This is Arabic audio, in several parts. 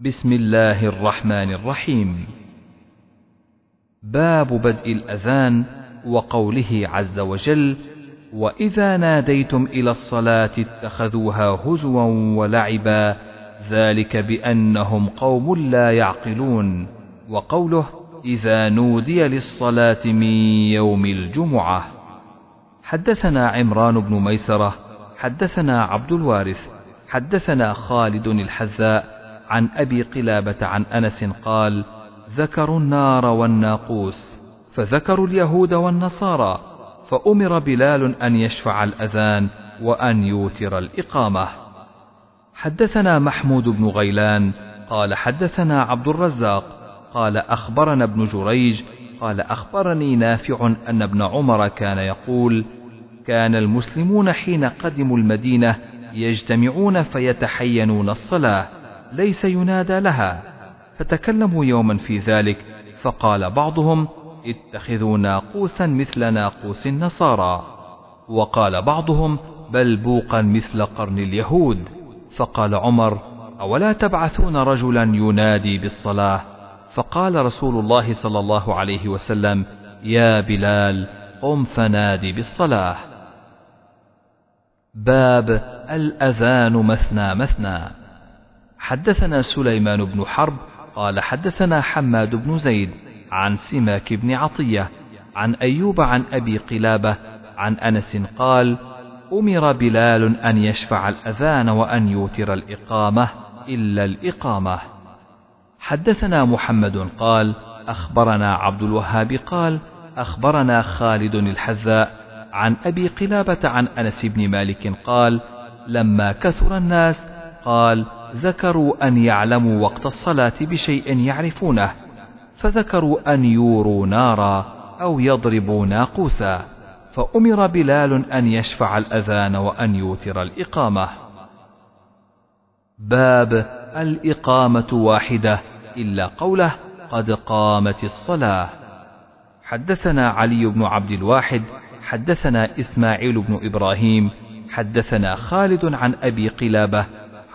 بسم الله الرحمن الرحيم. باب بدء الأذان وقوله عز وجل وإذا ناديتم إلى الصلاة اتخذوها هزوا ولعبا ذلك بأنهم قوم لا يعقلون وقوله إذا نودي للصلاة من يوم الجمعة. حدثنا عمران بن ميسرة حدثنا عبد الوارث حدثنا خالد الحذاء عن أبي قلابة عن أنس قال ذكروا النار والناقوس فذكروا اليهود والنصارى فأمر بلال أن يشفع الأذان وأن يوتر الإقامة. حدثنا محمود بن غيلان قال حدثنا عبد الرزاق قال أخبرنا ابن جريج قال أخبرني نافع أن ابن عمر كان يقول كان المسلمون حين قدموا المدينة يجتمعون فيتحينون الصلاة ليس ينادى لها. فتكلموا يوما في ذلك فقال بعضهم اتخذوا ناقوسا مثل ناقوس النصارى. وقال بعضهم بل بوقا مثل قرن اليهود. فقال عمر أولا تبعثون رجلا ينادي بالصلاة؟ فقال رسول الله صلى الله عليه وسلم يا بلال قم فنادي بالصلاة. باب الأذان مثنى مثنى. حدثنا سليمان بن حرب قال حدثنا حماد بن زيد عن سماك بن عطية عن أيوب عن أبي قلابة عن أنس قال أمر بلال أن يشفع الأذان وأن يوتر الإقامة إلا الإقامة. حدثنا محمد قال أخبرنا عبد الوهاب قال أخبرنا خالد الحذاء عن أبي قلابة عن أنس بن مالك قال لما كثر الناس قال ذكروا أن يعلموا وقت الصلاة بشيء يعرفونه فذكروا أن يوروا نارا أو يضربوا ناقوسا فأمر بلال أن يشفع الأذان وأن يوتر الإقامة. باب الإقامة واحدة إلا قوله قد قامت الصلاة. حدثنا علي بن عبد الواحد حدثنا إسماعيل بن إبراهيم حدثنا خالد عن أبي قلابة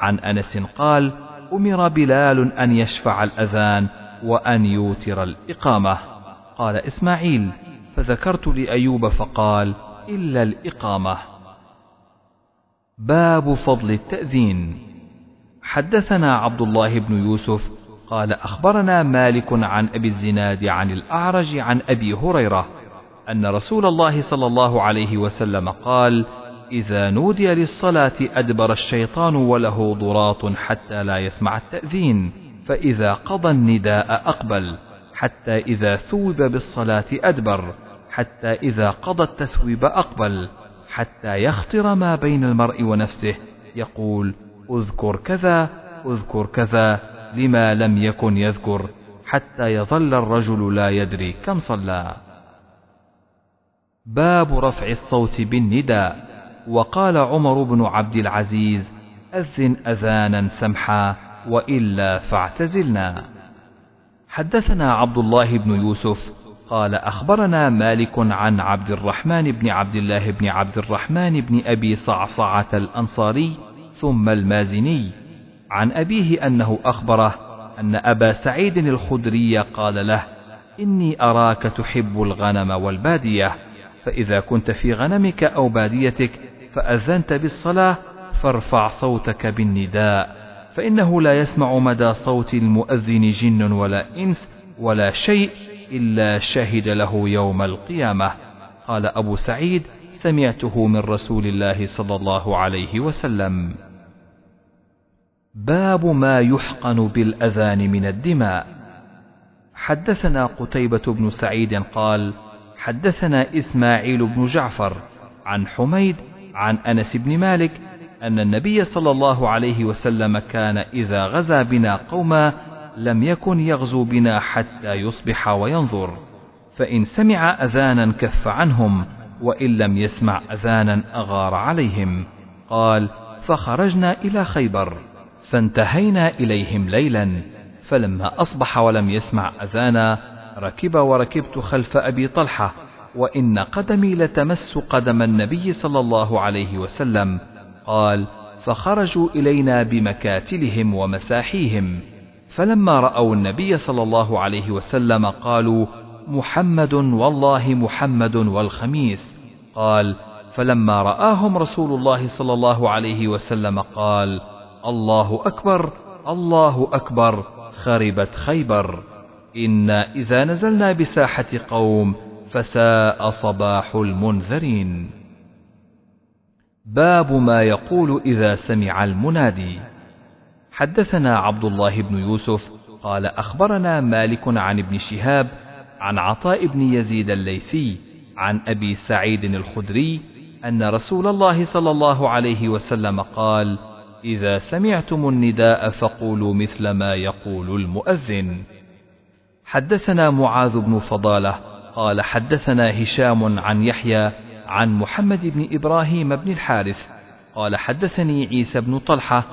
عن أنس قال أمر بلال أن يشفع الأذان وأن يوتر الإقامة. قال إسماعيل فذكرت لأيوب فقال إلا الإقامة. باب فضل التأذين. حدثنا عبد الله بن يوسف قال أخبرنا مالك عن أبي الزناد عن الأعرج عن أبي هريرة أن رسول الله صلى الله عليه وسلم قال إذا نودي للصلاة أدبر الشيطان وله ضراط حتى لا يسمع التأذين فإذا قضى النداء أقبل حتى إذا ثوب بالصلاة أدبر حتى إذا قضى التثويب أقبل حتى يخطر ما بين المرء ونفسه يقول أذكر كذا أذكر كذا لما لم يكن يذكر حتى يظل الرجل لا يدري كم صلى. باب رفع الصوت بالنداء. وقال عمر بن عبد العزيز أذن أذانا سمحا وإلا فاعتزلنا. حدثنا عبد الله بن يوسف قال أخبرنا مالك عن عبد الرحمن بن عبد الله بن عبد الرحمن بن أبي صعصعة الأنصاري ثم المازني عن أبيه أنه أخبره أن أبا سعيد الخدري قال له إني أراك تحب الغنم والبادية فإذا كنت في غنمك أو باديتك فأذنت بالصلاة فارفع صوتك بالنداء فإنه لا يسمع مدى صوت المؤذن جن ولا إنس ولا شيء إلا شهد له يوم القيامة. قال أبو سعيد سمعته من رسول الله صلى الله عليه وسلم. باب ما يحقن بالأذان من الدماء. حدثنا قتيبة بن سعيد قال حدثنا إسماعيل بن جعفر عن حميد عن أنس بن مالك أن النبي صلى الله عليه وسلم كان إذا غزا بنا قوما لم يكن يغزو بنا حتى يصبح وينظر فإن سمع أذانا كف عنهم وإن لم يسمع أذانا أغار عليهم. قال فخرجنا إلى خيبر فانتهينا إليهم ليلا فلما أصبح ولم يسمع أذانا ركب وركبت خلف أبي طلحة وإن قدمي لتمس قدم النبي صلى الله عليه وسلم. قال فخرجوا إلينا بمكاتلهم ومساحيهم. فلما رأوا النبي صلى الله عليه وسلم قالوا محمد والله محمد والخميس. قال فلما رآهم رسول الله صلى الله عليه وسلم قال الله أكبر الله أكبر خربت خيبر. إنا إذا نزلنا بساحة قوم فساء صباح المنذرين. باب ما يقول إذا سمع المنادي. حدثنا عبد الله بن يوسف قال أخبرنا مالك عن ابن شهاب عن عطاء بن يزيد الليثي عن أبي سعيد الخدري أن رسول الله صلى الله عليه وسلم قال إذا سمعتم النداء فقولوا مثل ما يقول المؤذن حدثنا معاذ بن فضالة قال حدثنا هشام عن يحيى عن محمد بن إبراهيم بن الحارث قال حدثني عيسى بن طلحة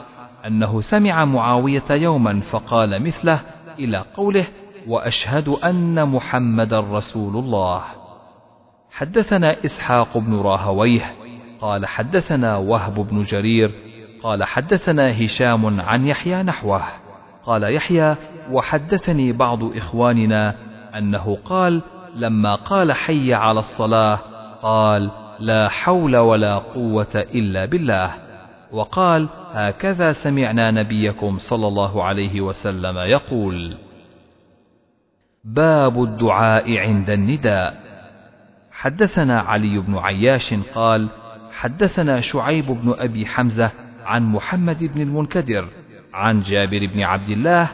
أنه سمع معاوية يوما فقال مثله إلى قوله وأشهد أن محمد رسول الله. حدثنا إسحاق بن راهويه قال حدثنا وهب بن جرير قال حدثنا هشام عن يحيى نحوه. قال يحيى وحدثني بعض إخواننا أنه قال لما قال حي على الصلاة قال لا حول ولا قوة إلا بالله. وقال هكذا سمعنا نبيكم صلى الله عليه وسلم يقول. باب الدعاء عند النداء. حدثنا علي بن عياش قال حدثنا شعيب بن أبي حمزة عن محمد بن المنكدر عن جابر بن عبد الله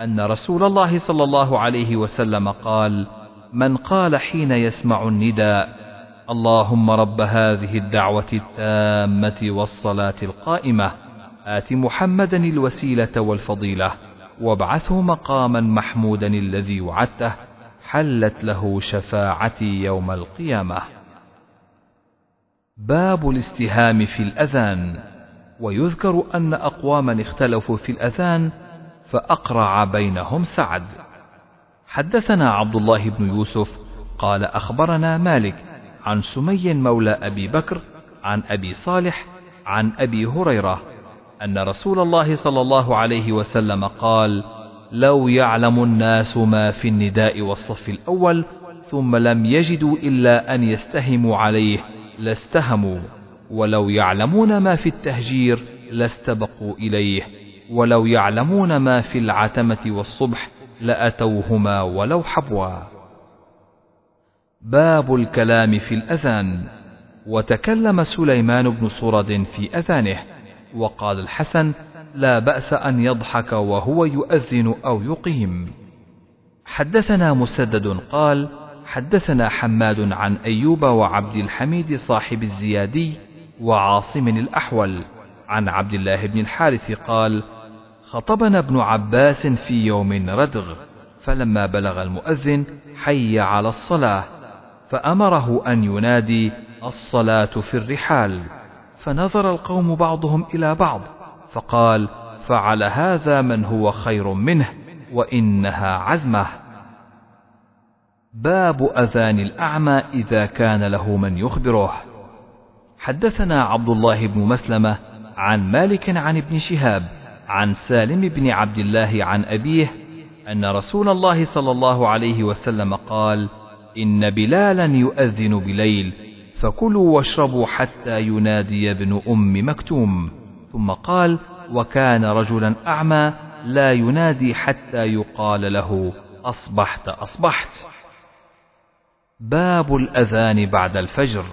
أن رسول الله صلى الله عليه وسلم قال من قال حين يسمع النداء اللهم رب هذه الدعوة التامة والصلاة القائمة آت محمدا الوسيلة والفضيلة وابعثه مقاما محمودا الذي وعدته حلت له شفاعتي يوم القيامة. باب الاستهام في الأذان، ويذكر أن أقواما اختلفوا في الأذان فأقرع بينهم سعد. حدثنا عبد الله بن يوسف قال أخبرنا مالك عن سمي مولى أبي بكر عن أبي صالح عن أبي هريرة أن رسول الله صلى الله عليه وسلم قال: لو يعلم الناس ما في النداء والصف الأول ثم لم يجدوا إلا أن يستهموا عليه لاستهموا ولو يعلمون ما في التهجير لاستبقوا إليه ولو يعلمون ما في العتمة والصبح لأتوهما ولو حبوا. باب الكلام في الأذان. وتكلم سليمان بن صرد في أذانه وقال الحسن لا بأس أن يضحك وهو يؤذن أو يقيم. حدثنا مسدد قال: حدثنا حماد عن أيوب وعبد الحميد صاحب الزيادي وعاصم الأحول. عن عبد الله بن الحارث قال: خطبنا ابن عباس في يوم ردغ، فلما بلغ المؤذن حي على الصلاة، فأمره أن ينادي الصلاة في الرحال، فنظر القوم بعضهم إلى بعض، فقال فعل هذا من هو خير منه وإنها عزمه. باب أذان الأعمى إذا كان له من يخبره. حدثنا عبد الله بن مسلمة عن مالك عن ابن شهاب عن سالم بن عبد الله عن أبيه أن رسول الله صلى الله عليه وسلم قال إن بلالا يؤذن بليل فكلوا واشربوا حتى ينادي ابن أم مكتوم. ثم قال وكان رجلا أعمى لا ينادي حتى يقال له أصبحت أصبحت. باب الأذان بعد الفجر.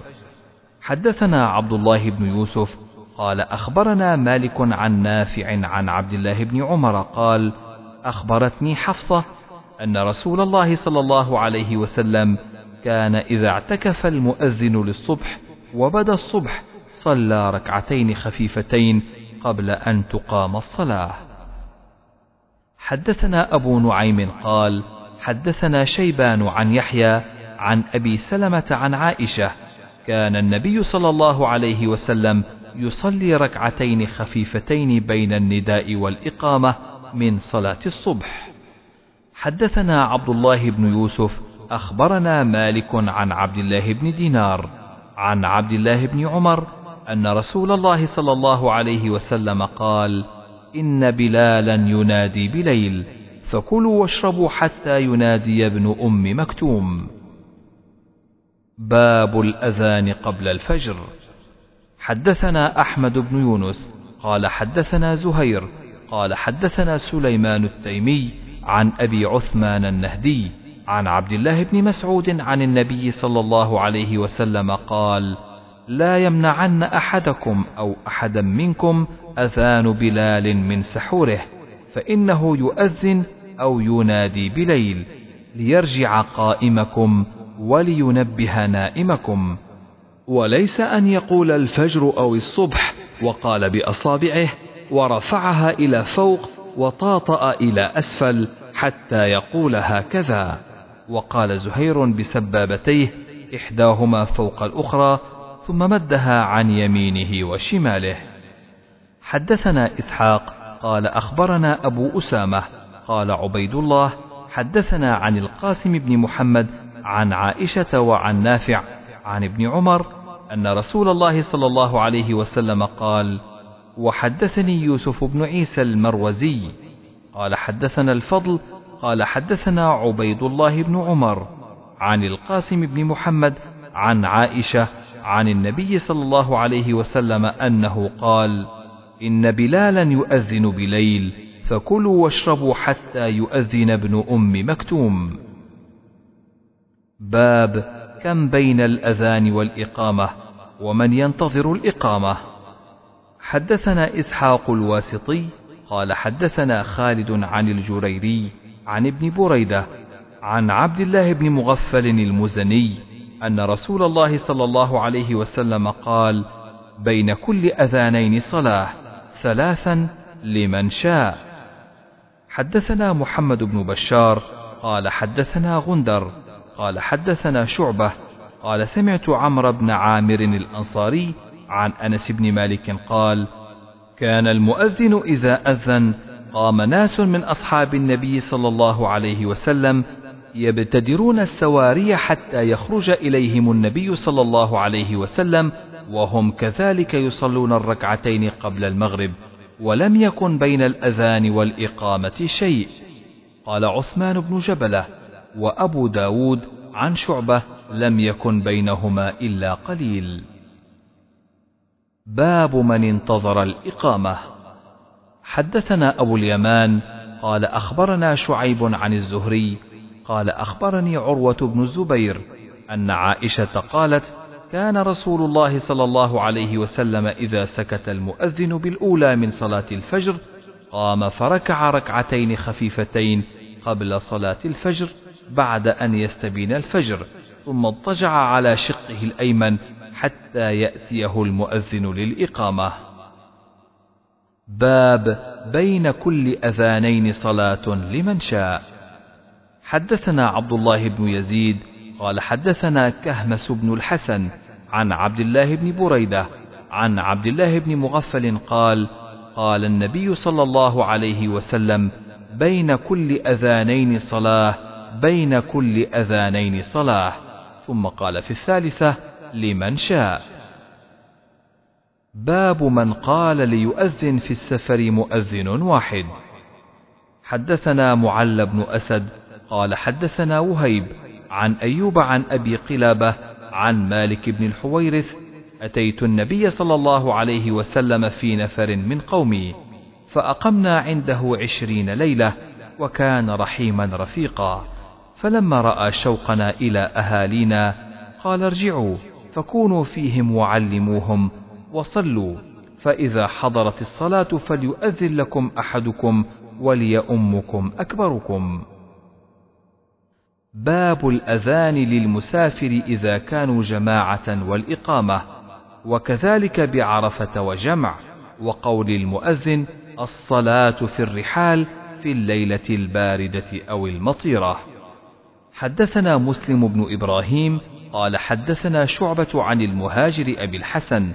حدثنا عبد الله بن يوسف قال أخبرنا مالك عن نافع عن عبد الله بن عمر قال أخبرتني حفصة أن رسول الله صلى الله عليه وسلم كان إذا اعتكف المؤذن للصبح وبدا الصبح صلى ركعتين خفيفتين قبل أن تقام الصلاة. حدثنا أبو نعيم قال: حدثنا شيبان عن يحيى عن أبي سلمة عن عائشة: كان النبي صلى الله عليه وسلم يصلي ركعتين خفيفتين بين النداء والإقامة من صلاة الصبح. حدثنا عبد الله بن يوسف أخبرنا مالك عن عبد الله بن دينار عن عبد الله بن عمر أن رسول الله صلى الله عليه وسلم قال: إن بلالا ينادي بليل فكلوا واشربوا حتى ينادي ابن أم مكتوم باب الأذان قبل الفجر حدثنا أحمد بن يونس قال حدثنا زهير قال حدثنا سليمان التيمي عن أبي عثمان النهدي عن عبد الله بن مسعود عن النبي صلى الله عليه وسلم قال لا يمنعن أحدكم أو أحدا منكم أذان بلال من سحوره فإنه يؤذن أو ينادي بليل ليرجع قائمكم ولينبه نائمكم. وليس أن يقول الفجر أو الصبح وقال بأصابعه ورفعها إلى فوق وطاطأ إلى أسفل حتى يقول هكذا. وقال زهير بسبابتيه إحداهما فوق الأخرى ثم مدها عن يمينه وشماله. حدثنا إسحاق قال أخبرنا أبو أسامة قال عبيد الله حدثنا عن القاسم بن محمد عن عائشة وعن نافع عن ابن عمر أن رسول الله صلى الله عليه وسلم قال وحدثني يوسف بن عيسى المروزي قال حدثنا الفضل قال حدثنا عبيد الله بن عمر عن القاسم بن محمد عن عائشة عن النبي صلى الله عليه وسلم أنه قال إن بلالا يؤذن بليل فكلوا واشربوا حتى يؤذن ابن أم مكتوم باب كم بين الأذان والإقامة ومن ينتظر الإقامة. حدثنا إسحاق الواسطي قال حدثنا خالد عن الجريري عن ابن بريدة عن عبد الله بن مغفل المزني أن رسول الله صلى الله عليه وسلم قال بين كل أذانين صلاة ثلاثا لمن شاء. حدثنا محمد بن بشار قال حدثنا غندر قال حدثنا شعبة قال سمعت عمرو بن عامر الأنصاري عن أنس بن مالك قال كان المؤذن إذا أذن قام ناس من أصحاب النبي صلى الله عليه وسلم يبتدرون السواري حتى يخرج إليهم النبي صلى الله عليه وسلم وهم كذلك يصلون الركعتين قبل المغرب ولم يكن بين الأذان والإقامة شيء. قال عثمان بن جبلة وأبو داود عن شعبة لم يكن بينهما إلا قليل. باب من انتظر الإقامة. حدثنا أبو اليمان قال أخبرنا شعيب عن الزهري قال أخبرني عروة بن الزبير أن عائشة قالت كان رسول الله صلى الله عليه وسلم إذا سكت المؤذن بالأولى من صلاة الفجر قام فركع ركعتين خفيفتين قبل صلاة الفجر بعد أن يستبين الفجر ثم اضطجع على شقه الأيمن حتى يأتيه المؤذن للإقامة. باب بين كل أذانين صلاة لمن شاء. حدثنا عبد الله بن يزيد قال حدثنا كهمس بن الحسن عن عبد الله بن بريدة عن عبد الله بن مغفل قال قال النبي صلى الله عليه وسلم بين كل أذانين صلاة بين كل أذانين صلاة. ثم قال في الثالثة لمن شاء. باب من قال ليؤذن في السفر مؤذن واحد. حدثنا معل بن أسد قال حدثنا وهيب عن أيوب عن أبي قلابة عن مالك بن الحويرث أتيت النبي صلى الله عليه وسلم في نفر من قومي فأقمنا عنده عشرين ليلة وكان رحيما رفيقا. فلما رأى شوقنا إلى أهالينا قال ارجعوا فكونوا فيهم وعلموهم وصلوا فإذا حضرت الصلاة فليؤذن لكم أحدكم وليؤمكم أكبركم. باب الأذان للمسافر إذا كانوا جماعة والإقامة وكذلك بعرفة وجمع وقول المؤذن الصلاة في الرحال في الليلة الباردة أو المطيرة. حدثنا مسلم بن إبراهيم قال حدثنا شعبة عن المهاجر أبي الحسن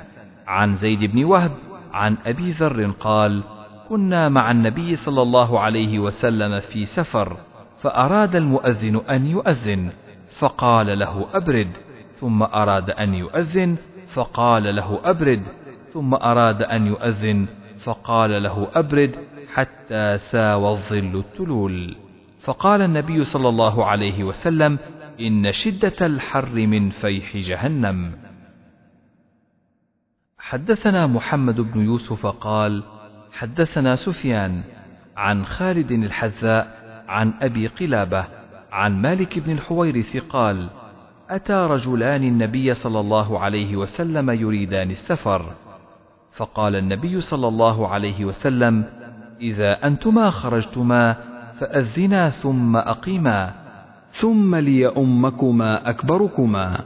عن زيد بن وهب عن أبي ذر قال كنا مع النبي صلى الله عليه وسلم في سفر فأراد المؤذن أن يؤذن فقال له أبرد ثم أراد أن يؤذن فقال له أبرد ثم أراد أن يؤذن فقال له أبرد حتى ساوى الظل التلول. فقال النبي صلى الله عليه وسلم إن شدة الحر من فيح جهنم. حدثنا محمد بن يوسف قال حدثنا سفيان عن خالد الحذاء عن أبي قلابة عن مالك بن الحويرث قال أتى رجلان النبي صلى الله عليه وسلم يريدان السفر. فقال النبي صلى الله عليه وسلم إذا أنتما خرجتما فأذنا ثم أقيما ثم ليؤمكما أكبركما.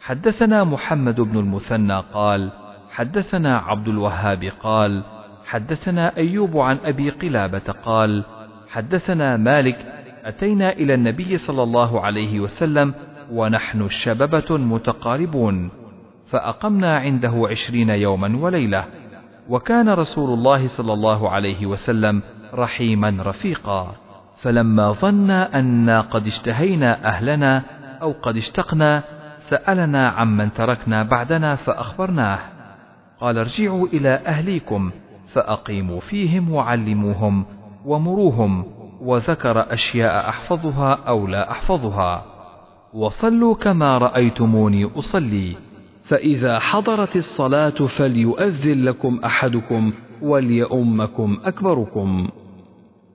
حدثنا محمد بن المثنى قال حدثنا عبد الوهاب قال حدثنا أيوب عن أبي قلابة قال حدثنا مالك أتينا إلى النبي صلى الله عليه وسلم ونحن شببة متقاربون فأقمنا عنده عشرين يوما وليلة وكان رسول الله صلى الله عليه وسلم رحيما رفيقا. فلما ظن أنا قد اشتهينا أهلنا أو قد اشتقنا سألنا عمن تركنا بعدنا فأخبرناه. قال ارجعوا إلى أهليكم فأقيموا فيهم وعلموهم ومروهم وذكر أشياء أحفظها أو لا أحفظها. وصلوا كما رأيتموني أصلي فإذا حضرت الصلاة فليؤذن لكم أحدكم وليؤمكم أكبركم.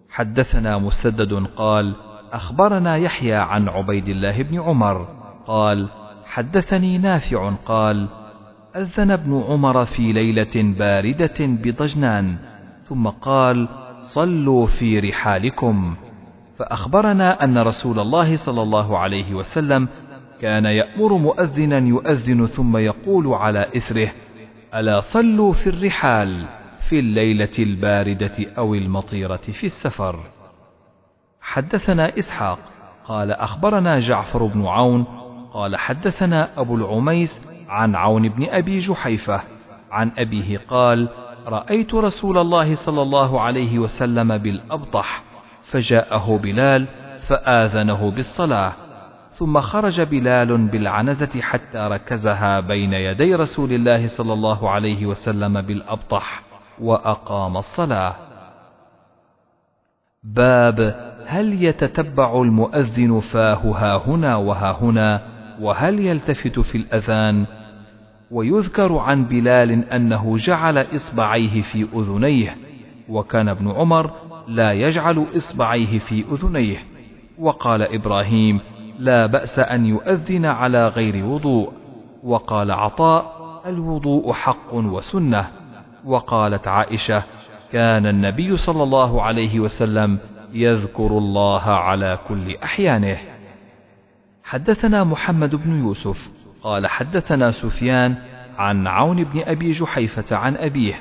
حدثنا مسدد قال أخبرنا يحيى عن عبيد الله بن عمر قال حدثني نافع قال أذن ابن عمر في ليلة باردة بضجنان ثم قال صلوا في رحالكم. فأخبرنا أن رسول الله صلى الله عليه وسلم كان يأمر مؤذنا يؤذن ثم يقول على إثره ألا صلوا في الرحال؟ في الليلة الباردة أو المطيرة في السفر. حدثنا إسحاق قال أخبرنا جعفر بن عون قال حدثنا أبو العميس عن عون بن أبي جحيفة عن أبيه قال رأيت رسول الله صلى الله عليه وسلم بالأبطح فجاءه بلال فآذنه بالصلاة ثم خرج بلال بالعنزة حتى ركزها بين يدي رسول الله صلى الله عليه وسلم بالأبطح وأقام الصلاة. باب هل يتتبع المؤذن فاه ها هنا وها هنا وهل يلتفت في الأذان؟ ويذكر عن بلال أنه جعل إصبعيه في أذنيه وكان ابن عمر لا يجعل إصبعيه في أذنيه وقال إبراهيم لا بأس أن يؤذن على غير وضوء وقال عطاء الوضوء حق وسنة وقالت عائشة كان النبي صلى الله عليه وسلم يذكر الله على كل أحيانه. حدثنا محمد بن يوسف قال حدثنا سفيان عن عون بن أبي جحيفة عن أبيه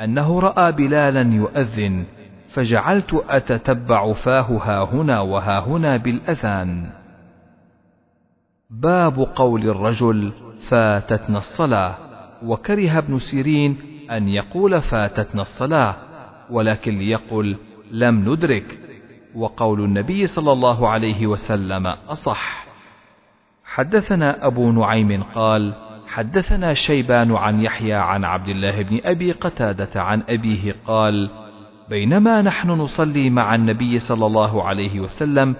أنه رأى بلالا يؤذن فجعلت أتتبع فاه ها هنا وها هنا بالأذان. باب قول الرجل فاتتنا الصلاة وكره ابن سيرين أن يقول فاتتنا الصلاة ولكن ليقل لم ندرك وقول النبي صلى الله عليه وسلم أصح. حدثنا أبو نعيم قال حدثنا شيبان عن يحيى عن عبد الله بن أبي قتادة عن أبيه قال بينما نحن نصلي مع النبي صلى الله عليه وسلم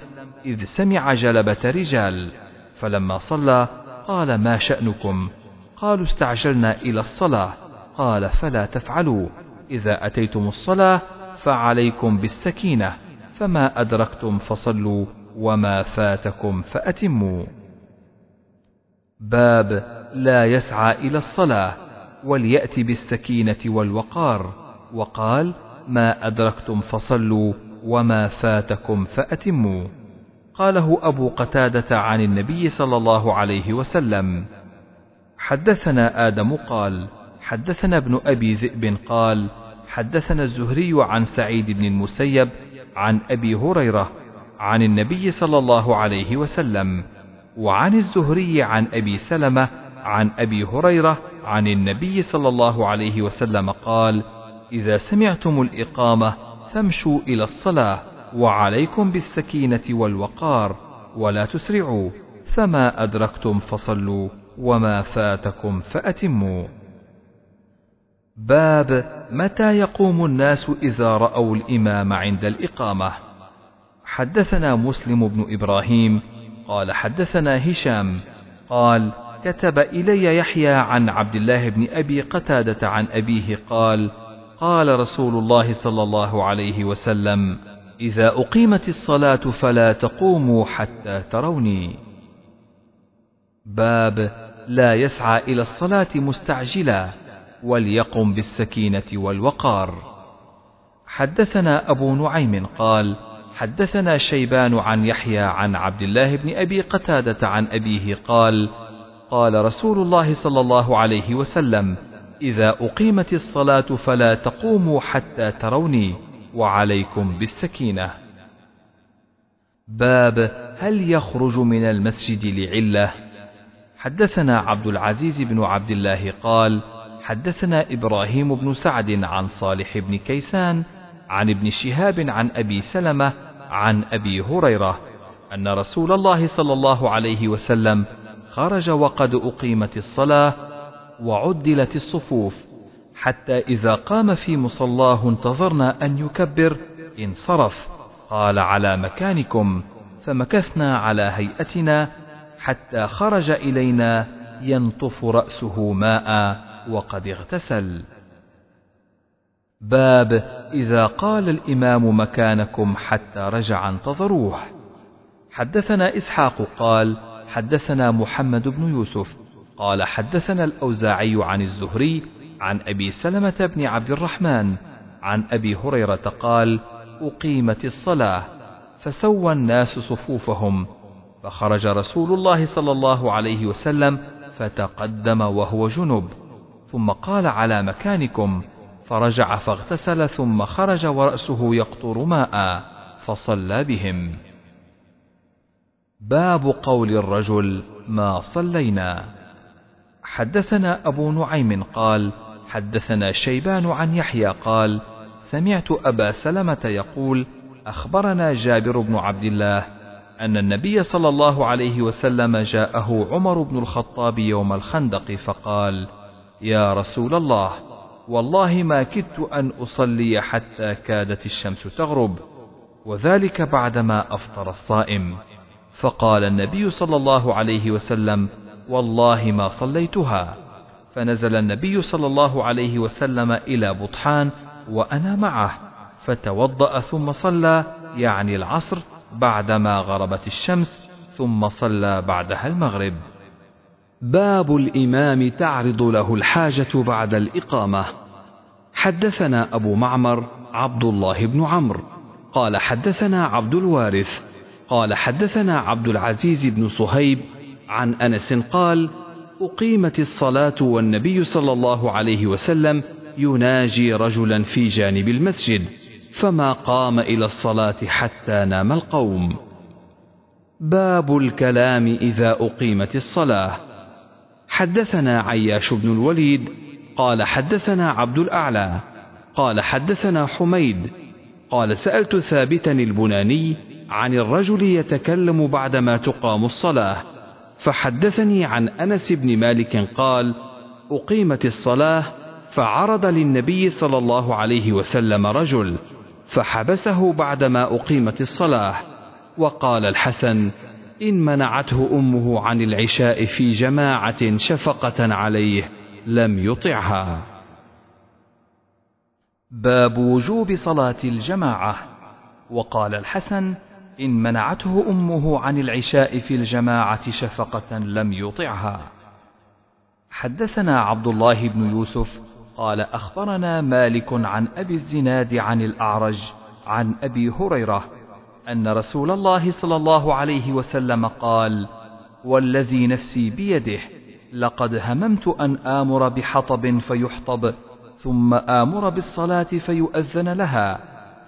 إذ سمع جلبة رجال فلما صلى قال ما شأنكم؟ قالوا استعجلنا إلى الصلاة. قال فلا تفعلوا. إذا أتيتم الصلاة فعليكم بالسكينة فما أدركتم فصلوا وما فاتكم فأتموا. باب لا يسعى إلى الصلاة وليأتي بالسكينة والوقار. وقال ما أدركتم فصلوا وما فاتكم فأتموا. قاله أبو قتادة عن النبي صلى الله عليه وسلم. حدثنا آدم قال حدثنا ابن أبي ذئب قال حدثنا الزهري عن سعيد بن المسيب عن أبي هريرة عن النبي صلى الله عليه وسلم وعن الزهري عن أبي سلمة عن أبي هريرة عن النبي صلى الله عليه وسلم قال إذا سمعتم الإقامة فامشوا إلى الصلاة وعليكم بالسكينة والوقار ولا تسرعوا فما أدركتم فصلوا وما فاتكم فأتموا. باب متى يقوم الناس إذا رأوا الإمام عند الإقامة. حدثنا مسلم بن إبراهيم قال حدثنا هشام قال كتب إلي يحيى عن عبد الله بن أبي قتادة عن أبيه قال قال رسول الله صلى الله عليه وسلم إذا أقيمت الصلاة فلا تقوموا حتى تروني. باب لا يسعى إلى الصلاة مستعجلا. وليقم بالسكينة والوقار. حدثنا أبو نعيم قال حدثنا شيبان عن يحيى عن عبد الله بن أبي قتادة عن أبيه قال قال رسول الله صلى الله عليه وسلم إذا أقيمت الصلاة فلا تقوموا حتى تروني وعليكم بالسكينة. باب هل يخرج من المسجد لعلة؟ حدثنا عبد العزيز بن عبد الله قال حدثنا إبراهيم بن سعد عن صالح بن كيسان عن ابن شهاب عن أبي سلمة عن أبي هريرة أن رسول الله صلى الله عليه وسلم خرج وقد أقيمت الصلاة وعدلت الصفوف حتى إذا قام في مصلاه انتظرنا أن يكبر انصرف. قال على مكانكم فمكثنا على هيئتنا حتى خرج إلينا ينطف رأسه ماء. وقد اغتسل. باب إذا قال الإمام مكانكم حتى رجع انتظروه حدثنا إسحاق قال حدثنا محمد بن يوسف قال حدثنا الأوزاعي عن الزهري عن أبي سلمة بن عبد الرحمن عن أبي هريرة قال أقيمت الصلاة فسوى الناس صفوفهم فخرج رسول الله صلى الله عليه وسلم فتقدم وهو جنب. ثم قال على مكانكم فرجع فاغتسل ثم خرج ورأسه يقطر ماء فصلى بهم. باب قول الرجل ما صلينا. حدثنا أبو نعيم قال حدثنا شيبان عن يحيى قال سمعت أبا سلمة يقول أخبرنا جابر بن عبد الله أن النبي صلى الله عليه وسلم جاءه عمر بن الخطاب يوم الخندق فقال يا رسول الله والله ما كدت أن أصلي حتى كادت الشمس تغرب وذلك بعدما أفطر الصائم. فقال النبي صلى الله عليه وسلم والله ما صليتها. فنزل النبي صلى الله عليه وسلم إلى بطحان وأنا معه فتوضأ ثم صلى يعني العصر بعدما غربت الشمس ثم صلى بعدها المغرب. باب الإمام تعرض له الحاجة بعد الإقامة. حدثنا أبو معمر عبد الله بن عمرو. قال حدثنا عبد الوارث. قال حدثنا عبد العزيز بن صهيب عن أنس قال أقيمت الصلاة والنبي صلى الله عليه وسلم يناجي رجلا في جانب المسجد فما قام إلى الصلاة حتى نام القوم. باب الكلام إذا أقيمت الصلاة. حدثنا عياش بن الوليد قال حدثنا عبد الأعلى قال حدثنا حميد قال سألت ثابتا البناني عن الرجل يتكلم بعدما تقام الصلاة فحدثني عن أنس بن مالك قال أقيمت الصلاة فعرض للنبي صلى الله عليه وسلم رجل فحبسه بعدما أقيمت الصلاة وقال الحسن إن منعته أمه عن العشاء في جماعة شفقة عليه لم يطعها. باب وجوب صلاة الجماعة. وقال الحسن إن منعته أمه عن العشاء في الجماعة شفقة لم يطعها. حدثنا عبد الله بن يوسف قال أخبرنا مالك عن أبي الزناد عن الأعرج عن أبي هريرة أن رسول الله صلى الله عليه وسلم قال والذي نفسي بيده لقد هممت أن آمر بحطب فيحطب ثم آمر بالصلاة فيؤذن لها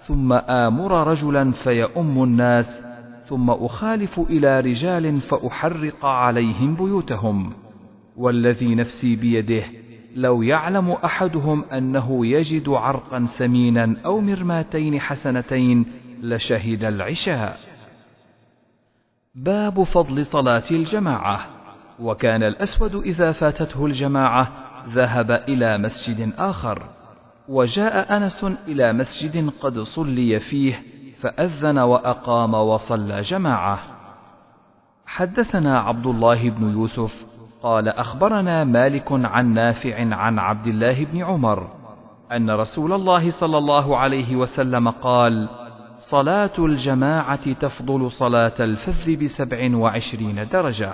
ثم آمر رجلا فيؤم الناس ثم أخالف إلى رجال فأحرق عليهم بيوتهم. والذي نفسي بيده لو يعلم أحدهم أنه يجد عرقا سمينا أو مرماتين حسنتين لشهد العشاء. باب فضل صلاة الجماعة. وكان الأسود إذا فاتته الجماعة ذهب إلى مسجد آخر. وجاء أنس إلى مسجد قد صلي فيه فأذن وأقام وصلى جماعة. حدثنا عبد الله بن يوسف قال أخبرنا مالك عن نافع عن عبد الله بن عمر أن رسول الله صلى الله عليه وسلم قال صلاة الجماعة تفضل صلاة الفذ بسبع وعشرين درجة.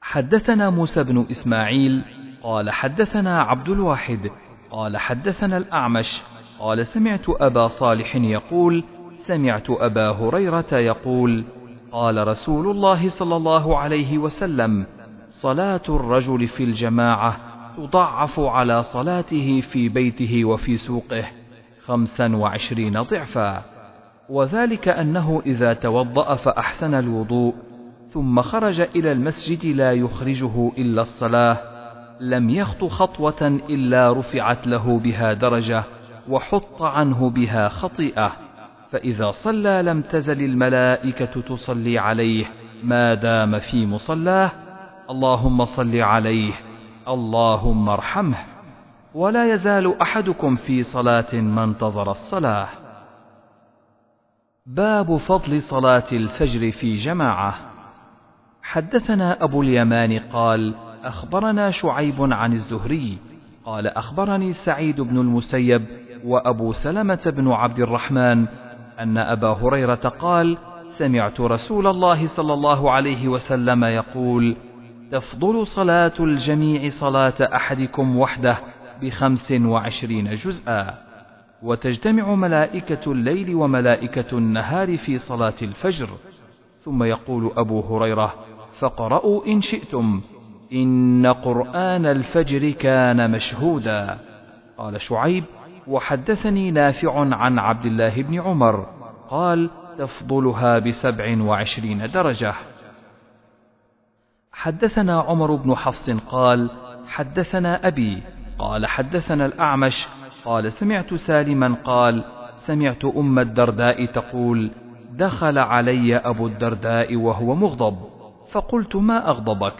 حدثنا موسى بن إسماعيل قال حدثنا عبد الواحد قال حدثنا الأعمش قال سمعت أبا صالح يقول سمعت أبا هريرة يقول قال رسول الله صلى الله عليه وسلم صلاة الرجل في الجماعة تضعف على صلاته في بيته وفي سوقه. خمسا وعشرين ضعفا وذلك أنه إذا توضأ فأحسن الوضوء ثم خرج إلى المسجد لا يخرجه إلا الصلاة لم يخط خطوة إلا رفعت له بها درجة وحط عنه بها خطيئة فإذا صلى لم تزل الملائكة تصلي عليه ما دام في مصلاه اللهم صل عليه اللهم ارحمه. ولا يزال أحدكم في صلاة ما انتظر الصلاة. باب فضل صلاة الفجر في جماعة. حدثنا أبو اليمان قال أخبرنا شعيب عن الزهري. قال أخبرني سعيد بن المسيب وأبو سلمة بن عبد الرحمن أن أبا هريرة قال سمعت رسول الله صلى الله عليه وسلم يقول تفضل صلاة الجميع صلاة أحدكم وحده بخمس وعشرين جزءا. وتجتمع ملائكة الليل وملائكة النهار في صلاة الفجر. ثم يقول أبو هريرة فقرأوا إن شئتم. إن قرآن الفجر كان مشهودا. قال شعيب وحدثني نافع عن عبد الله بن عمر. قال تفضلها بسبع وعشرين درجة. حدثنا عمر بن حفص قال حدثنا أبي قال حدثنا الأعمش قال سمعت سالما قال سمعت أم الدرداء تقول دخل علي أبو الدرداء وهو مغضب فقلت ما أغضبك؟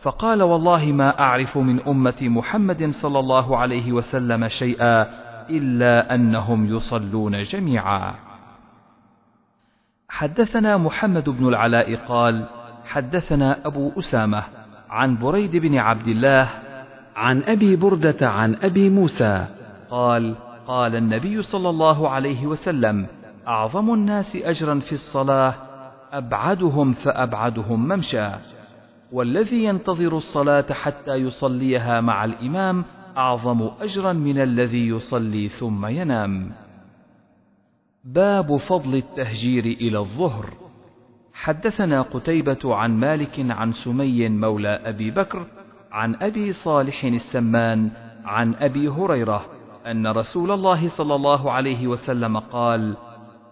فقال والله ما أعرف من أمة محمد صلى الله عليه وسلم شيئا إلا أنهم يصلون جميعا. حدثنا محمد بن العلاء قال حدثنا أبو أسامة عن بريد بن عبد الله عن أبي بردة عن أبي موسى. قال قال النبي صلى الله عليه وسلم أعظم الناس أجرا في الصلاة أبعدهم فأبعدهم ممشى. والذي ينتظر الصلاة حتى يصليها مع الإمام أعظم أجرا من الذي يصلي ثم ينام. باب فضل التهجير إلى الظهر. حدثنا قتيبة عن مالك عن سمي مولى أبي بكر عن أبي صالح السمان عن أبي هريرة أن رسول الله صلى الله عليه وسلم قال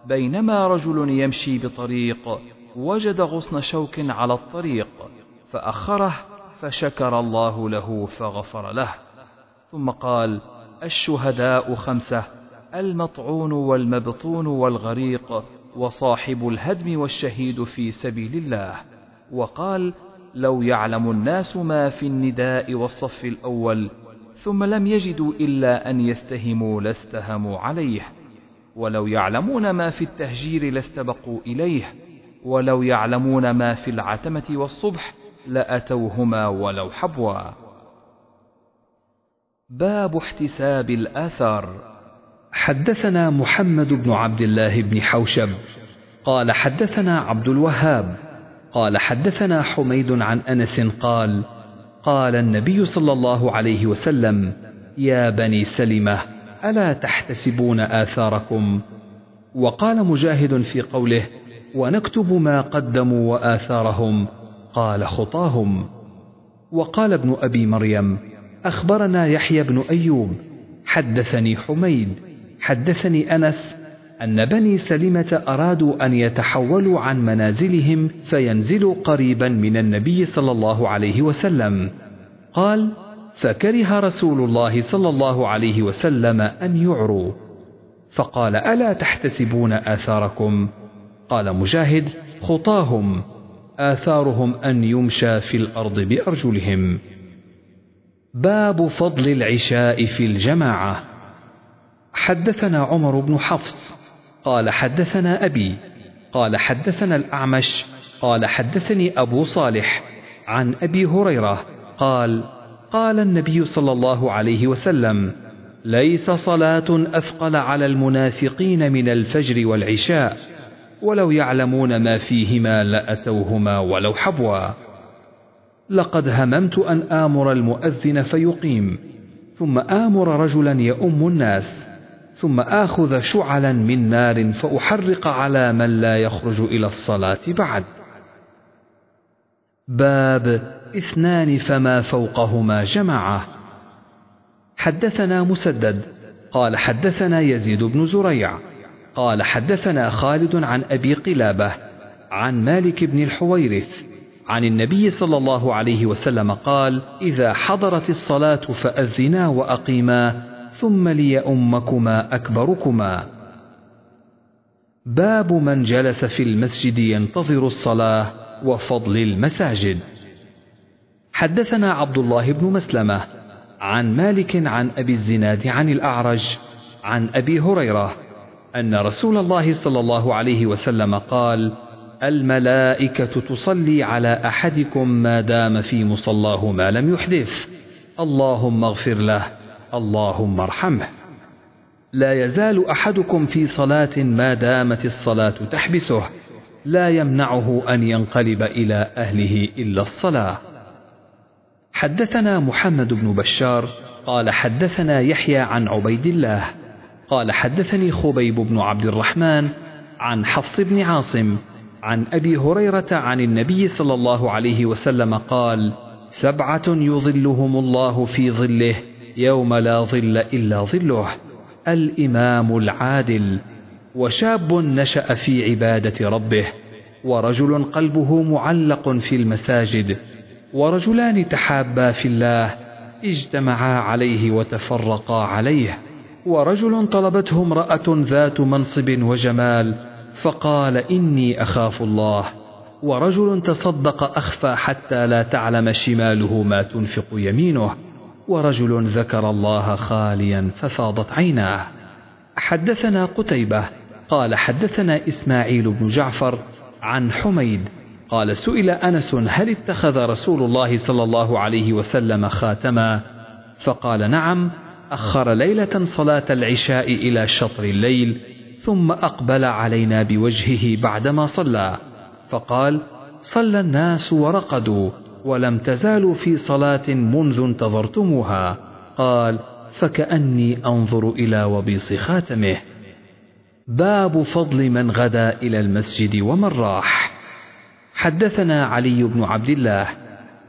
بينما رجل يمشي بطريق وجد غصن شوك على الطريق فأخره فشكر الله له فغفر له. ثم قال الشهداء خمسة المطعون والمبطون والغريق وصاحب الهدم والشهيد في سبيل الله. وقال لو يعلم الناس ما في النداء والصف الأول ثم لم يجدوا إلا أن يستهموا لاستهموا عليه. ولو يعلمون ما في التهجير لاستبقوا إليه. ولو يعلمون ما في العتمة والصبح لأتوهما ولو حبوا. باب احتساب الآثار. حدثنا محمد بن عبد الله بن حوشب قال حدثنا عبد الوهاب قال حدثنا حميد عن أنس قال قال النبي صلى الله عليه وسلم يا بني سلمة ألا تحتسبون آثاركم؟ وقال مجاهد في قوله ونكتب ما قدموا وآثارهم قال خطاهم. وقال ابن أبي مريم أخبرنا يحيى بن أيوب حدثني حميد حدثني أنس أن بني سلمة أرادوا أن يتحولوا عن منازلهم فينزلوا قريبا من النبي صلى الله عليه وسلم. قال فكره رسول الله صلى الله عليه وسلم أن يعروا. فقال ألا تحتسبون آثاركم؟ قال مجاهد خطاهم آثارهم أن يمشى في الأرض بأرجلهم. باب فضل العشاء في الجماعة. حدثنا عمر بن حفص. قال حدثنا أبي قال حدثنا الأعمش قال حدثني أبو صالح عن أبي هريرة قال قال النبي صلى الله عليه وسلم ليس صلاة أثقل على المنافقين من الفجر والعشاء ولو يعلمون ما فيهما لأتوهما ولو حبوا. لقد هممت أن آمر المؤذن فيقيم ثم آمر رجلا يؤم الناس. ثم آخذ شعلا من نار فأحرق على من لا يخرج إلى الصلاة بعد. باب اثنان فما فوقهما جماعة. حدثنا مسدد. قال حدثنا يزيد بن زريع. قال حدثنا خالد عن أبي قلابة عن مالك بن الحويرث عن النبي صلى الله عليه وسلم قال إذا حضرت الصلاة فأذنا وأقيما ثم ليؤمكما أكبركما. باب من جلس في المسجد ينتظر الصلاة وفضل المساجد. حدثنا عبد الله بن مسلمة عن مالك عن أبي الزناد عن الأعرج عن أبي هريرة أن رسول الله صلى الله عليه وسلم قال الملائكة تصلي على أحدكم ما دام في مصلاه ما لم يحدث. اللهم اغفر له. اللهم ارحمه. لا يزال أحدكم في صلاة ما دامت الصلاة تحبسه. لا يمنعه أن ينقلب إلى أهله إلا الصلاة. حدثنا محمد بن بشار قال حدثنا يحيى عن عبيد الله. قال حدثني خبيب بن عبد الرحمن عن حفص بن عاصم عن أبي هريرة عن النبي صلى الله عليه وسلم قال سبعة يظلهم الله في ظله يوم لا ظل إلا ظله الإمام العادل وشاب نشأ في عبادة ربه ورجل قلبه معلق في المساجد ورجلان تحابا في الله اجتمعا عليه وتفرقا عليه ورجل طلبته امرأة ذات منصب وجمال فقال إني أخاف الله. ورجل تصدق أخفى حتى لا تعلم شماله ما تنفق يمينه. ورجل ذكر الله خاليا ففاضت عيناه. حدثنا قتيبة قال حدثنا إسماعيل بن جعفر عن حميد قال سئل أنس هل اتخذ رسول الله صلى الله عليه وسلم خاتما؟ فقال نعم أخر ليلة صلاة العشاء إلى شطر الليل ثم أقبل علينا بوجهه بعدما صلى فقال صلى الناس ورقدوا. ولم تزالوا في صلاة منذ انتظرتموها. قال فكأني أنظر إلى وبيص خاتمه. باب فضل من غدا إلى المسجد ومن راح. حدثنا علي بن عبد الله.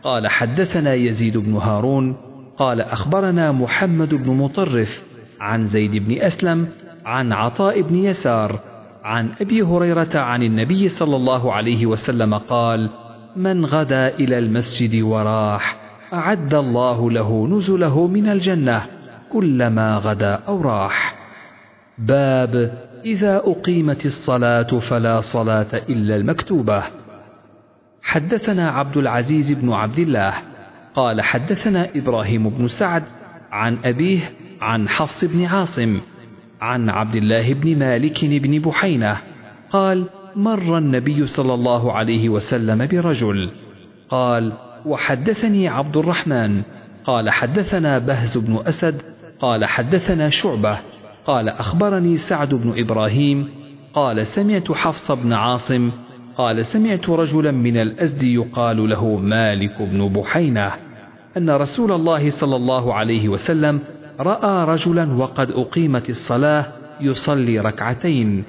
قال حدثنا يزيد بن هارون. قال أخبرنا محمد بن مطرف عن زيد بن أسلم عن عطاء بن يسار عن أبي هريرة عن النبي صلى الله عليه وسلم قال من غدا إلى المسجد وراح أعد الله له نزله من الجنة كلما غدا أو راح. باب إذا أقيمت الصلاة فلا صلاة إلا المكتوبة. حدثنا عبد العزيز بن عبد الله قال حدثنا إبراهيم بن سعد عن أبيه عن حفص بن عاصم عن عبد الله بن مالك بن بحينة قال مر النبي صلى الله عليه وسلم برجل قال وحدثني عبد الرحمن. قال حدثنا بهز بن أسد. قال حدثنا شعبة. قال أخبرني سعد بن إبراهيم. قال سمعت حفص بن عاصم. قال سمعت رجلا من الأزد يقال له مالك بن بحينة. أن رسول الله صلى الله عليه وسلم رأى رجلا وقد أقيمت الصلاة يصلي ركعتين.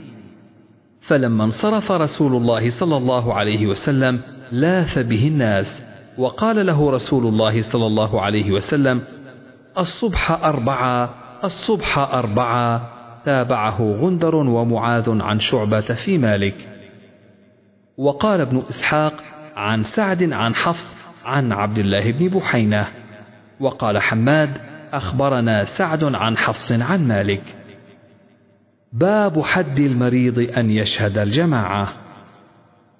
فلما انصرف رسول الله صلى الله عليه وسلم لاث به الناس وقال له رسول الله صلى الله عليه وسلم الصبح أربعة الصبح أربعة. تابعه غندر ومعاذ عن شعبة في مالك. وقال ابن إسحاق عن سعد عن حفص عن عبد الله بن بحينة. وقال حماد أخبرنا سعد عن حفص عن مالك. باب حد المريض أن يشهد الجماعة.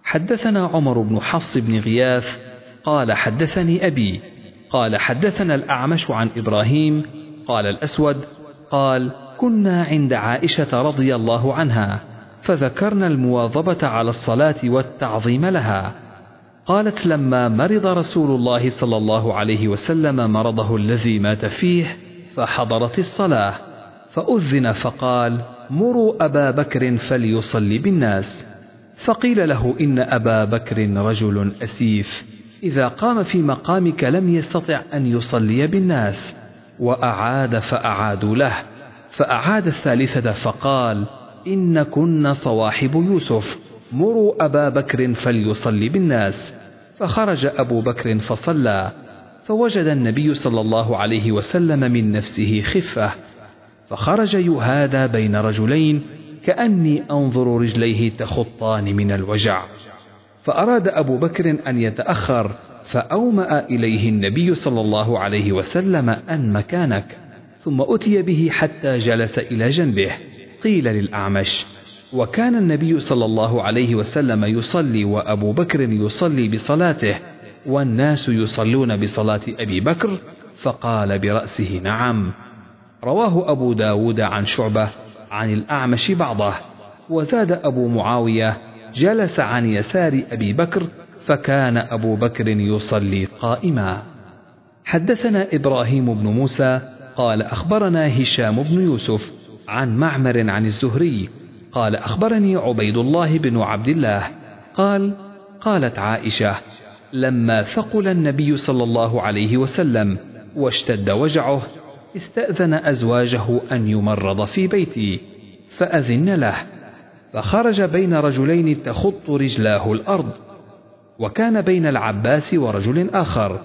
حدثنا عمر بن حفص بن غياث قال حدثني أبي قال حدثنا الأعمش عن إبراهيم قال الأسود قال كنا عند عائشة رضي الله عنها فذكرنا المواظبة على الصلاة والتعظيم لها. قالت لما مرض رسول الله صلى الله عليه وسلم مرضه الذي مات فيه فحضرت الصلاة فأذن فقال مروا أبا بكر فليصلي بالناس. فقيل له إن أبا بكر رجل أسيف. إذا قام في مقامك لم يستطع أن يصلي بالناس. وأعاد فأعادوا له. فأعاد الثالثة فقال إن كن صواحب يوسف. مروا أبا بكر فليصلي بالناس. فخرج أبو بكر فصلى. فوجد النبي صلى الله عليه وسلم من نفسه خفة. فخرج يهادى بين رجلين كأني أنظر رجليه تخطان من الوجع. فأراد أبو بكر أن يتأخر فأومأ إليه النبي صلى الله عليه وسلم أن مكانك ثم أتي به حتى جلس إلى جنبه قيل للأعمش وكان النبي صلى الله عليه وسلم يصلي وأبو بكر يصلي بصلاته والناس يصلون بصلاة أبي بكر فقال برأسه نعم. رواه أبو داود عن شعبة عن الأعمش بعضه وزاد أبو معاوية جلس عن يسار أبي بكر فكان أبو بكر يصلي قائما. حدثنا إبراهيم بن موسى قال أخبرنا هشام بن يوسف عن معمر عن الزهري قال أخبرني عبيد الله بن عبد الله قال قالت عائشة لما ثقل النبي صلى الله عليه وسلم واشتد وجعه استأذن أزواجه أن يمرض في بيتي فأذن له فخرج بين رجلين تخط رجلاه الأرض وكان بين العباس ورجل آخر.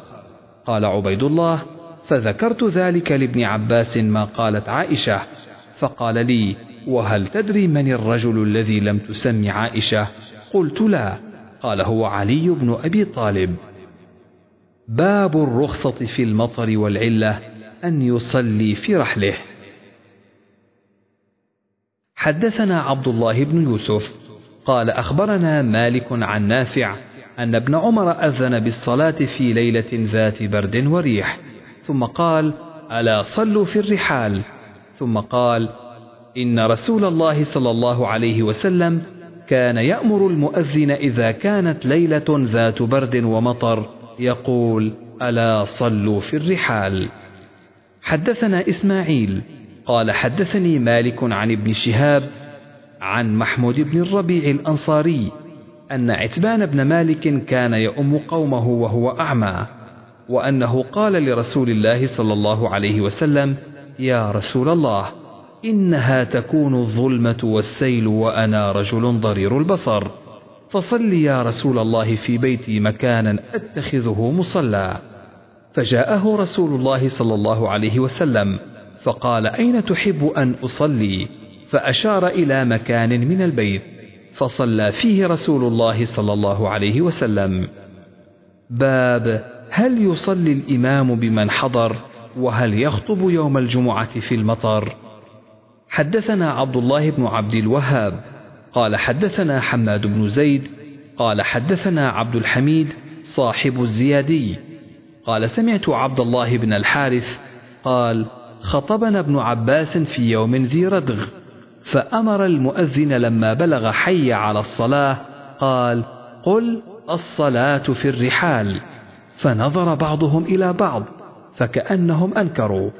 قال عبيد الله فذكرت ذلك لابن عباس ما قالت عائشة. فقال لي وهل تدري من الرجل الذي لم تسم عائشة؟ قلت لا. قال هو علي بن أبي طالب. باب الرخصة في المطر والعلة. أن يصلي في رحله. حدثنا عبد الله بن يوسف قال أخبرنا مالك عن نافع أن ابن عمر أذن بالصلاة في ليلة ذات برد وريح ثم قال ألا صلوا في الرحال؟ ثم قال إن رسول الله صلى الله عليه وسلم كان يأمر المؤذن إذا كانت ليلة ذات برد ومطر يقول ألا صلوا في الرحال؟ حدثنا إسماعيل. قال حدثني مالك عن ابن شهاب عن محمود بن الربيع الأنصاري أن عتبان بن مالك كان يؤم قومه وهو أعمى وأنه قال لرسول الله صلى الله عليه وسلم يا رسول الله إنها تكون الظلمة والسيل وأنا رجل ضرير البصر فصل يا رسول الله في بيتي مكانا أتخذه مصلى. فجاءه رسول الله صلى الله عليه وسلم فقال أين تحب أن أصلي؟ فأشار إلى مكان من البيت فصلى فيه رسول الله صلى الله عليه وسلم. باب هل يصلي الإمام بمن حضر؟ وهل يخطب يوم الجمعة في المطر؟ حدثنا عبد الله بن عبد الوهاب قال حدثنا حماد بن زيد قال حدثنا عبد الحميد صاحب الزيادي. قال سمعت عبد الله بن الحارث قال خطبنا ابن عباس في يوم ذي ردغ فأمر المؤذن لما بلغ حي على الصلاة قال قل الصلاة في الرحال. فنظر بعضهم إلى بعض فكأنهم أنكروا.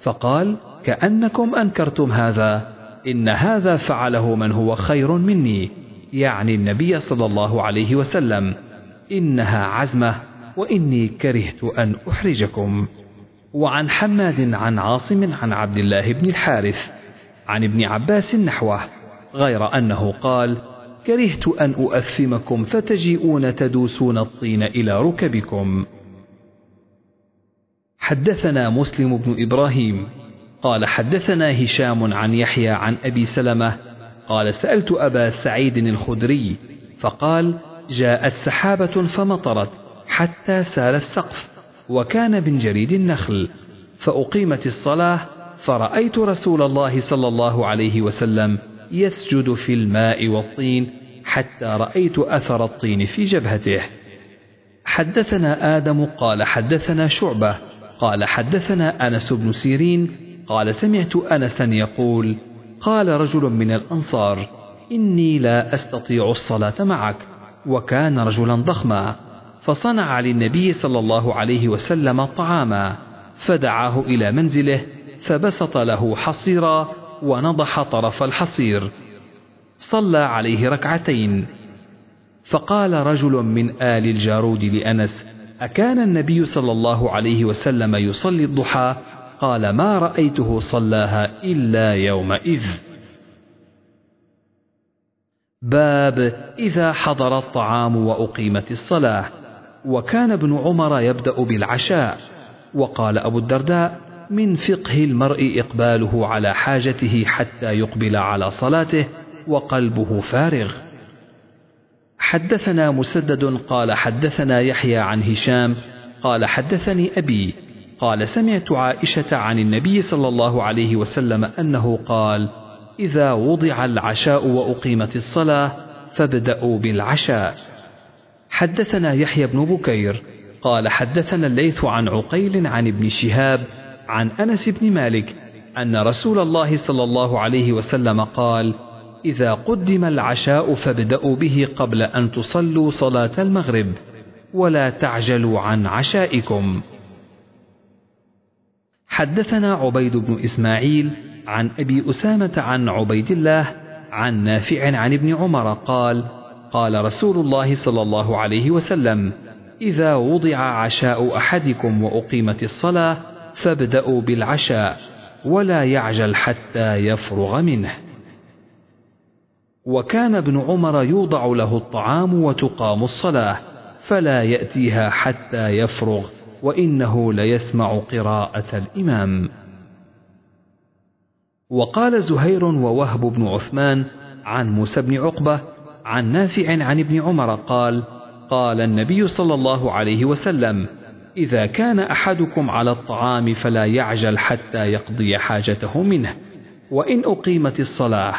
فقال كأنكم أنكرتم هذا. إن هذا فعله من هو خير مني. يعني النبي صلى الله عليه وسلم. إنها عزمة وإني كرهت أن أحرجكم. وعن حماد عن عاصم عن عبد الله بن الحارث عن ابن عباس نحوه غير أنه قال كرهت أن أؤثمكم فتجيئون تدوسون الطين إلى ركبكم. حدثنا مسلم بن إبراهيم قال حدثنا هشام عن يحيى عن أبي سلمة قال سألت أبا سعيد الخدري فقال جاءت سحابة فمطرت حتى سال السقف وكان من جريد النخل. فأقيمت الصلاة فرأيت رسول الله صلى الله عليه وسلم يسجد في الماء والطين حتى رأيت أثر الطين في جبهته. حدثنا آدم قال حدثنا شعبة قال حدثنا أنس بن سيرين قال سمعت أنسا يقول قال رجل من الأنصار إني لا أستطيع الصلاة معك وكان رجلا ضخما. فصنع للنبي صلى الله عليه وسلم طعاما فدعاه إلى منزله فبسط له حصيرا ونضح طرف الحصير. صلى عليه ركعتين. فقال رجل من آل الجارود لأنس أكان النبي صلى الله عليه وسلم يصلي الضحى؟ قال ما رأيته صلاها إلا يومئذ. باب إذا حضر الطعام وأقيمت الصلاة. وكان ابن عمر يبدأ بالعشاء وقال أبو الدرداء من فقه المرء إقباله على حاجته حتى يقبل على صلاته وقلبه فارغ. حدثنا مسدد قال حدثنا يحيى عن هشام قال حدثني أبي قال سمعت عائشة عن النبي صلى الله عليه وسلم أنه قال إذا وضع العشاء وأقيمت الصلاة فابدأوا بالعشاء. حدثنا يحيى بن بكير قال حدثنا الليث عن عقيل عن ابن شهاب عن أنس بن مالك أن رسول الله صلى الله عليه وسلم قال إذا قدم العشاء فابدأوا به قبل أن تصلوا صلاة المغرب ولا تعجلوا عن عشائكم. حدثنا عبيد بن إسماعيل عن أبي أسامة عن عبيد الله عن نافع عن ابن عمر قال قال رسول الله صلى الله عليه وسلم إذا وضع عشاء أحدكم وأقيمت الصلاة فابدأوا بالعشاء ولا يعجل حتى يفرغ منه. وكان ابن عمر يوضع له الطعام وتقام الصلاة فلا يأتيها حتى يفرغ وإنه ليسمع قراءة الإمام. وقال زهير ووهب بن عثمان عن موسى بن عقبة عن نافع عن ابن عمر قال قال النبي صلى الله عليه وسلم إذا كان أحدكم على الطعام فلا يعجل حتى يقضي حاجته منه وإن أقيمت الصلاة.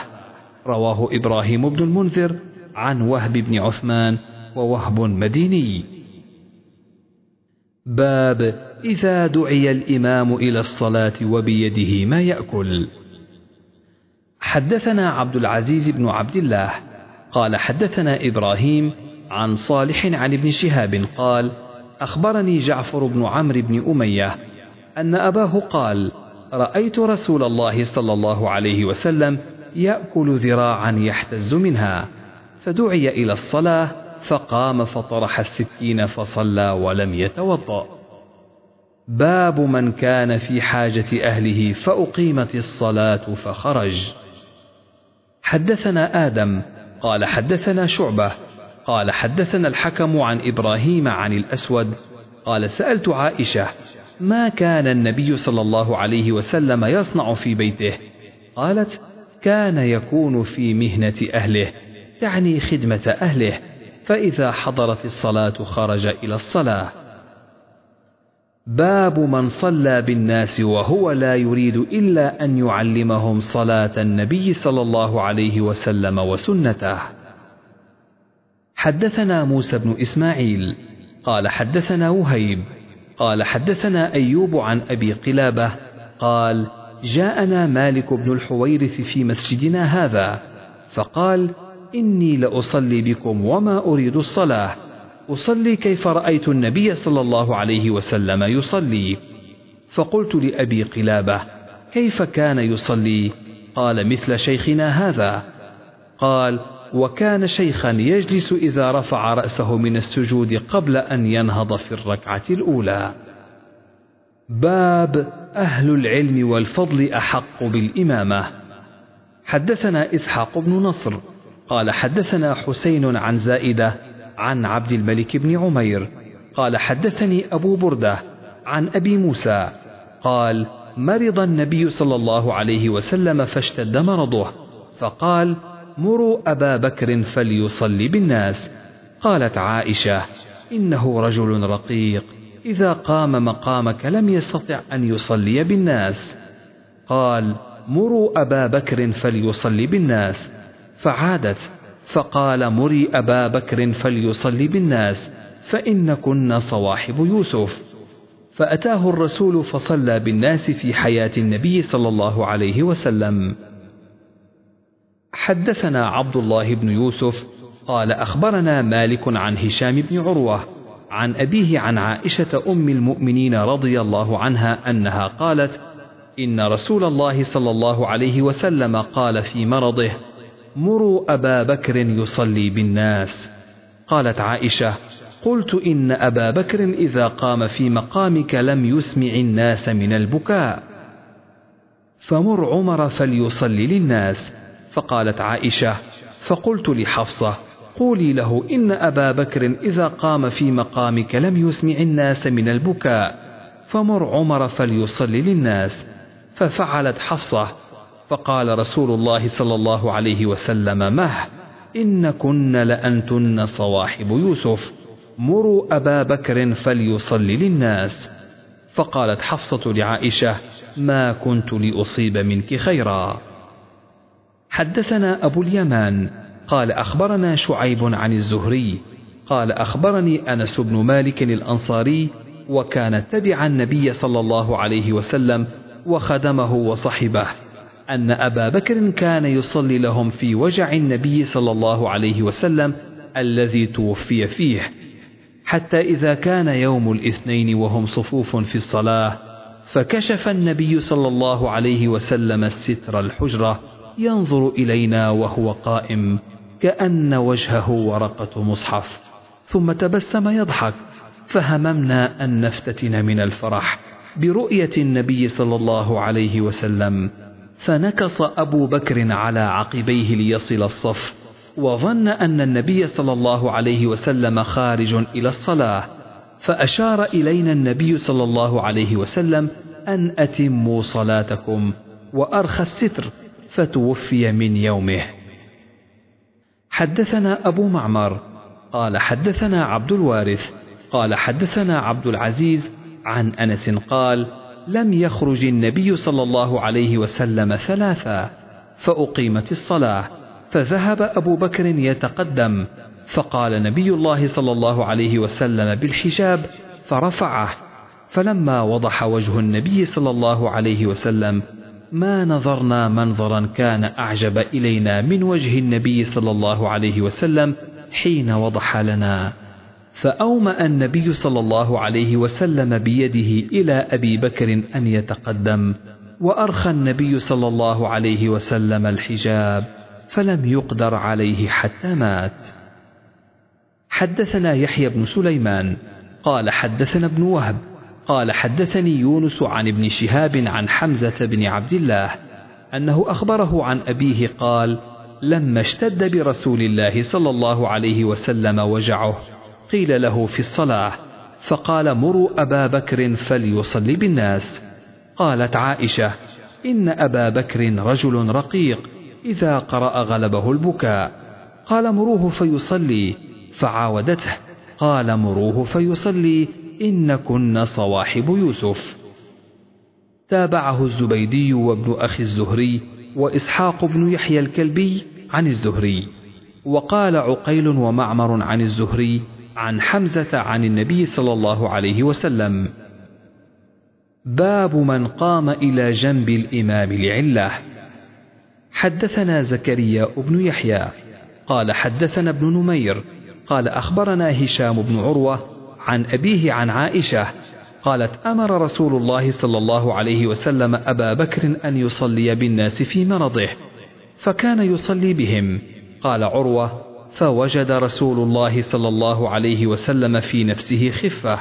رواه إبراهيم بن المنذر عن وهب بن عثمان ووهب مديني. باب إذا دعي الإمام إلى الصلاة وبيده ما يأكل. حدثنا عبد العزيز بن عبد الله قال حدثنا إبراهيم عن صالح عن ابن شهاب قال أخبرني جعفر بن عمرو بن أمية أن أباه قال رأيت رسول الله صلى الله عليه وسلم يأكل ذراعا يحتز منها فدعي إلى الصلاة فقام فطرح السكين فصلى ولم يتوضأ. باب من كان في حاجة أهله فأقيمت الصلاة فخرج. حدثنا آدم قال حدثنا شعبة قال حدثنا الحكم عن إبراهيم عن الأسود قال سألت عائشة ما كان النبي صلى الله عليه وسلم يصنع في بيته؟ قالت كان يكون في مهنة أهله يعني خدمة أهله فإذا حضرت الصلاة خرج إلى الصلاة. باب من صلى بالناس وهو لا يريد إلا أن يعلمهم صلاة النبي صلى الله عليه وسلم وسنته. حدثنا موسى بن إسماعيل قال حدثنا وهيب قال حدثنا أيوب عن أبي قلابة قال جاءنا مالك بن الحويرث في مسجدنا هذا فقال إني لأصلي بكم وما أريد الصلاة. أصلي كيف رأيت النبي صلى الله عليه وسلم يصلي. فقلت لأبي قلابة كيف كان يصلي؟ قال مثل شيخنا هذا. قال وكان شيخا يجلس إذا رفع رأسه من السجود قبل أن ينهض في الركعة الأولى. باب أهل العلم والفضل أحق بالإمامة. حدثنا إسحاق بن نصر قال حدثنا حسين عن زائدة عن عبد الملك بن عمير. قال حدثني أبو بردة عن أبي موسى. قال مرض النبي صلى الله عليه وسلم فاشتد مرضه. فقال مروا أبا بكر فليصلي بالناس. قالت عائشة إنه رجل رقيق. إذا قام مقامك لم يستطع أن يصلي بالناس. قال مروا أبا بكر فليصلي بالناس. فعادت فقال مري أبا بكر فليصلي بالناس فإنكن صواحب يوسف. فأتاه الرسول فصلى بالناس في حياة النبي صلى الله عليه وسلم. حدثنا عبد الله بن يوسف قال أخبرنا مالك عن هشام بن عروة عن أبيه عن عائشة أم المؤمنين رضي الله عنها أنها قالت إن رسول الله صلى الله عليه وسلم قال في مرضه مروا أبا بكر يصلي بالناس. قالت عائشة قلت إن أبا بكر إذا قام في مقامك لم يسمع الناس من البكاء. فمر عمر فليصلي للناس. فقالت عائشة فقلت لحفصة قولي له إن أبا بكر إذا قام في مقامك لم يسمع الناس من البكاء. فمر عمر فليصلي للناس. ففعلت حفصة فقال رسول الله صلى الله عليه وسلم مه إن كن لأنتن صواحب يوسف. مروا أبا بكر فليصلي للناس. فقالت حفصة لعائشة ما كنت لأصيب منك خيرا. حدثنا أبو اليمان قال أخبرنا شعيب عن الزهري قال أخبرني أنس بن مالك الأنصاري وكان تبع النبي صلى الله عليه وسلم وخدمه وصحبه. أن أبا بكر كان يصلي لهم في وجع النبي صلى الله عليه وسلم الذي توفي فيه حتى إذا كان يوم الاثنين وهم صفوف في الصلاة فكشف النبي صلى الله عليه وسلم الستر الحجرة ينظر إلينا وهو قائم كأن وجهه ورقة مصحف ثم تبسم يضحك فهممنا أن نفتتن من الفرح برؤية النبي صلى الله عليه وسلم. فنكص أبو بكر على عقبيه ليصل الصف وظن أن النبي صلى الله عليه وسلم خارج إلى الصلاة فأشار إلينا النبي صلى الله عليه وسلم أن أتموا صلاتكم وأرخى الستر فتوفي من يومه. حدثنا أبو معمر قال حدثنا عبد الوارث قال حدثنا عبد العزيز عن أنس قال لم يخرج النبي صلى الله عليه وسلم ثلاثا فأقيمت الصلاة فذهب أبو بكر يتقدم فقال نبي الله صلى الله عليه وسلم بالحجاب فرفعه فلما وضح وجه النبي صلى الله عليه وسلم ما نظرنا منظرا كان أعجب إلينا من وجه النبي صلى الله عليه وسلم حين وضح لنا. فأومأ النبي صلى الله عليه وسلم بيده إلى أبي بكر أن يتقدم وأرخى النبي صلى الله عليه وسلم الحجاب فلم يقدر عليه حتى مات. حدثنا يحيى بن سليمان قال حدثنا ابن وهب قال حدثني يونس عن ابن شهاب عن حمزة بن عبد الله أنه أخبره عن أبيه قال لما اشتد برسول الله صلى الله عليه وسلم وجعه قيل له في الصلاة فقال مروا أبا بكر فليصلي بالناس. قالت عائشة إن أبا بكر رجل رقيق إذا قرأ غلبه البكاء. قال مروه فيصلي. فعاودته قال مروه فيصلي إن كن صواحب يوسف. تابعه الزبيدي وابن أخي الزهري وإسحاق بن يحيى الكلبي عن الزهري وقال عقيل ومعمر عن الزهري عن حمزة عن النبي صلى الله عليه وسلم. باب من قام إلى جنب الإمام لعلة. حدثنا زكريا بن يحيى. قال حدثنا ابن نمير. قال أخبرنا هشام بن عروة عن أبيه عن عائشة. قالت أمر رسول الله صلى الله عليه وسلم أبا بكر أن يصلي بالناس في مرضه فكان يصلي بهم. قال عروة فوجد رسول الله صلى الله عليه وسلم في نفسه خفة.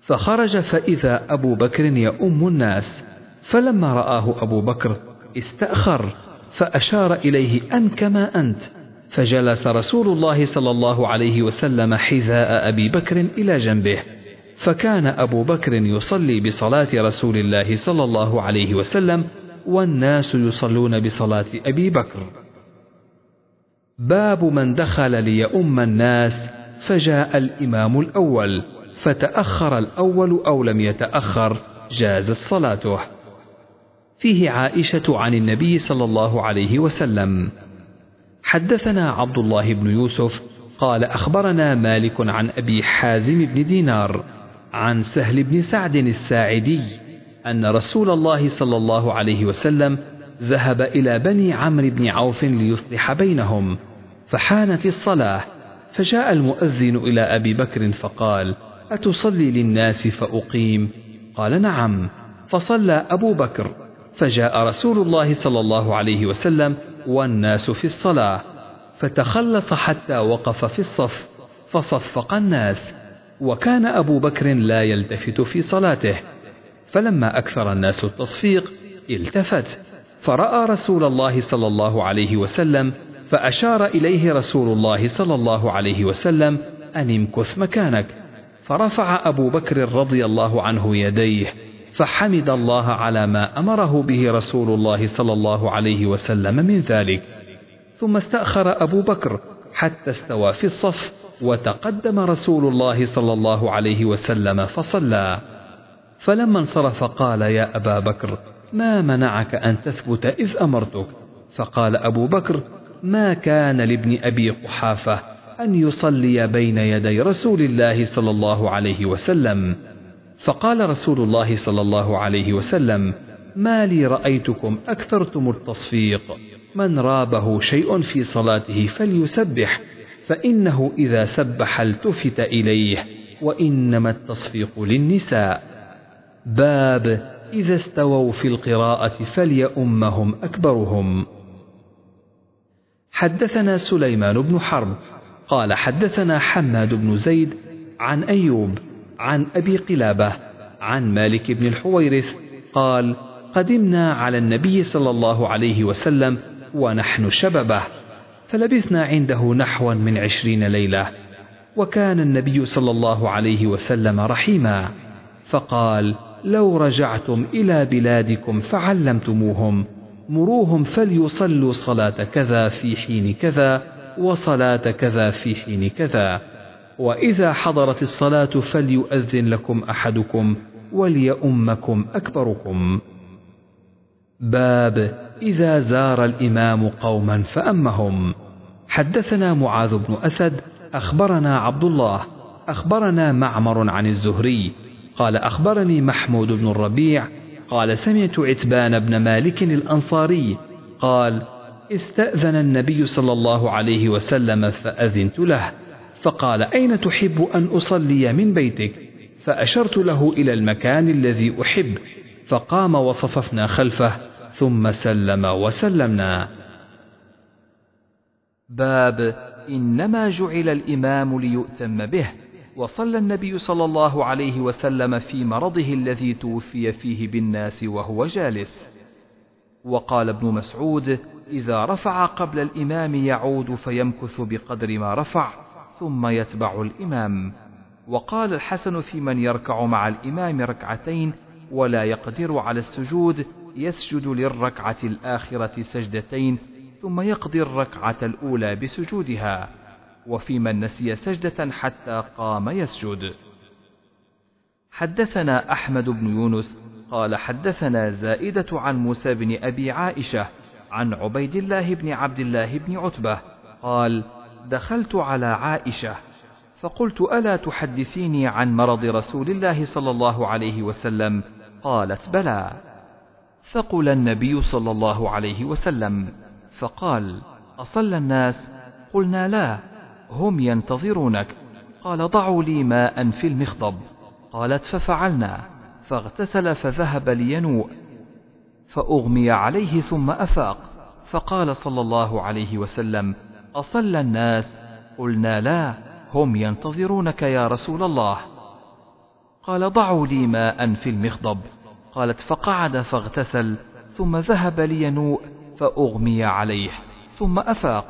فخرج فإذا أبو بكر يؤم الناس فلما رآه أبو بكر استأخر فأشار إليه أن كما أنت. فجلس رسول الله صلى الله عليه وسلم حذاء أبي بكر إلى جنبه. فكان أبو بكر يصلي بصلاة رسول الله صلى الله عليه وسلم والناس يصلون بصلاة أبي بكر. باب من دخل ليؤم الناس فجاء الإمام الأول فتأخر الأول أو لم يتأخر جازت صلاته. فيه عائشة عن النبي صلى الله عليه وسلم. حدثنا عبد الله بن يوسف قال أخبرنا مالك عن أبي حازم بن دينار عن سهل بن سعد الساعدي أن رسول الله صلى الله عليه وسلم ذهب إلى بني عمرو بن عوف ليصلح بينهم. فحانت الصلاة. فجاء المؤذن إلى أبي بكر فقال أتصلي للناس فأقيم؟ قال نعم. فصلى أبو بكر. فجاء رسول الله صلى الله عليه وسلم والناس في الصلاة. فتخلص حتى وقف في الصف فصفق الناس. وكان أبو بكر لا يلتفت في صلاته. فلما أكثر الناس التصفيق التفت. فرأى رسول الله صلى الله عليه وسلم فأشار إليه رسول الله صلى الله عليه وسلم أن امكث مكانك. فرفع أبو بكر رضي الله عنه يديه فحمد الله على ما أمره به رسول الله صلى الله عليه وسلم من ذلك. ثم استأخر أبو بكر حتى استوى في الصف وتقدم رسول الله صلى الله عليه وسلم فصلى. فلما انصرف قال يا أبا بكر ما منعك أن تثبت إذ أمرتك؟ فقال أبو بكر ما كان لابن أبي قحافة أن يصلي بين يدي رسول الله صلى الله عليه وسلم. فقال رسول الله صلى الله عليه وسلم ما لي رأيتكم أكثرتم التصفيق. من رابه شيء في صلاته فليسبح فإنه إذا سبح التفت إليه وإنما التصفيق للنساء. باب إذا استووا في القراءة فليؤمهم أكبرهم. حدثنا سليمان بن حرب قال حدثنا حماد بن زيد عن أيوب عن أبي قلابة عن مالك بن الحويرث قال قدمنا على النبي صلى الله عليه وسلم ونحن شببة فلبثنا عنده نحوا من عشرين ليلة وكان النبي صلى الله عليه وسلم رحيما فقال لو رجعتم إلى بلادكم فعلمتموهم مروهم فليصلوا صلاة كذا في حين كذا وصلاة كذا في حين كذا. وإذا حضرت الصلاة فليؤذن لكم أحدكم وليؤمكم أكبركم. باب إذا زار الإمام قوما فأمهم. حدثنا معاذ بن أسد أخبرنا عبد الله أخبرنا معمر عن الزهري قال أخبرني محمود بن الربيع قال سمعت عتبان بن مالك الأنصاري قال استأذن النبي صلى الله عليه وسلم فأذنت له. فقال أين تحب أن أصلي من بيتك؟ فأشرت له إلى المكان الذي أحب. فقام وصففنا خلفه ثم سلم وسلمنا. باب إنما جعل الإمام ليؤتم به. وصلى النبي صلى الله عليه وسلم في مرضه الذي توفي فيه بالناس وهو جالس. وقال ابن مسعود إذا رفع قبل الإمام يعود فيمكث بقدر ما رفع ثم يتبع الإمام. وقال الحسن في من يركع مع الإمام ركعتين ولا يقدر على السجود يسجد للركعة الآخرة سجدتين ثم يقضي الركعة الأولى بسجودها. وفي من نسي سجدة حتى قام يسجد. حدثنا أحمد بن يونس قال حدثنا زائدة عن موسى بن أبي عائشة عن عبيد الله بن عبد الله بن عتبة قال دخلت على عائشة فقلت ألا تحدثيني عن مرض رسول الله صلى الله عليه وسلم؟ قالت بلى. فقل النبي صلى الله عليه وسلم فقال أصلى الناس؟ قلنا لا. هم ينتظرونك. قال ضعوا لي ماء في المخضب. قالت ففعلنا. فاغتسل فذهب لينوء. فأغمي عليه ثم أفاق. فقال صلى الله عليه وسلم أصلى الناس؟ قلنا لا هم ينتظرونك يا رسول الله. قال ضعوا لي ماء في المخضب. قالت فقعد فاغتسل ثم ذهب لينوء فأغمي عليه ثم أفاق.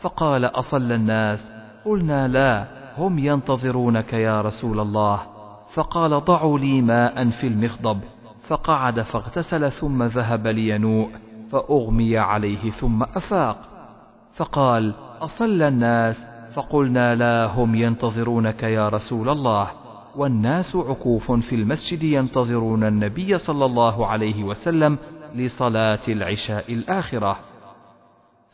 فقال أصلى الناس؟ قلنا لا هم ينتظرونك يا رسول الله. فقال ضعوا لي ماء في المخضب. فقعد فاغتسل ثم ذهب لينوء فأغمي عليه ثم أفاق. فقال أصلى الناس؟ فقلنا لا هم ينتظرونك يا رسول الله. والناس عكوف في المسجد ينتظرون النبي صلى الله عليه وسلم لصلاة العشاء الآخرة.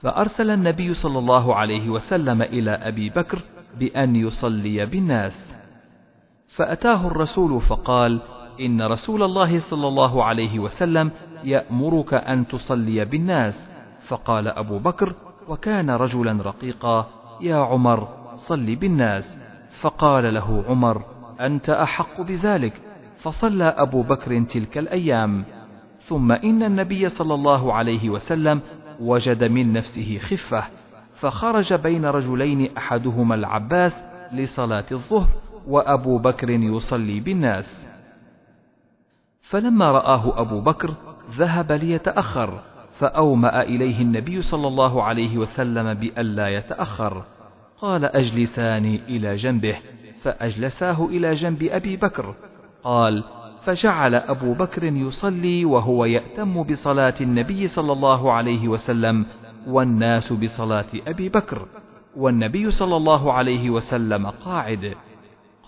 فأرسل النبي صلى الله عليه وسلم إلى أبي بكر بأن يصلي بالناس. فأتاه الرسول فقال إن رسول الله صلى الله عليه وسلم يأمرك أن تصلي بالناس. فقال أبو بكر وكان رجلا رقيقا يا عمر صل بالناس. فقال له عمر أنت أحق بذلك. فصلى أبو بكر تلك الأيام. ثم إن النبي صلى الله عليه وسلم وجد من نفسه خفة فخرج بين رجلين أحدهما العباس لصلاة الظهر وأبو بكر يصلي بالناس. فلما رآه أبو بكر ذهب ليتأخر فأومأ إليه النبي صلى الله عليه وسلم بألا يتأخر. قال أجلساني إلى جنبه. فأجلساه إلى جنب أبي بكر. قال فجعل أبو بكر يصلي وهو يأتم بصلاة النبي صلى الله عليه وسلم والناس بصلاة أبي بكر والنبي صلى الله عليه وسلم قاعد.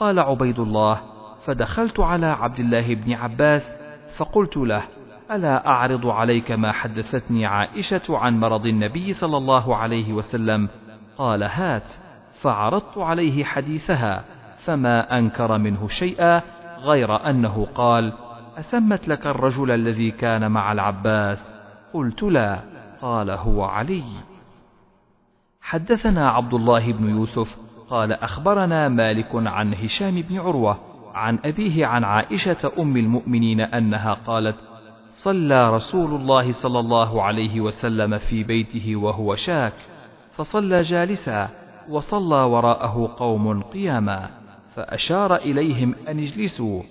قال عبيد الله فدخلت على عبد الله بن عباس فقلت له ألا أعرض عليك ما حدثتني عائشة عن مرض النبي صلى الله عليه وسلم؟ قال هات. فعرضت عليه حديثها فما أنكر منه شيئا غير أنه قال أسمت لك الرجل الذي كان مع العباس؟ قلت لا. قال هو علي. حدثنا عبد الله بن يوسف قال أخبرنا مالك عن هشام بن عروة عن أبيه عن عائشة أم المؤمنين أنها قالت صلى رسول الله صلى الله عليه وسلم في بيته وهو شاك فصلى جالسا وصلى وراءه قوم قياما. فأشار إليهم أن اجلسوا.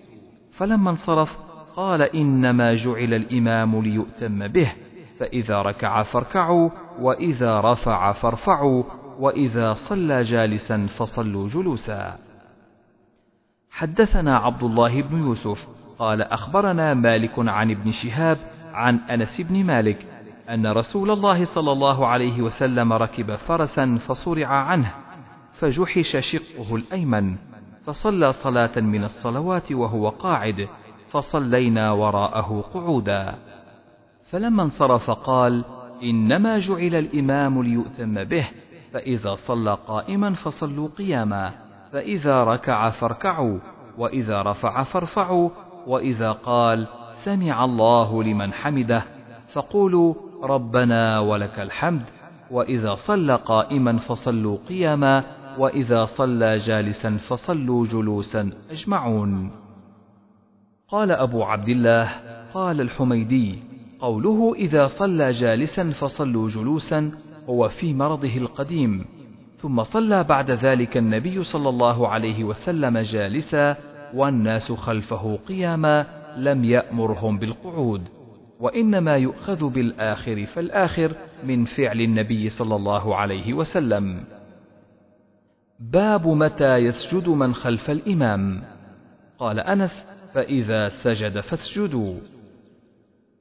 فلما انصرف قال إنما جعل الإمام ليؤتم به فإذا ركع فاركعوا وإذا رفع فارفعوا وإذا صلى جالسا فصلوا جلوسا. حدثنا عبد الله بن يوسف قال أخبرنا مالك عن ابن شهاب عن أنس بن مالك أن رسول الله صلى الله عليه وسلم ركب فرسا فصرع عنه فجحش شقه الأيمن. فصلى صلاة من الصلوات وهو قاعد فصلينا وراءه قعودا. فلما انصرف قال إنما جعل الإمام ليؤتم به فإذا صلى قائما فصلوا قياما فإذا ركع فاركعوا وإذا رفع فارفعوا وإذا قال سمع الله لمن حمده فقولوا ربنا ولك الحمد وإذا صلى قائما فصلوا قياما وإذا صلى جالسا فصلوا جلوسا. أجمعون. قال أبو عبد الله قال الحميدي قوله إذا صلى جالسا فصلوا جلوسا هو في مرضه القديم. ثم صلى بعد ذلك النبي صلى الله عليه وسلم جالسا والناس خلفه قياما لم يأمرهم بالقعود. وإنما يؤخذ بالآخر فالآخر من فعل النبي صلى الله عليه وسلم. باب متى يسجد من خلف الإمام. قال أنس فإذا سجد فاسجدوا.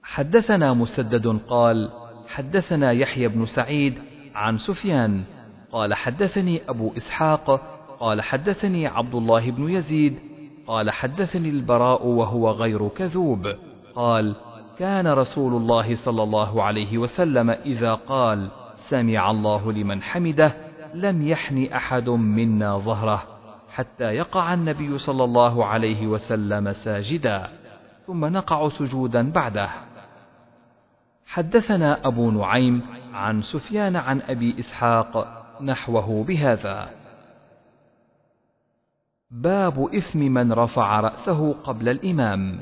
حدثنا مسدد قال حدثنا يحيى بن سعيد عن سفيان. قال حدثني أبو إسحاق. قال حدثني عبد الله بن يزيد. قال حدثني البراء وهو غير كذوب. قال كان رسول الله صلى الله عليه وسلم إذا قال سمع الله لمن حمده لم يحن أحد منا ظهره حتى يقع النبي صلى الله عليه وسلم ساجدا ثم نقع سجودا بعده. حدثنا أبو نعيم عن سفيان عن أبي إسحاق نحوه بهذا. باب إثم من رفع رأسه قبل الإمام.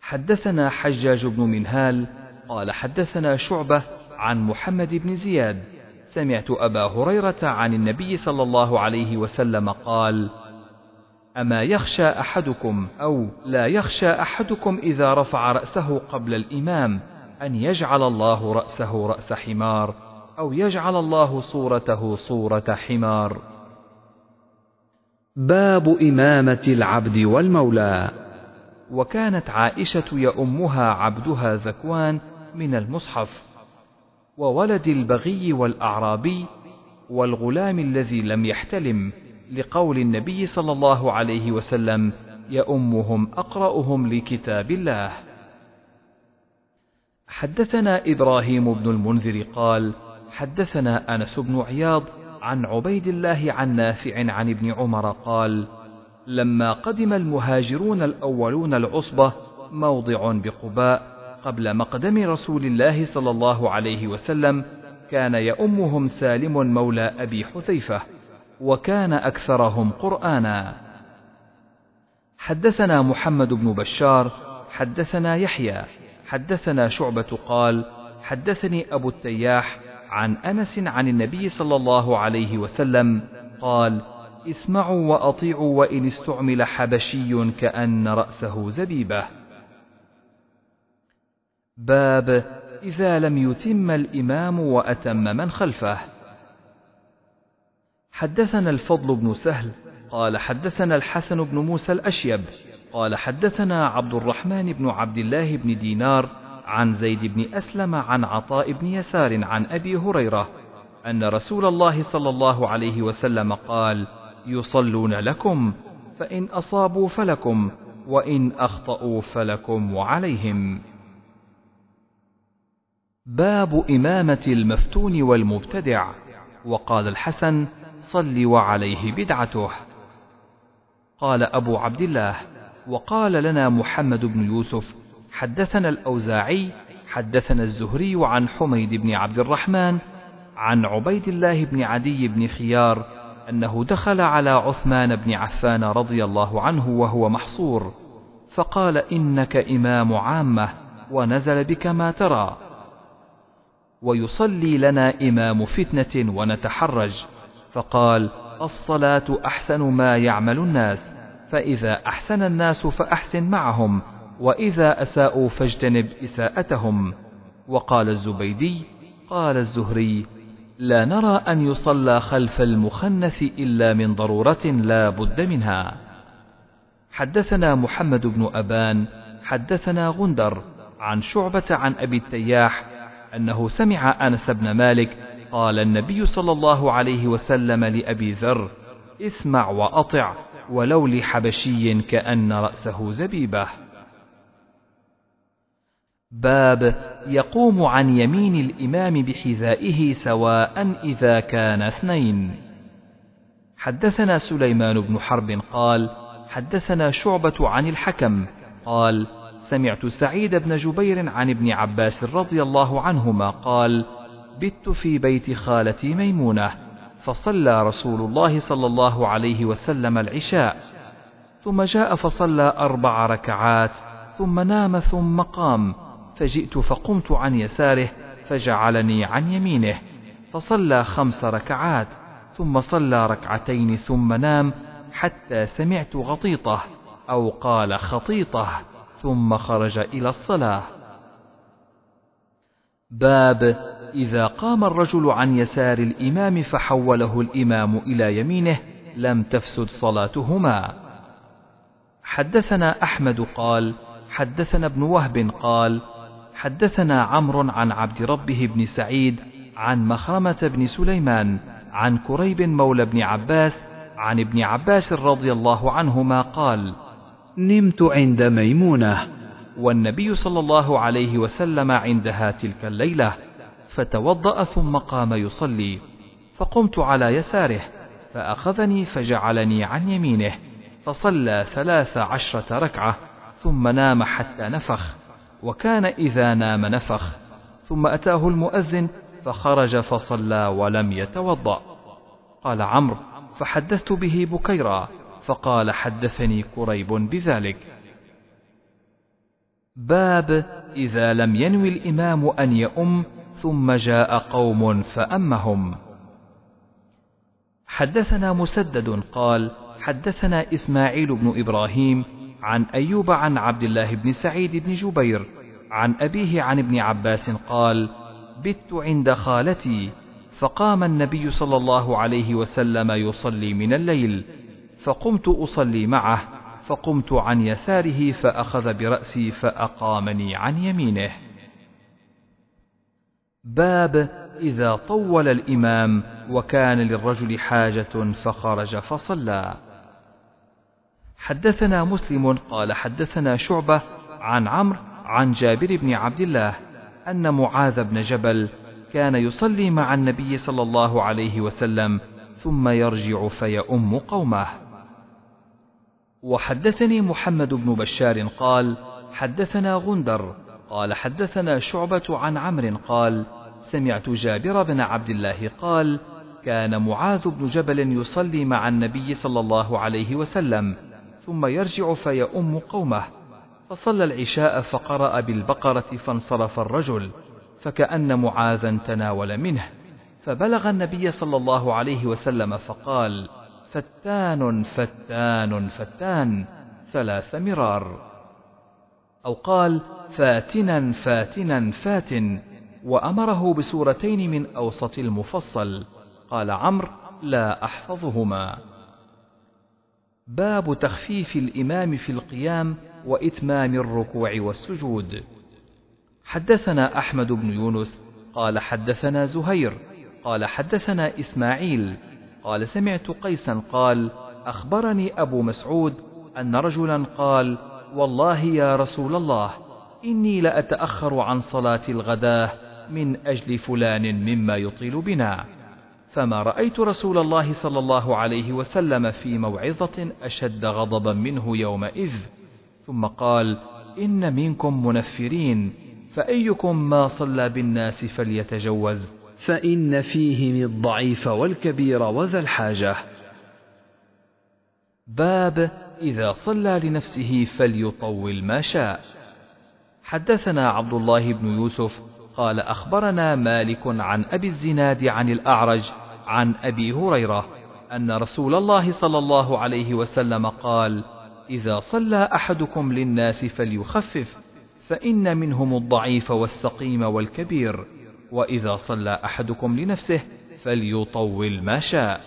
حدثنا حجاج بن منهال قال حدثنا شعبة عن محمد بن زياد سمعت أبا هريرة عن النبي صلى الله عليه وسلم قال أما يخشى أحدكم أو لا يخشى أحدكم إذا رفع رأسه قبل الإمام أن يجعل الله رأسه رأس حمار أو يجعل الله صورته صورة حمار. باب إمامة العبد والمولى. وكانت عائشة يؤمها عبدها ذكوان من المصحف. وولد البغي والأعرابي والغلام الذي لم يحتلم لقول النبي صلى الله عليه وسلم يؤمهم أقرأهم لكتاب الله. حدثنا إبراهيم بن المنذر قال حدثنا أنس بن عياض عن عبيد الله عن نافع عن ابن عمر قال لما قدم المهاجرون الأولون العصبة موضع بقباء قبل مقدم رسول الله صلى الله عليه وسلم كان يؤمهم سالم مولى أبي حذيفة وكان أكثرهم قرآنا. حدثنا محمد بن بشار حدثنا يحيى حدثنا شعبة قال حدثني أبو التياح عن أنس عن النبي صلى الله عليه وسلم قال اسمعوا وأطيعوا وإن استعمل حبشي كأن رأسه زبيبة. باب إذا لم يتم الإمام وأتم من خلفه. حدثنا الفضل بن سهل قال حدثنا الحسن بن موسى الأشيب قال حدثنا عبد الرحمن بن عبد الله بن دينار عن زيد بن أسلم عن عطاء بن يسار عن أبي هريرة أن رسول الله صلى الله عليه وسلم قال يصلون لكم فإن أصابوا فلكم وإن أخطأوا فلكم وعليهم. باب إمامة المفتون والمبتدع. وقال الحسن صل وعليه بدعته. قال أبو عبد الله وقال لنا محمد بن يوسف حدثنا الأوزاعي حدثنا الزهري عن حميد بن عبد الرحمن عن عبيد الله بن عدي بن خيار أنه دخل على عثمان بن عفان رضي الله عنه وهو محصور فقال إنك إمام عامة ونزل بك ما ترى. ويصلي لنا إمام فتنة ونتحرج. فقال الصلاة أحسن ما يعمل الناس فإذا أحسن الناس فأحسن معهم وإذا أساءوا فاجتنب إساءتهم. وقال الزبيدي قال الزهري لا نرى أن يصلى خلف المخنث إلا من ضرورة لا بد منها. حدثنا محمد بن أبان حدثنا غندر عن شعبة عن أبي التياح أنه سمع أنس بن مالك قال النبي صلى الله عليه وسلم لأبي ذر اسمع وأطع ولو لحبشي كأن رأسه زبيبة. باب يقوم عن يمين الإمام بحذائه سواء إذا كان اثنين. حدثنا سليمان بن حرب قال حدثنا شعبة عن الحكم قال سمعت سعيد بن جبير عن ابن عباس رضي الله عنهما قال بت في بيت خالتي ميمونة فصلى رسول الله صلى الله عليه وسلم العشاء ثم جاء فصلى أربع ركعات ثم نام ثم قام فجئت فقمت عن يساره فجعلني عن يمينه فصلى خمس ركعات ثم صلى ركعتين ثم نام حتى سمعت غطيطة أو قال خطيطة. ثم خرج إلى الصلاة. باب إذا قام الرجل عن يسار الإمام فحوله الإمام إلى يمينه لم تفسد صلاتهما. حدثنا أحمد قال حدثنا ابن وهب قال حدثنا عمرو عن عبد ربه بن سعيد عن مخرمة بن سليمان عن كريب مولى بن عباس عن ابن عباس رضي الله عنهما قال نمت عند ميمونة والنبي صلى الله عليه وسلم عندها تلك الليلة فتوضأ ثم قام يصلي فقمت على يساره فأخذني فجعلني عن يمينه فصلى ثلاث عشرة ركعة ثم نام حتى نفخ وكان إذا نام نفخ ثم أتاه المؤذن فخرج فصلى ولم يتوضأ. قال عمرو فحدثت به بكيرا فقال حدثني كريب بذلك. باب إذا لم ينوي الإمام أن يؤم ثم جاء قوم فأمهم. حدثنا مسدد قال حدثنا إسماعيل بن إبراهيم عن أيوب عن عبد الله بن سعيد بن جبير عن أبيه عن ابن عباس قال بت عند خالتي فقام النبي صلى الله عليه وسلم يصلي من الليل فقمت أصلي معه فقمت عن يساره فأخذ برأسي فأقامني عن يمينه. باب إذا طول الإمام وكان للرجل حاجة فخرج فصلى. حدثنا مسلم قال حدثنا شعبة عن عمرو عن جابر بن عبد الله أن معاذ بن جبل كان يصلي مع النبي صلى الله عليه وسلم ثم يرجع فيؤم قومه. وحدثني محمد بن بشار قال حدثنا غندر قال حدثنا شعبة عن عمرو قال سمعت جابر بن عبد الله قال كان معاذ بن جبل يصلي مع النبي صلى الله عليه وسلم ثم يرجع فيؤم قومه فصلى العشاء فقرأ بالبقرة فانصرف الرجل فكأن معاذا تناول منه فبلغ النبي صلى الله عليه وسلم فقال فتان فتان فتان ثلاث مرار. أو قال فاتنا فاتنا فاتن وأمره بسورتين من أوسط المفصل. قال عمرو لا أحفظهما. باب تخفيف الإمام في القيام وإتمام الركوع والسجود. حدثنا أحمد بن يونس قال حدثنا زهير قال حدثنا إسماعيل قال سمعت قيسا قال أخبرني أبو مسعود أن رجلا قال والله يا رسول الله إني لأتأخر عن صلاة الغداة من أجل فلان مما يطيل بنا فما رأيت رسول الله صلى الله عليه وسلم في موعظة أشد غضبا منه يومئذ ثم قال إن منكم منفرين فأيكم ما صلى بالناس فليتجوز فإن فيهم الضعيف والكبير وذا الحاجة. باب إذا صلى لنفسه فليطول ما شاء. حدثنا عبد الله بن يوسف قال أخبرنا مالك عن أبي الزناد عن الأعرج عن أبي هريرة أن رسول الله صلى الله عليه وسلم قال إذا صلى أحدكم للناس فليخفف فإن منهم الضعيف والسقيم والكبير. وإذا صلى أحدكم لنفسه فليطول ما شاء.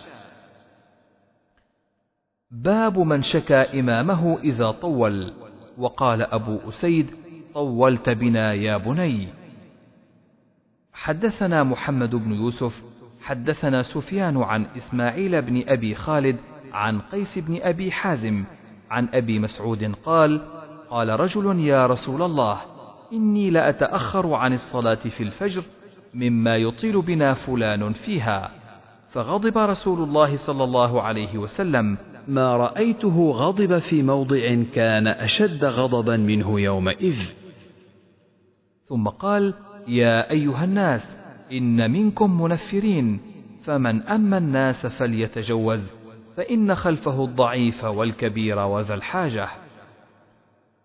باب من شكى إمامه إذا طول. وقال أبو أسيد طولت بنا يا بني. حدثنا محمد بن يوسف حدثنا سفيان عن إسماعيل بن أبي خالد عن قيس بن أبي حازم عن أبي مسعود قال قال رجل يا رسول الله إني لأتأخر عن الصلاة في الفجر مما يطيل بنا فلان فيها. فغضب رسول الله صلى الله عليه وسلم. ما رأيته غضب في موضع كان أشد غضبا منه يومئذ. ثم قال يا أيها الناس إن منكم منفرين فمن أما الناس فليتجوز فإن خلفه الضعيف والكبير وذا الحاجة.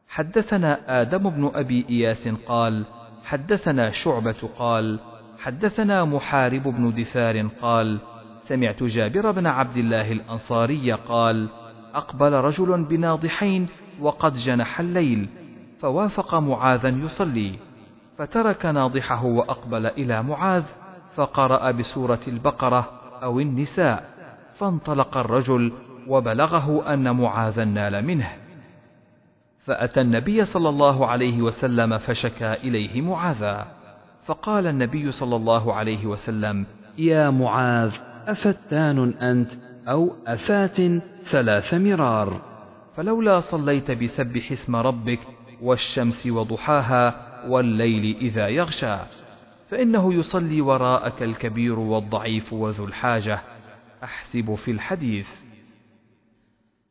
حدثنا آدم بن أبي إياس قال حدثنا شعبة قال حدثنا محارب بن دثار قال سمعت جابر بن عبد الله الأنصاري قال أقبل رجل بناضحين وقد جنح الليل فوافق معاذا يصلي فترك ناضحه وأقبل إلى معاذ فقرأ بسورة البقرة أو النساء فانطلق الرجل وبلغه أن معاذا نال منه. فأتى النبي صلى الله عليه وسلم فشكى إليه معاذا. فقال النبي صلى الله عليه وسلم يا معاذ أفتان أنت أو أفات ثلاث مرار. فلولا صليت بسبح اسم ربك والشمس وضحاها والليل إذا يغشى فإنه يصلي وراءك الكبير والضعيف وذو الحاجة أحسب في الحديث.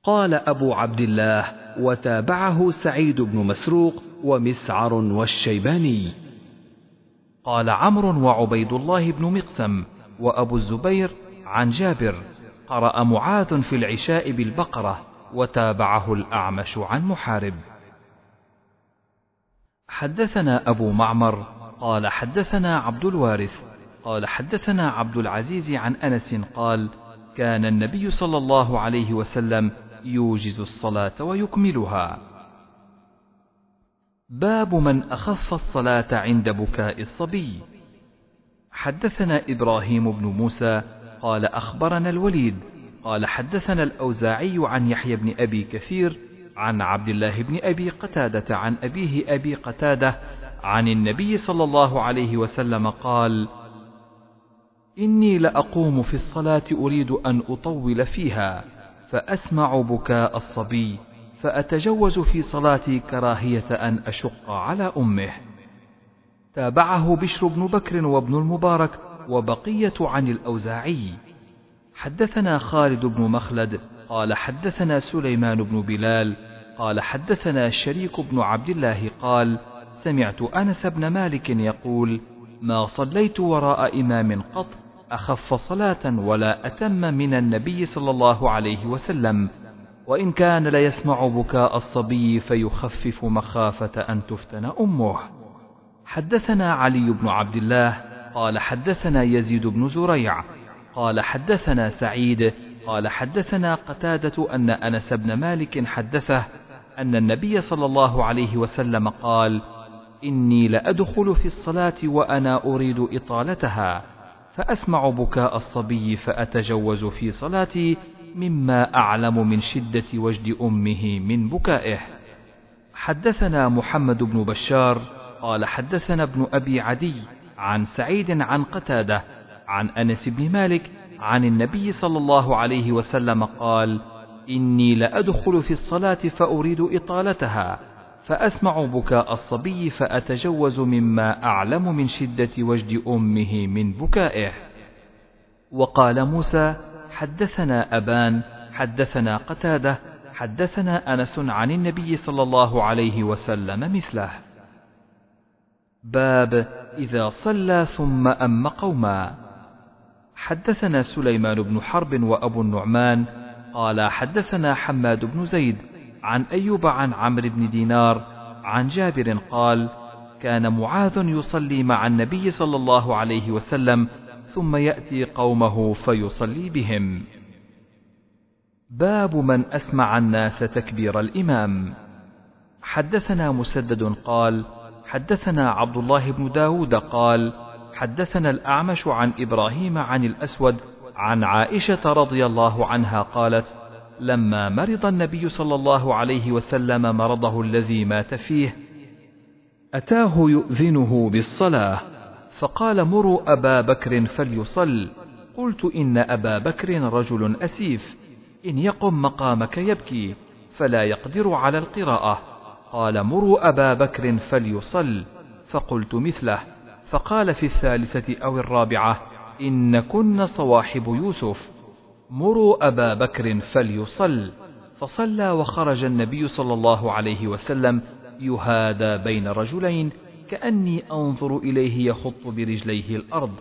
قال أبو عبد الله وتابعه سعيد بن مسروق ومسعر والشيباني. قال عمرو وعبيد الله بن مقسم وأبو الزبير عن جابر قرأ معاذ في العشاء بالبقرة وتابعه الأعمش عن محارب. حدثنا أبو معمر قال حدثنا عبد الوارث قال حدثنا عبد العزيز عن أنس قال كان النبي صلى الله عليه وسلم يوجز الصلاة ويكملها. باب من أخف الصلاة عند بكاء الصبي. حدثنا إبراهيم بن موسى قال أخبرنا الوليد قال حدثنا الأوزاعي عن يحيى بن أبي كثير عن عبد الله بن أبي قتادة عن أبيه أبي قتادة عن النبي صلى الله عليه وسلم قال إني لأقوم في الصلاة أريد أن أطول فيها فأسمع بكاء الصبي. فأتجوز في صلاتي كراهية أن أشق على أمه. تابعه بشر بن بكر وابن المبارك وبقية عن الأوزاعي. حدثنا خالد بن مخلد قال حدثنا سليمان بن بلال قال حدثنا شريك بن عبد الله قال سمعت أنس بن مالك يقول ما صليت وراء إمام قط أخف صلاة ولا أتم من النبي صلى الله عليه وسلم. وإن كان ليسمع بكاء الصبي فيخفف مخافة أن تفتن أمه. حدثنا علي بن عبد الله قال حدثنا يزيد بن زريع قال حدثنا سعيد قال حدثنا قتادة أن أنس بن مالك حدثه أن النبي صلى الله عليه وسلم قال: إني لأدخل في الصلاة وأنا أريد إطالتها، فأسمع بكاء الصبي فأتجوز في صلاتي مما أعلم من شدة وجد أمه من بكائه. حدثنا محمد بن بشار قال حدثنا ابن أبي عدي عن سعيد عن قتادة عن أنس بن مالك عن النبي صلى الله عليه وسلم قال إني لأدخل في الصلاة فأريد إطالتها فأسمع بكاء الصبي فأتجوز مما أعلم من شدة وجد أمه من بكائه وقال موسى حدثنا أبان حدثنا قتادة حدثنا أنس عن النبي صلى الله عليه وسلم مثله. باب إذا صلى ثم أم قوما. حدثنا سليمان بن حرب وأبو النعمان قال حدثنا حماد بن زيد عن أيوب عن عمرو بن دينار عن جابر قال كان معاذ يصلي مع النبي صلى الله عليه وسلم ثم يأتي قومه فيصلي بهم. باب من أسمع الناس تكبير الإمام. حدثنا مسدد قال حدثنا عبد الله بن داود قال حدثنا الأعمش عن إبراهيم عن الأسود عن عائشة رضي الله عنها قالت: لما مرض النبي صلى الله عليه وسلم مرضه الذي مات فيه، أتاه يؤذنه بالصلاة، فقال مروا أبا بكر فليصل، قلت إن أبا بكر رجل أسيف، إن يقم مقامك يبكي، فلا يقدر على القراءة، قال مروا أبا بكر فليصل، فقلت مثله، فقال في الثالثة أو الرابعة: إن كن صواحب يوسف. مروا أبا بكر فليصل. فصلى وخرج النبي صلى الله عليه وسلم. يهادى بين رجلين. كأني أنظر إليه يخط برجليه الأرض.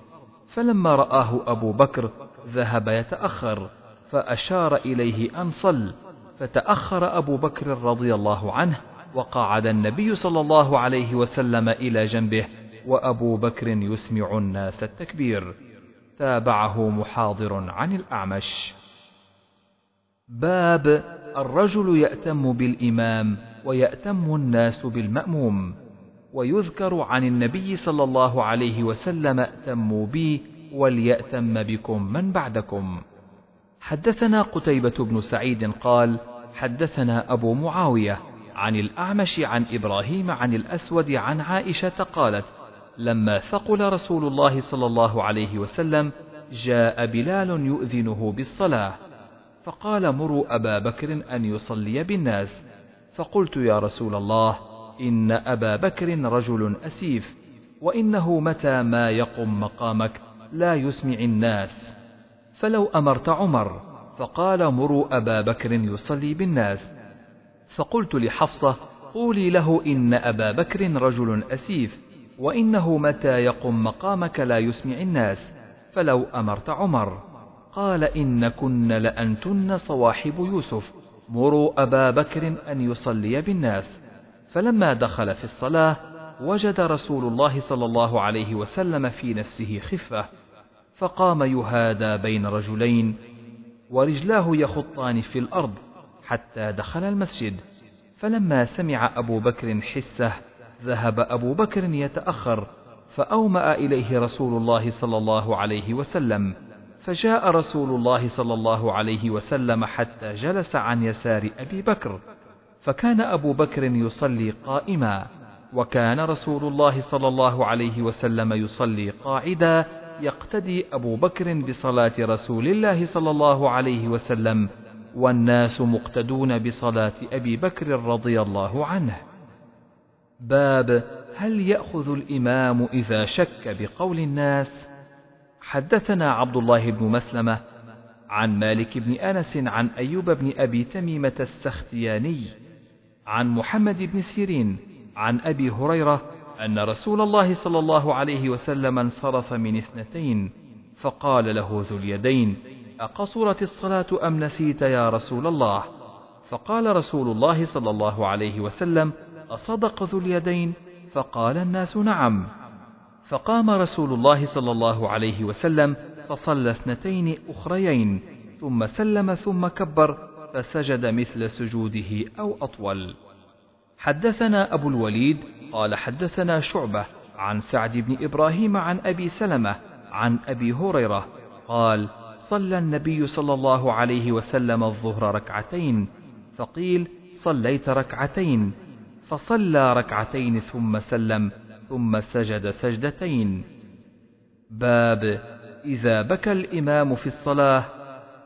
فلما رآه أبو بكر ذهب يتأخر فأشار إليه أن صل. فتأخر أبو بكر رضي الله عنه وقعد النبي صلى الله عليه وسلم إلى جنبه وأبو بكر يسمع الناس التكبير. تابعه محاضر عن الأعمش. باب الرجل يأتم بالإمام ويأتم الناس بالمأموم. ويذكر عن النبي صلى الله عليه وسلم ائتموا بي وليأتم بكم من بعدكم. حدثنا قتيبة بن سعيد قال حدثنا أبو معاوية عن الأعمش عن إبراهيم عن الأسود عن عائشة قالت لما ثقل رسول الله صلى الله عليه وسلم جاء بلال يؤذنه بالصلاة فقال مروا أبا بكر أن يصلي بالناس. فقلت يا رسول الله إن أبا بكر رجل أسيف وإنه متى ما يقم مقامك لا يسمع الناس. فلو أمرت عمر فقال مروا أبا بكر يصلي بالناس. فقلت لحفصة قولي له إن أبا بكر رجل أسيف وإنه متى يقم مقامك لا يسمع الناس. فلو أمرت عمر قال إن كن لأنتن صواحب يوسف مروا أبا بكر أن يصلي بالناس. فلما دخل في الصلاة وجد رسول الله صلى الله عليه وسلم في نفسه خفة فقام يهادى بين رجلين ورجلاه يخطان في الأرض حتى دخل المسجد. فلما سمع أبو بكر حسة ذهب أبو بكر يتأخر فأومأ إليه رسول الله صلى الله عليه وسلم. فجاء رسول الله صلى الله عليه وسلم حتى جلس عن يسار أبي بكر. فكان أبو بكر يصلي قائما وكان رسول الله صلى الله عليه وسلم يصلي قاعدا يقتدي أبو بكر بصلاة رسول الله صلى الله عليه وسلم والناس مقتدون بصلاة أبي بكر رضي الله عنه. باب هل يأخذ الإمام إذا شك بقول الناس؟ حدثنا عبد الله بن مسلمة عن مالك بن أنس عن أيوب بن أبي تميمة السختياني عن محمد بن سيرين عن أبي هريرة أن رسول الله صلى الله عليه وسلم انصرف من اثنتين فقال له ذو اليدين أقصرت الصلاة أم نسيت يا رسول الله؟ فقال رسول الله صلى الله عليه وسلم أصدق ذو اليدين؟ فقال الناس نعم. فقام رسول الله صلى الله عليه وسلم فصلى اثنتين أخريين ثم سلم ثم كبر فسجد مثل سجوده أو أطول. حدثنا أبو الوليد قال حدثنا شعبة عن سعد بن إبراهيم عن أبي سلمة عن أبي هريرة قال صلى النبي صلى الله عليه وسلم الظهر ركعتين فقيل صليت ركعتين فصلى ركعتين ثم سلم ثم سجد سجدتين. باب إذا بكى الإمام في الصلاة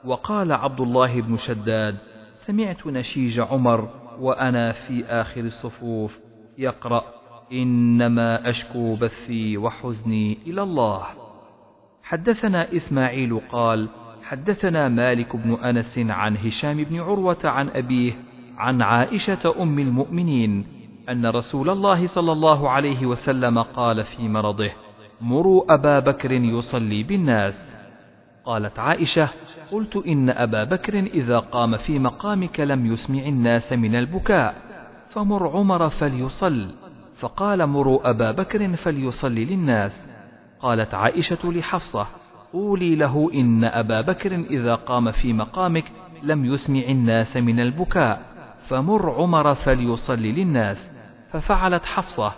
وقال عبد الله بن شداد سمعت نشيج عمر وأنا في آخر الصفوف يقرأ إنما أشكو بثي وحزني إلى الله. حدثنا إسماعيل قال حدثنا مالك بن أنس عن هشام بن عروة عن أبيه عن عائشة أم المؤمنين أن رسول الله صلى الله عليه وسلم قال في مرضه مروا أبا بكر يصلي بالناس. قالت عائشة قلت إن أبا بكر إذا قام في مقامك لم يسمع الناس من البكاء فمر عمر فليصل فقال مروا أبا بكر فليصلي للناس. قالت عائشة لحفصة قولي له إن أبا بكر إذا قام في مقامك لم يسمع الناس من البكاء فمر عمر فليصلي للناس. ففعلت حفصة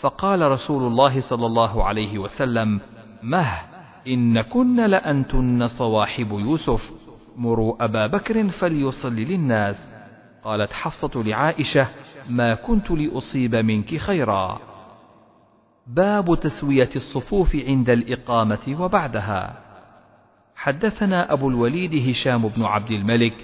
فقال رسول الله صلى الله عليه وسلم مه! إن كن لأنتن صواحب يوسف. مروا أبا بكر فليصلي للناس. قالت حفصة لعائشة ما كنت لأصيب منك خيرا. باب تسوية الصفوف عند الإقامة وبعدها. حدثنا أبو الوليد هشام بن عبد الملك.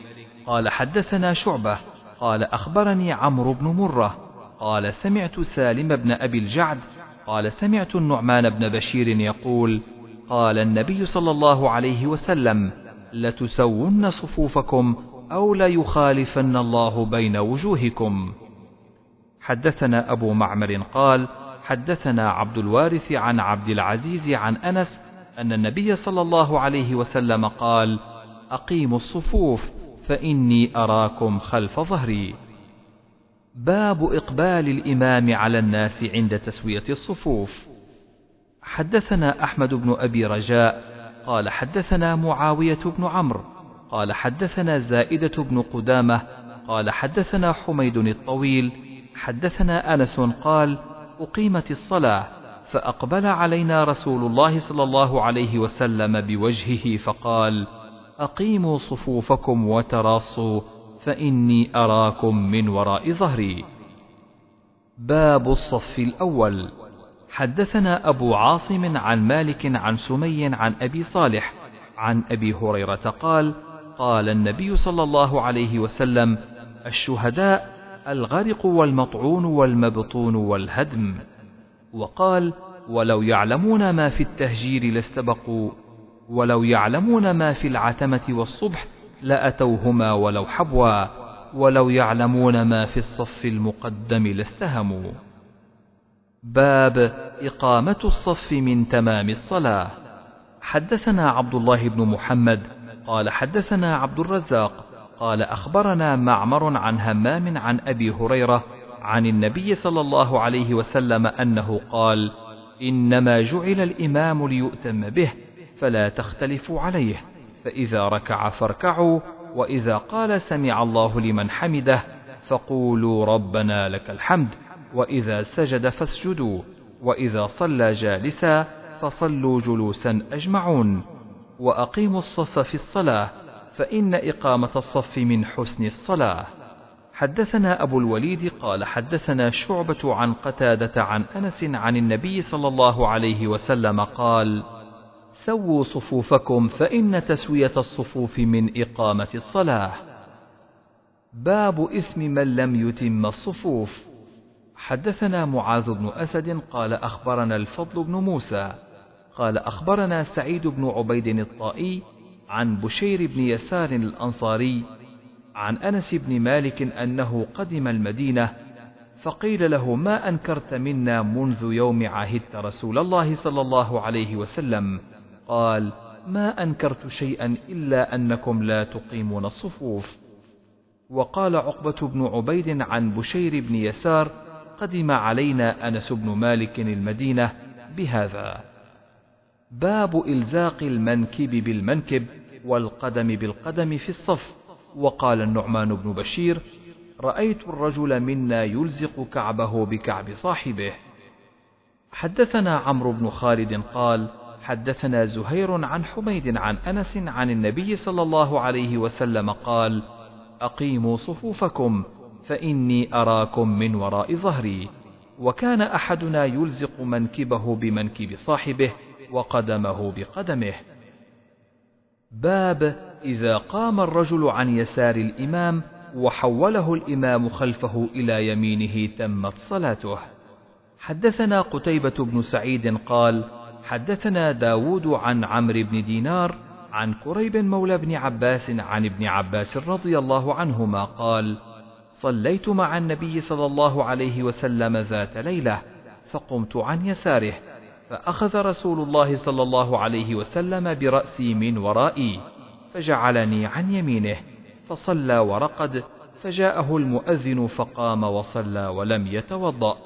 قال حدثنا شعبة. قال أخبرني عمرو بن مرة. قال سمعت سالم بن أبي الجعد. قال سمعت النعمان بن بشير يقول قال النبي صلى الله عليه وسلم لتسون صفوفكم أو ليخالفن الله بين وجوهكم. حدثنا أبو معمر قال حدثنا عبد الوارث عن عبد العزيز عن أنس أن النبي صلى الله عليه وسلم قال أقيموا الصفوف فإني أراكم خلف ظهري. باب إقبال الإمام على الناس عند تسوية الصفوف. حدثنا أحمد بن أبي رجاء قال حدثنا معاوية بن عمرو قال حدثنا زائدة بن قدامة قال حدثنا حميد الطويل حدثنا أنس قال أقيمت الصلاة فأقبل علينا رسول الله صلى الله عليه وسلم بوجهه فقال أقيموا صفوفكم وتراصوا فإني أراكم من وراء ظهري. باب الصف الأول حدثنا أبو عاصم عن مالك عن سمي عن أبي صالح عن أبي هريرة قال: قال النبي صلى الله عليه وسلم: الشهداء الغرق والمطعون والمبطون والهدم. وقال: ولو يعلمون ما في التهجير لاستبقوا ولو يعلمون ما في العتمة والصبح لأتوهما ولو حبوا ولو يعلمون ما في الصف المقدم لاستهموا باب إقامة الصف من تمام الصلاة. حدثنا عبد الله بن محمد قال حدثنا عبد الرزاق قال أخبرنا معمر عن همام عن أبي هريرة عن النبي صلى الله عليه وسلم أنه قال إنما جعل الإمام ليؤتم به فلا تختلفوا عليه فإذا ركع فاركعوا وإذا قال سمع الله لمن حمده فقولوا ربنا لك الحمد. وإذا سجد فاسجدوا وإذا صلى جالسا فصلوا جلوسا أجمعون وأقيموا الصف في الصلاة فإن إقامة الصف من حسن الصلاة حدثنا أبو الوليد قال حدثنا شعبة عن قتادة عن أنس عن النبي صلى الله عليه وسلم قال: سووا صفوفكم فإن تسوية الصفوف من إقامة الصلاة. باب إثم من لم يتم الصفوف. حدثنا معاذ بن أسد قال أخبرنا الفضل بن موسى. قال أخبرنا سعيد بن عبيد الطائي عن بشير بن يسار الأنصاري عن أنس بن مالك أنه قدم المدينة فقيل له ما أنكرت منا منذ يوم عهدت رسول الله صلى الله عليه وسلم؟ قال ما أنكرت شيئا إلا أنكم لا تقيمون الصفوف. وقال عقبة بن عبيد عن بشير بن يسار قدم علينا أنس بن مالك المدينة بهذا. باب إلزاق المنكب بالمنكب والقدم بالقدم في الصف. وقال النعمان بن بشير رأيت الرجل منا يلزق كعبه بكعب صاحبه. حدثنا عمرو بن خالد قال حدثنا زهير عن حميد عن أنس عن النبي صلى الله عليه وسلم قال أقيموا صفوفكم فإني أراكم من وراء ظهري. وكان أحدنا يلزق منكبه بمنكب صاحبه وقدمه بقدمه. باب إذا قام الرجل عن يسار الإمام وحوله الإمام خلفه إلى يمينه تمت صلاته. حدثنا قتيبة بن سعيد قال حدثنا داود عن عمرو بن دينار عن كريب مولى بن عباس عن ابن عباس رضي الله عنهما قال صليت مع النبي صلى الله عليه وسلم ذات ليلة فقمت عن يساره فأخذ رسول الله صلى الله عليه وسلم برأسي من ورائي فجعلني عن يمينه فصلى ورقد فجاءه المؤذن فقام وصلى ولم يتوضأ.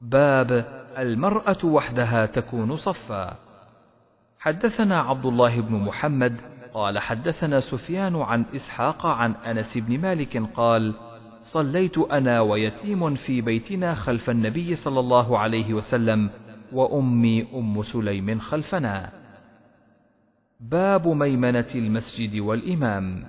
باب المرأة وحدها تكون صفا. حدثنا عبد الله بن محمد قال حدثنا سفيان عن إسحاق عن أنس بن مالك قال صليت أنا ويتيم في بيتنا خلف النبي صلى الله عليه وسلم وأمي أم سليم خلفنا. باب ميمنة المسجد والإمام.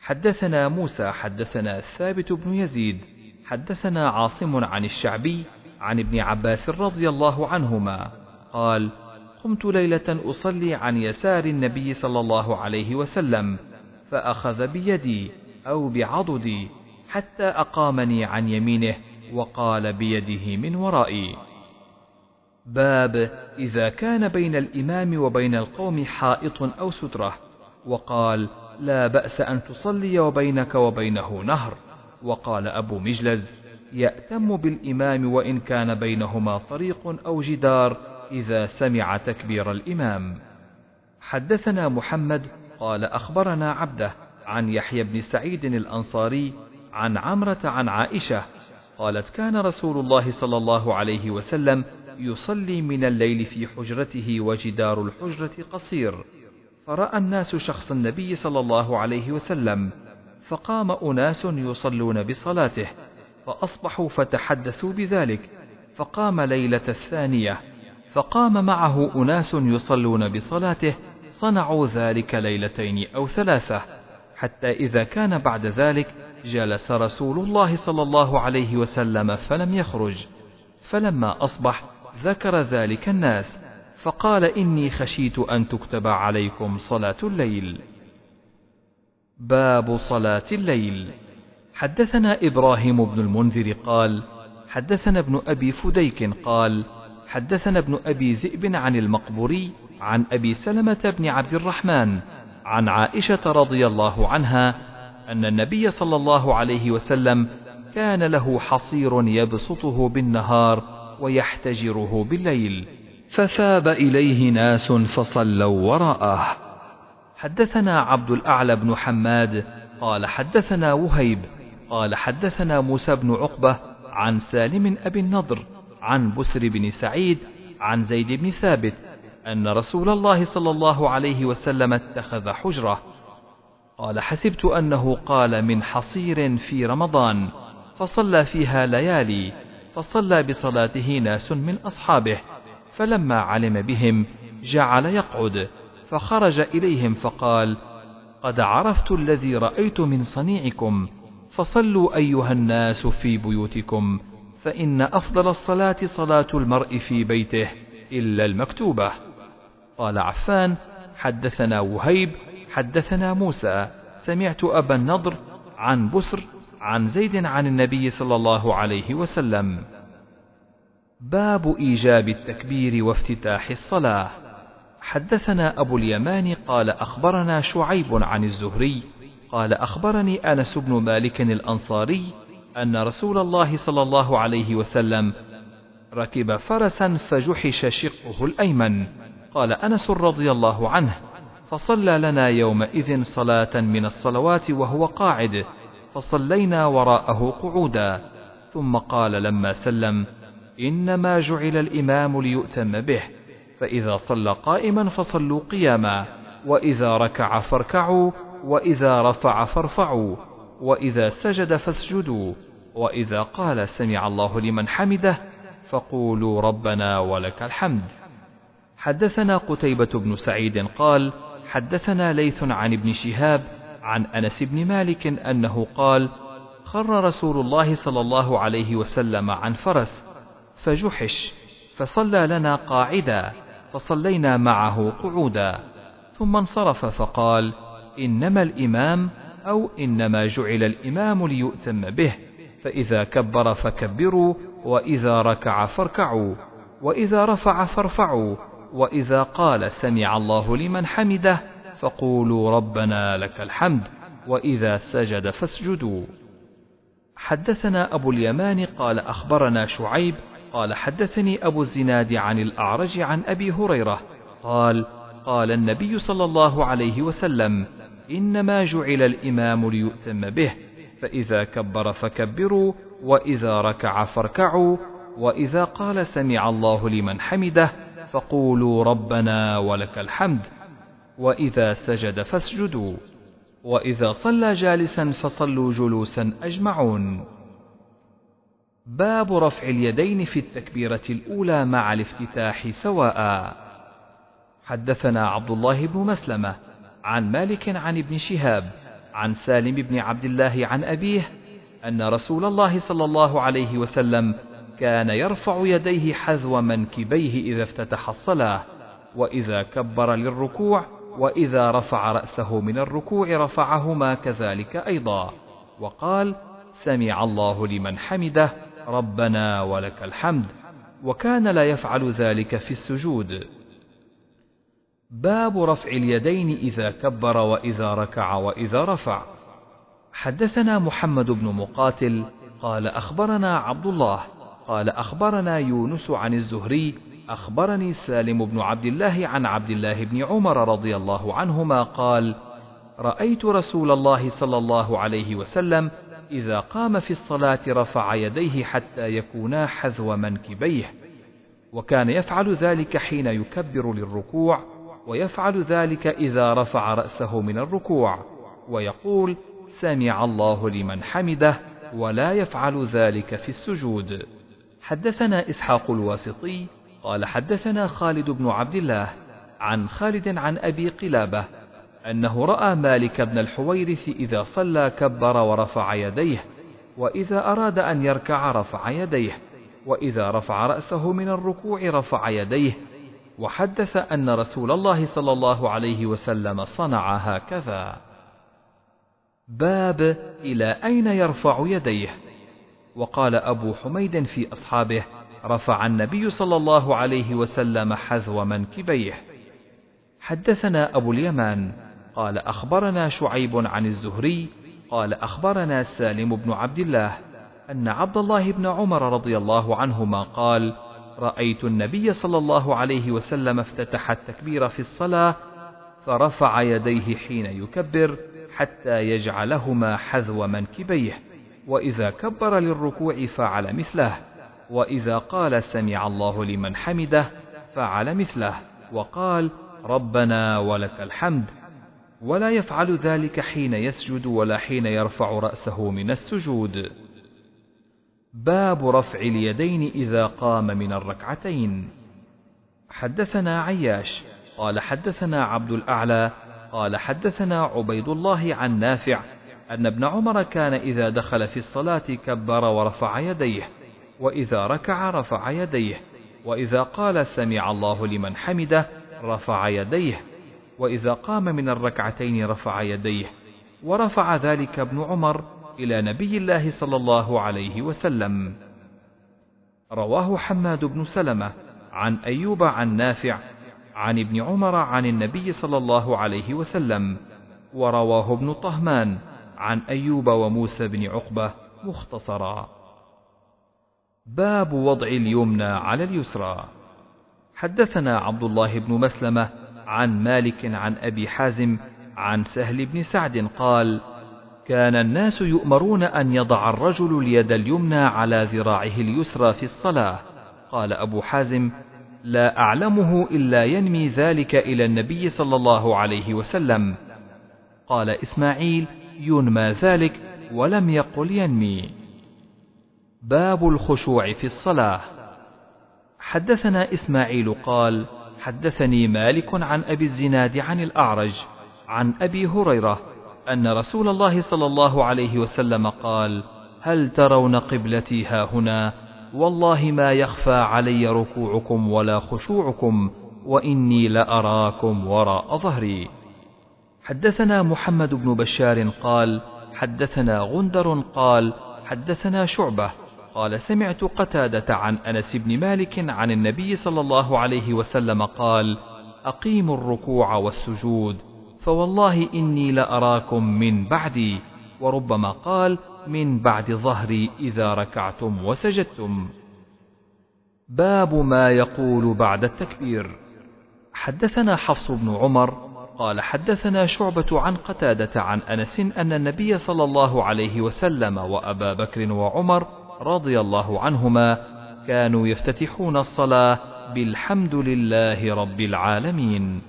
حدثنا موسى حدثنا ثابت بن يزيد حدثنا عاصم عن الشعبي عن ابن عباس رضي الله عنهما قال قمت ليلة أصلي عن يسار النبي صلى الله عليه وسلم فأخذ بيدي أو بعضدي حتى أقامني عن يمينه وقال بيده من ورائي. باب إذا كان بين الإمام وبين القوم حائط أو سترة. وقال لا بأس أن تصلي وبينك وبينه نهر. وقال أبو مجلز يأتم بالإمام وإن كان بينهما طريق أو جدار إذا سمع تكبير الإمام. حدثنا محمد قال أخبرنا عبده عن يحيى بن سعيد الأنصاري عن عمرة عن عائشة قالت كان رسول الله صلى الله عليه وسلم يصلي من الليل في حجرته وجدار الحجرة قصير. فرأى الناس شخص النبي صلى الله عليه وسلم فقام أناس يصلون بصلاته فأصبحوا فتحدثوا بذلك فقام ليلة الثانية. فقام معه أناس يصلون بصلاته صنعوا ذلك ليلتين أو ثلاثة حتى إذا كان بعد ذلك جلس رسول الله صلى الله عليه وسلم فلم يخرج. فلما أصبح ذكر ذلك الناس فقال إني خشيت أن تكتب عليكم صلاة الليل. باب صلاة الليل. حدثنا إبراهيم بن المنذر قال حدثنا ابن أبي فديك قال حدثنا ابن أبي ذئب عن المقبوري عن أبي سلمة بن عبد الرحمن عن عائشة رضي الله عنها أن النبي صلى الله عليه وسلم كان له حصير يبسطه بالنهار ويحتجره بالليل فثاب إليه ناس فصلوا وراءه. حدثنا عبد الأعلى بن حماد قال حدثنا وهيب قال حدثنا موسى بن عقبة عن سالم أبي النضر عن بسر بن سعيد عن زيد بن ثابت أن رسول الله صلى الله عليه وسلم اتخذ حجرة. قال حسبت أنه قال من حصير في رمضان فصلى فيها ليالي فصلى بصلاته ناس من أصحابه فلما علم بهم جعل يقعد فخرج إليهم فقال قد عرفت الذي رأيت من صنيعكم فصلوا أيها الناس في بيوتكم فإن أفضل الصلاة صلاة المرء في بيته إلا المكتوبة. قال عفان حدثنا وهيب حدثنا موسى. سمعت أبا النضر عن بسر عن زيد عن النبي صلى الله عليه وسلم. باب إيجاب التكبير وافتتاح الصلاة. حدثنا أبو اليمان قال أخبرنا شعيب عن الزهري قال أخبرني أنس بن مالك الأنصاري أن رسول الله صلى الله عليه وسلم ركب فرسا فجحش شقه الأيمن. قال أنس رضي الله عنه فصلى لنا يومئذ صلاة من الصلوات وهو قاعد فصلينا وراءه قعودا. ثم قال لما سلم إنما جعل الإمام ليؤتم به فإذا صلى قائما فصلوا قياما وإذا ركع فاركعوا وإذا رفع فارفعوا وإذا سجد فاسجدوا. وإذا قال سمع الله لمن حمده فقولوا ربنا ولك الحمد. حدثنا قتيبة بن سعيد قال حدثنا ليث عن ابن شهاب عن أنس بن مالك أنه قال خر رسول الله صلى الله عليه وسلم عن فرس فجحش فصلى لنا قاعدا فصلينا معه قعودا. ثم انصرف فقال إنما الإمام أو إنما جعل الإمام ليؤتم به. فإذا كبر فكبروا وإذا ركع فاركعوا وإذا رفع فارفعوا وإذا قال سمع الله لمن حمده فقولوا ربنا لك الحمد وإذا سجد فاسجدوا. حدثنا أبو اليمان قال أخبرنا شعيب قال حدثني أبو الزناد عن الأعرج عن أبي هريرة قال قال النبي صلى الله عليه وسلم إنما جعل الإمام ليؤتم به فإذا كبر فكبروا وإذا ركع فاركعوا وإذا قال سمع الله لمن حمده فقولوا ربنا ولك الحمد وإذا سجد فاسجدوا وإذا صلى جالسا فصلوا جلوسا أجمعون. باب رفع اليدين في التكبيرة الأولى مع الافتتاح سواء. حدثنا عبد الله بن مسلمة عن مالك عن ابن شهاب عن سالم بن عبد الله عن أبيه أن رسول الله صلى الله عليه وسلم كان يرفع يديه حذو منكبيه إذا افتتح الصلاة وإذا كبر للركوع وإذا رفع رأسه من الركوع رفعهما كذلك أيضا. وقال سمع الله لمن حمده ربنا ولك الحمد وكان لا يفعل ذلك في السجود. باب رفع اليدين إذا كبر وإذا ركع وإذا رفع. حدثنا محمد بن مقاتل قال أخبرنا عبد الله قال أخبرنا يونس عن الزهري أخبرني سالم بن عبد الله عن عبد الله بن عمر رضي الله عنهما قال رأيت رسول الله صلى الله عليه وسلم إذا قام في الصلاة رفع يديه حتى يكونا حذو منكبيه وكان يفعل ذلك حين يكبر للركوع ويفعل ذلك إذا رفع رأسه من الركوع ويقول سمع الله لمن حمده ولا يفعل ذلك في السجود. حدثنا إسحاق الواسطي قال حدثنا خالد بن عبد الله عن خالد عن أبي قلابة أنه رأى مالك بن الحويرث إذا صلى كبر ورفع يديه وإذا أراد أن يركع رفع يديه وإذا رفع رأسه من الركوع رفع يديه وحدث أن رسول الله صلى الله عليه وسلم صنع هكذا. باب إلى أين يرفع يديه. وقال أبو حميد في أصحابه رفع النبي صلى الله عليه وسلم حذو منكبيه. حدثنا أبو اليمان قال أخبرنا شعيب عن الزهري قال أخبرنا سالم بن عبد الله أن عبد الله بن عمر رضي الله عنهما قال رأيت النبي صلى الله عليه وسلم افتتح التكبير في الصلاة فرفع يديه حين يكبر حتى يجعلهما حذو منكبيه. وإذا كبر للركوع فعل مثله وإذا قال سمع الله لمن حمده فعل مثله وقال ربنا ولك الحمد. ولا يفعل ذلك حين يسجد ولا حين يرفع رأسه من السجود. باب رفع اليدين إذا قام من الركعتين. حدثنا عياش قال حدثنا عبد الأعلى قال حدثنا عبيد الله عن نافع أن ابن عمر كان إذا دخل في الصلاة كبر ورفع يديه وإذا ركع رفع يديه وإذا قال سمع الله لمن حمده رفع يديه وإذا قام من الركعتين رفع يديه ورفع ذلك ابن عمر إلى نبي الله صلى الله عليه وسلم. رواه حماد بن سلمة عن أيوب عن نافع عن ابن عمر عن النبي صلى الله عليه وسلم ورواه ابن طهمان عن أيوب وموسى بن عقبة مختصرا. باب وضع اليمنى على اليسرى. حدثنا عبد الله بن مسلمة عن مالك عن أبي حازم عن سهل بن سعد قال كان الناس يؤمرون أن يضع الرجل اليد اليمنى على ذراعه اليسرى في الصلاة. قال أبو حازم لا أعلمه إلا ينمي ذلك إلى النبي صلى الله عليه وسلم. قال إسماعيل ينمى ذلك ولم يقل ينمي. باب الخشوع في الصلاة. حدثنا إسماعيل قال حدثني مالك عن أبي الزناد عن الأعرج عن أبي هريرة أن رسول الله صلى الله عليه وسلم قال هل ترون قبلتي ها هنا؟ والله ما يخفى علي ركوعكم ولا خشوعكم وإني لأراكم وراء ظهري. حدثنا محمد بن بشار قال حدثنا غندر قال حدثنا شعبة قال سمعت قتادة عن أنس بن مالك عن النبي صلى الله عليه وسلم قال أقيموا الركوع والسجود فوالله إني لأراكم من بعدي وربما قال من بعد ظهري إذا ركعتم وسجدتم. باب ما يقول بعد التكبير. حدثنا حفص بن عمر قال حدثنا شعبة عن قتادة عن أنس أن النبي صلى الله عليه وسلم وأبا بكر وعمر رضي الله عنهما كانوا يفتتحون الصلاة بالحمد لله رب العالمين.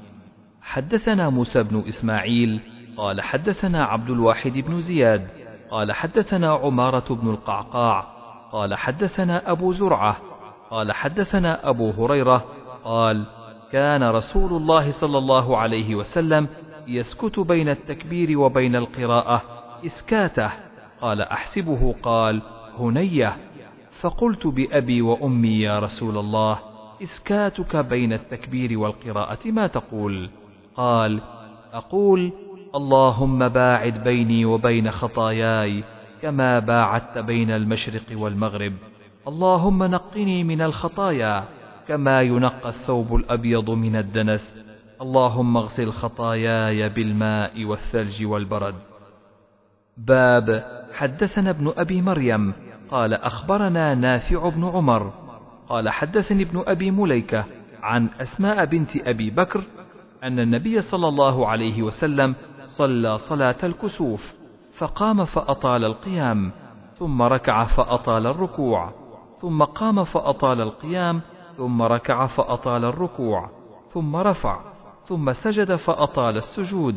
حدثنا موسى بن إسماعيل قال حدثنا عبد الواحد بن زياد قال حدثنا عمارة بن القعقاع قال حدثنا أبو زرعة قال حدثنا أبو هريرة قال كان رسول الله صلى الله عليه وسلم يسكت بين التكبير وبين القراءة إسكاته قال أحسبه قال هنية فقلت بأبي وأمي يا رسول الله إسكاتك بين التكبير والقراءة ما تقول؟ قال أقول اللهم باعد بيني وبين خطاياي كما باعدت بين المشرق والمغرب. اللهم نقني من الخطايا كما ينقى الثوب الأبيض من الدنس. اللهم اغسل خطاياي بالماء والثلج والبرد. باب حدثنا ابن أبي مريم. قال أخبرنا نافع بن عمر. قال حدثني ابن أبي مليكة عن أسماء بنت أبي بكر أن النبي صلى الله عليه وسلم صلى صلاة الكسوف فقام فأطال القيام ثم ركع فأطال الركوع ثم قام فأطال القيام ثم ركع فأطال الركوع ثم رفع ثم سجد فأطال السجود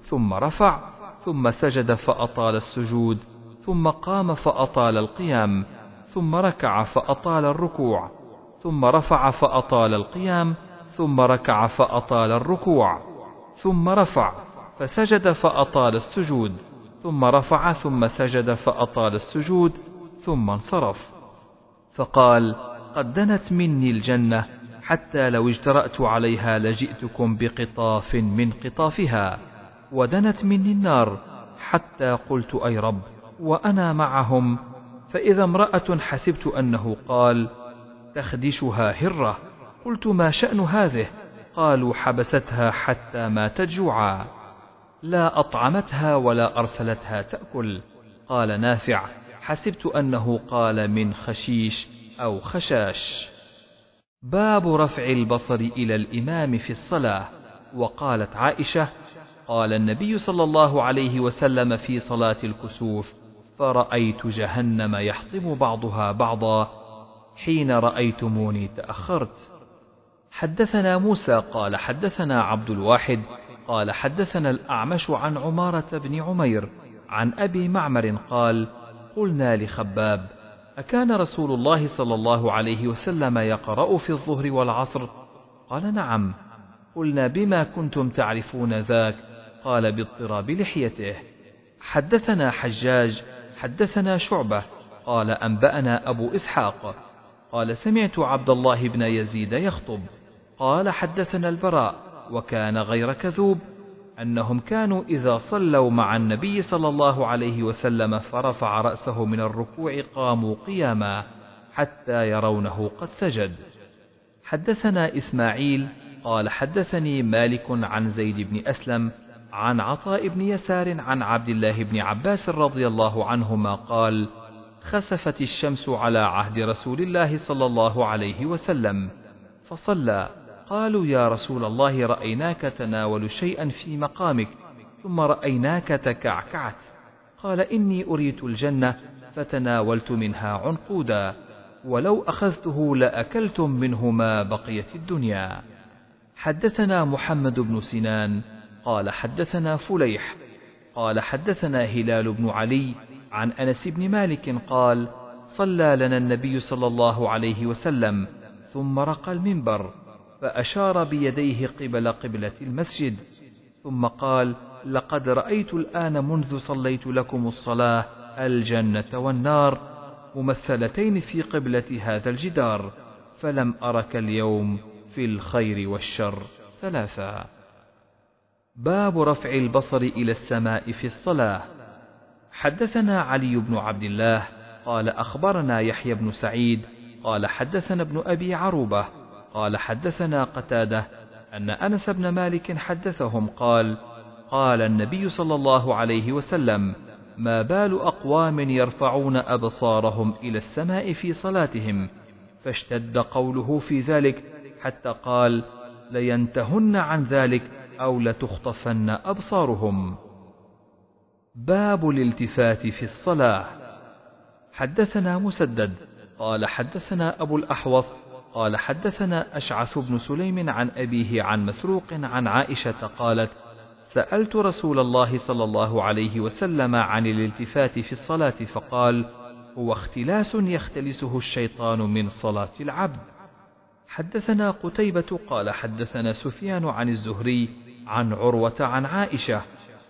ثم رفع ثم سجد فأطال السجود ثم قام فأطال القيام ثم ركع فأطال الركوع ثم رفع فأطال القيام ثم ركع فأطال الركوع ثم رفع فسجد فأطال السجود ثم رفع ثم سجد فأطال السجود ثم انصرف. فقال قد دنت مني الجنة حتى لو اجترأت عليها لجئتكم بقطاف من قطافها ودنت مني النار حتى قلت أي رب وأنا معهم. فإذا امرأة حسبت أنه قال تخدشها هرة. قلت ما شأن هذه؟ قالوا حبستها حتى ماتت جوعا لا أطعمتها ولا أرسلتها تأكل. قال نافع حسبت أنه قال من خشيش أو خشاش. باب رفع البصر إلى الإمام في الصلاة. وقالت عائشة قال النبي صلى الله عليه وسلم في صلاة الكسوف فرأيت جهنم يحطم بعضها بعضا. حين رأيتموني تأخرت. حدثنا موسى قال حدثنا عبد الواحد قال حدثنا الأعمش عن عمارة بن عمير عن أبي معمر قال قلنا لخباب أكان رسول الله صلى الله عليه وسلم يقرأ في الظهر والعصر؟ قال نعم. قلنا بما كنتم تعرفون ذاك؟ قال باضطراب لحيته. حدثنا حجاج حدثنا شعبة قال أنبأنا أبو إسحاق. قال سمعت عبد الله بن يزيد يخطب. قال حدثنا البراء وكان غير كذوب أنهم كانوا إذا صلوا مع النبي صلى الله عليه وسلم فرفع رأسه من الركوع قاموا قياما حتى يرونه قد سجد. حدثنا إسماعيل قال حدثني مالك عن زيد بن أسلم عن عطاء بن يسار عن عبد الله بن عباس رضي الله عنهما قال خسفت الشمس على عهد رسول الله صلى الله عليه وسلم فصلى قالوا يا رسول الله رأيناك تناول شيئا في مقامك ثم رأيناك تكعكعت. قال إني أريت الجنة فتناولت منها عنقودا ولو أخذته لأكلتم منه ما بقيت الدنيا. حدثنا محمد بن سنان قال حدثنا فليح قال حدثنا هلال بن علي عن أنس بن مالك قال صلى لنا النبي صلى الله عليه وسلم ثم رقى المنبر. فأشار بيديه قبل قبلة المسجد ثم قال لقد رأيت الآن منذ صليت لكم الصلاة الجنة والنار ممثلتين في قبلة هذا الجدار فلم أرك اليوم في الخير والشر. ثلاثا باب رفع البصر إلى السماء في الصلاة. حدثنا علي بن عبد الله قال أخبرنا يحيى بن سعيد قال حدثنا ابن أبي عروبة قال حدثنا قتادة أن أنس بن مالك حدثهم قال قال النبي صلى الله عليه وسلم ما بال أقوام يرفعون أبصارهم إلى السماء في صلاتهم؟ فاشتد قوله في ذلك حتى قال لينتهن عن ذلك أو لتخطفن أبصارهم. باب الالتفات في الصلاة. حدثنا مسدد قال حدثنا أبو الأحوص قال حدثنا أشعث بن سليم عن أبيه عن مسروق عن عائشة قالت سألت رسول الله صلى الله عليه وسلم عن الالتفات في الصلاة فقال هو اختلاس يختلسه الشيطان من صلاة العبد. حدثنا قتيبة قال حدثنا سفيان عن الزهري عن عروة عن عائشة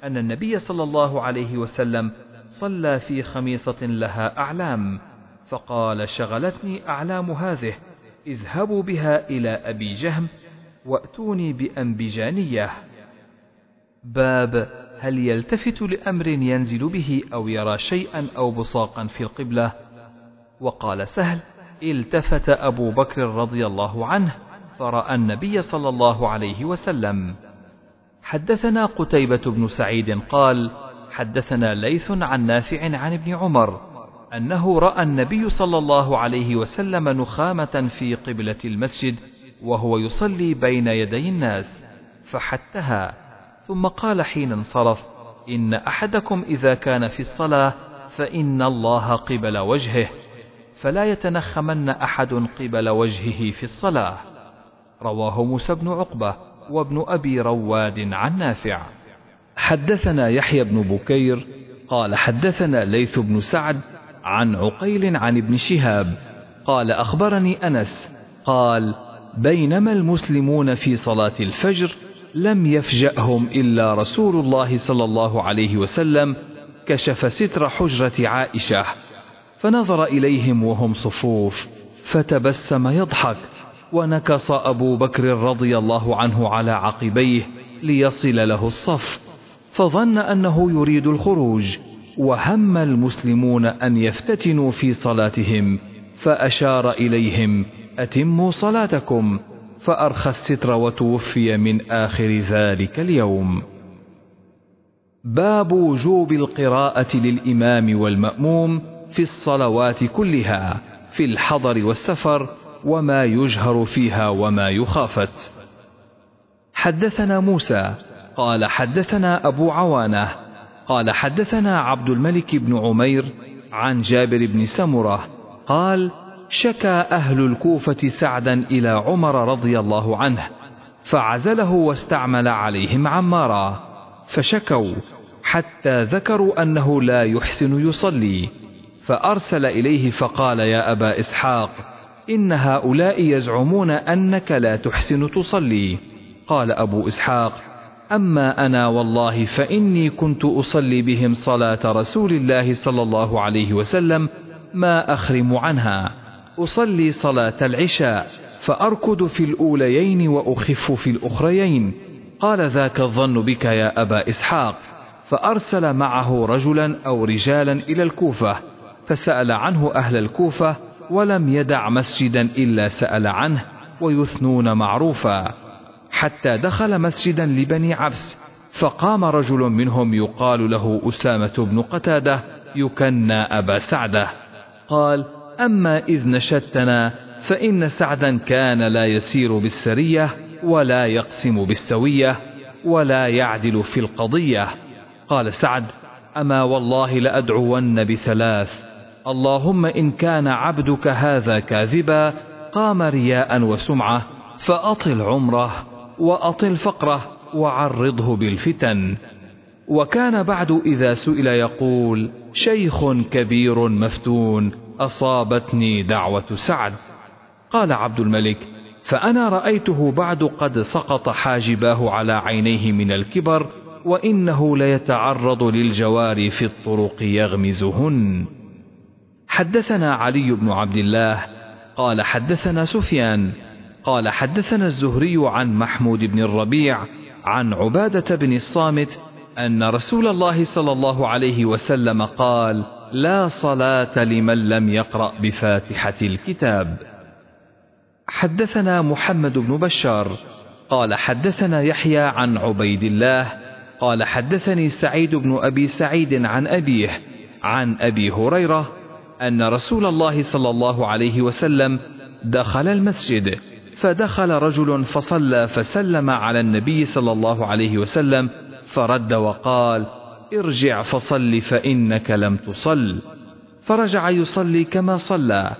أن النبي صلى الله عليه وسلم صلى في خميصة لها أعلام فقال شغلتني أعلام هذه اذهبوا بها إلى أبي جهم وأتوني بأنبجانية. باب هل يلتفت لأمر ينزل به أو يرى شيئا أو بصاقا في القبلة؟ وقال سهل التفت أبو بكر رضي الله عنه فرأى النبي صلى الله عليه وسلم. حدثنا قتيبة بن سعيد قال حدثنا ليث عن نافع عن ابن عمر أنه رأى النبي صلى الله عليه وسلم نخامة في قبلة المسجد وهو يصلي بين يدي الناس فحتها. ثم قال حين انصرف إن أحدكم إذا كان في الصلاة فإن الله قبل وجهه فلا يتنخمن أحد قبل وجهه في الصلاة. رواه موسى بن عقبة وابن أبي رواد عن نافع. حدثنا يحيى بن بكير قال حدثنا ليث بن سعد عن عقيل عن ابن شهاب قال أخبرني أنس قال بينما المسلمون في صلاة الفجر لم يفجأهم إلا رسول الله صلى الله عليه وسلم كشف ستر حجرة عائشة فنظر إليهم وهم صفوف فتبسم يضحك ونكص أبو بكر رضي الله عنه على عقبيه ليصل له الصف فظن أنه يريد الخروج. وهم المسلمون أن يفتتنوا في صلاتهم فأشار إليهم أتموا صلاتكم فأرخى الستر وتوفي من آخر ذلك اليوم. باب وجوب القراءة للإمام والمأموم في الصلوات كلها في الحضر والسفر وما يجهر فيها وما يخافت. حدثنا موسى قال حدثنا أبو عوانة قال حدثنا عبد الملك بن عمير عن جابر بن سمرة قال شكى أهل الكوفة سعدا إلى عمر رضي الله عنه فعزله واستعمل عليهم عمارا فشكوا حتى ذكروا أنه لا يحسن يصلي فأرسل إليه فقال يا أبا إسحاق إن هؤلاء يزعمون أنك لا تحسن تصلي قال أبو إسحاق أما أنا والله فإني كنت أصلي بهم صلاة رسول الله صلى الله عليه وسلم ما أخرم عنها. أصلي صلاة العشاء فأركض في الأوليين وأخف في الأخريين. قال ذاك الظن بك يا أبا إسحاق. فأرسل معه رجلا أو رجالا إلى الكوفة فسأل عنه أهل الكوفة ولم يدع مسجدا إلا سأل عنه ويثنون معروفا. حتى دخل مسجدا لبني عبس فقام رجل منهم يقال له أسامة بن قتادة يكنى أبا سعدة. قال أما إذ نشدتنا فإن سعدا كان لا يسير بالسرية ولا يقسم بالسوية ولا يعدل في القضية. قال سعد أما والله لأدعون بثلاث. اللهم إن كان عبدك هذا كاذبا قام رياء وسمعة فأطل عمره. وأطل فقره وعرضه بالفتن. وكان بعد إذا سئل يقول شيخ كبير مفتون أصابتني دعوة سعد. قال عبد الملك فأنا رأيته بعد قد سقط حاجباه على عينيه من الكبر وإنه ليتعرض للجوار في الطرق يغمزهن. حدثنا علي بن عبد الله قال حدثنا سفيان قال حدثنا الزهري عن محمود بن الربيع عن عبادة بن الصامت أن رسول الله صلى الله عليه وسلم قال لا صلاة لمن لم يقرأ بفاتحة الكتاب. حدثنا محمد بن بشار قال حدثنا يحيى عن عبيد الله قال حدثني سعيد بن أبي سعيد عن أبيه عن أبي هريرة أن رسول الله صلى الله عليه وسلم دخل المسجد فدخل رجل فصلى فسلم على النبي صلى الله عليه وسلم فرد وقال ارجع فصل فإنك لم تصل. فرجع يصلي كما صلى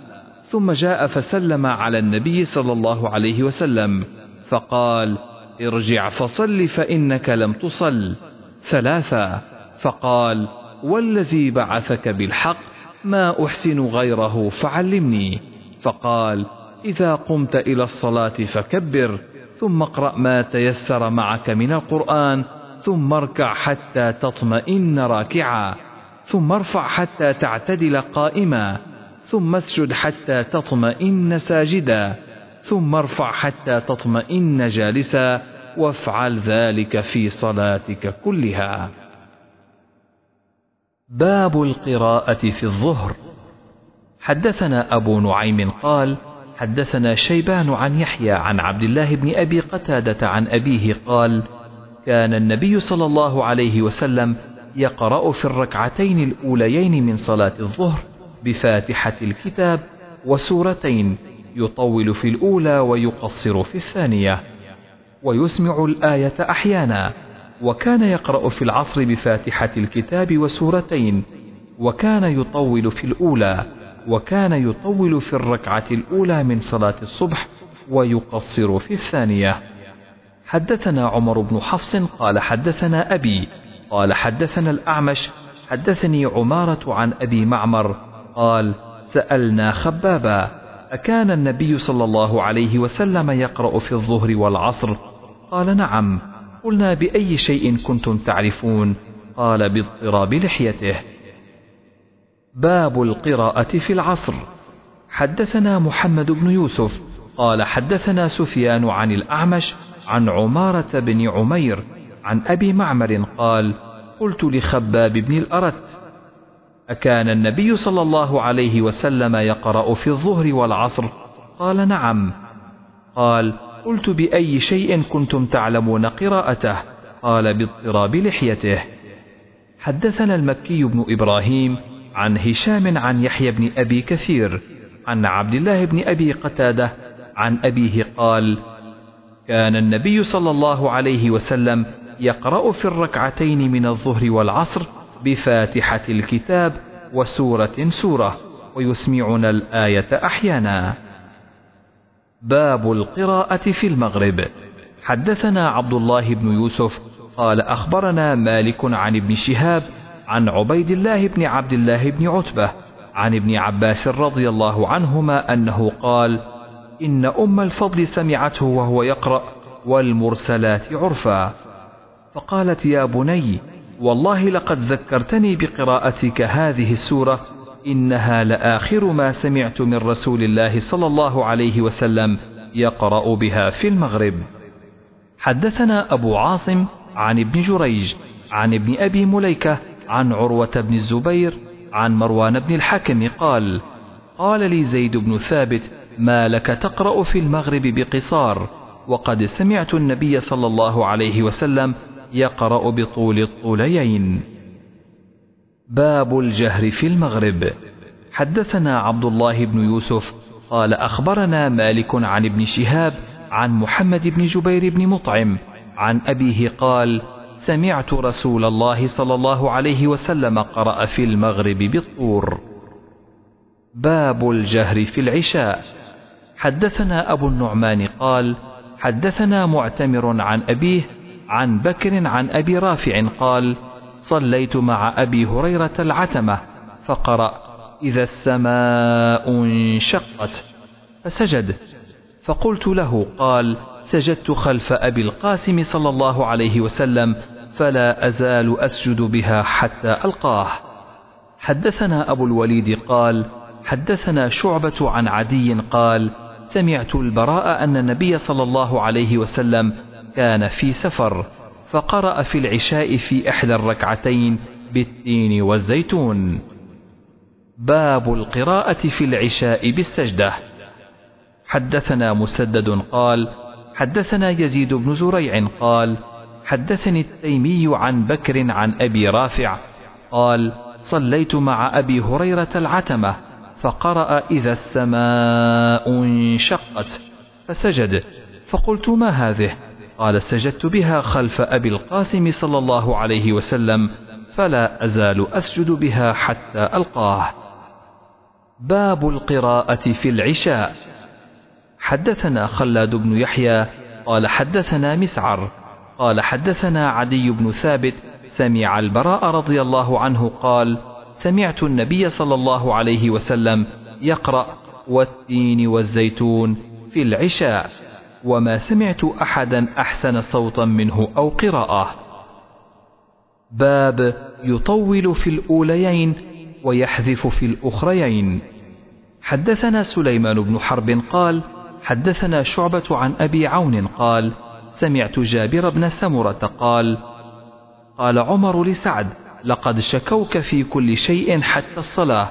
ثم جاء فسلم على النبي صلى الله عليه وسلم فقال ارجع فصل فإنك لم تصل. ثلاثة فقال والذي بعثك بالحق ما أحسن غيره فعلمني. فقال إذا قمت إلى الصلاة فكبر ثم اقرأ ما تيسر معك من القرآن ثم اركع حتى تطمئن راكعا ثم ارفع حتى تعتدل قائما ثم اسجد حتى تطمئن ساجدا ثم ارفع حتى تطمئن جالسا وافعل ذلك في صلاتك كلها. باب القراءة في الظهر. حدثنا أبو نعيم قال حدثنا شيبان عن يحيى عن عبد الله بن أبي قتادة عن أبيه قال كان النبي صلى الله عليه وسلم يقرأ في الركعتين الأوليين من صلاة الظهر بفاتحة الكتاب وسورتين يطول في الأولى ويقصر في الثانية ويسمع الآية أحيانا وكان يقرأ في العصر بفاتحة الكتاب وسورتين وكان يطول في الأولى وكان يطول في الركعة الأولى من صلاة الصبح ويقصر في الثانية. حدثنا عمر بن حفص قال حدثنا أبي قال حدثنا الأعمش حدثني عمارة عن أبي معمر قال سألنا خبابا أكان النبي صلى الله عليه وسلم يقرأ في الظهر والعصر؟ قال نعم. قلنا بأي شيء كنتم تعرفون؟ قال باضطراب لحيته. باب القراءة في العصر. حدثنا محمد بن يوسف قال حدثنا سفيان عن الأعمش عن عمارة بن عمير عن أبي معمر قال قلت لخباب بن الأرت أكان النبي صلى الله عليه وسلم يقرأ في الظهر والعصر؟ قال نعم. قال قلت بأي شيء كنتم تعلمون قراءته؟ قال باضطراب لحيته. حدثنا المكي بن إبراهيم عن هشام عن يحيى بن أبي كثير عن عبد الله بن أبي قتادة عن أبيه قال كان النبي صلى الله عليه وسلم يقرأ في الركعتين من الظهر والعصر بفاتحة الكتاب وسورة سورة ويسمعنا الآية أحيانا. باب القراءة في المغرب. حدثنا عبد الله بن يوسف قال أخبرنا مالك عن ابن شهاب عن عبيد الله بن عبد الله بن عتبة عن ابن عباس رضي الله عنهما أنه قال إن أم الفضل سمعته وهو يقرأ والمرسلات عرفا. فقالت يا بني والله لقد ذكرتني بقراءتك هذه السورة إنها لآخر ما سمعت من رسول الله صلى الله عليه وسلم يقرأ بها في المغرب. حدثنا أبو عاصم عن ابن جريج عن ابن أبي مليكة عن عروة بن الزبير عن مروان بن الحكم قال قال لي زيد بن ثابت ما لك تقرأ في المغرب بقصار؟ وقد سمعت النبي صلى الله عليه وسلم يقرأ بطول الطوليين. باب الجهر في المغرب. حدثنا عبد الله بن يوسف قال أخبرنا مالك عن ابن شهاب عن محمد بن جبير بن مطعم عن أبيه قال سمعت رسول الله صلى الله عليه وسلم قرأ في المغرب بالطور. باب الجهر في العشاء. حدثنا أبو النعمان قال حدثنا معتمر عن أبيه عن بكر عن أبي رافع قال صليت مع أبي هريرة العتمة فقرأ إذا السماء انشقت فسجد. فقلت له قال سجدت خلف أبي القاسم صلى الله عليه وسلم فلا أزال أسجد بها حتى ألقاه. حدثنا أبو الوليد قال حدثنا شعبة عن عدي قال سمعت البراء أن النبي صلى الله عليه وسلم كان في سفر فقرأ في العشاء في إحدى الركعتين بالتين والزيتون. باب القراءة في العشاء بالسجدة. حدثنا مسدد قال حدثنا يزيد بن زريع قال حدثني التيمي عن بكر عن أبي رافع قال صليت مع أبي هريرة العتمة فقرأ إذا السماء انشقت فسجد. فقلت ما هذه؟ قال سجدت بها خلف أبي القاسم صلى الله عليه وسلم فلا أزال أسجد بها حتى ألقاه. باب القراءة في العشاء. حدثنا خلاد بن يحيى قال حدثنا مسعر قال حدثنا عدي بن ثابت سمع البراء رضي الله عنه قال سمعت النبي صلى الله عليه وسلم يقرأ والتين والزيتون في العشاء وما سمعت أحدا أحسن صوتا منه أو قراءة. باب يطول في الأوليين ويحذف في الأخريين. حدثنا سليمان بن حرب قال حدثنا شعبة عن أبي عون قال سمعت جابر بن سمرة قال قال عمر لسعد لقد شكوك في كل شيء حتى الصلاة.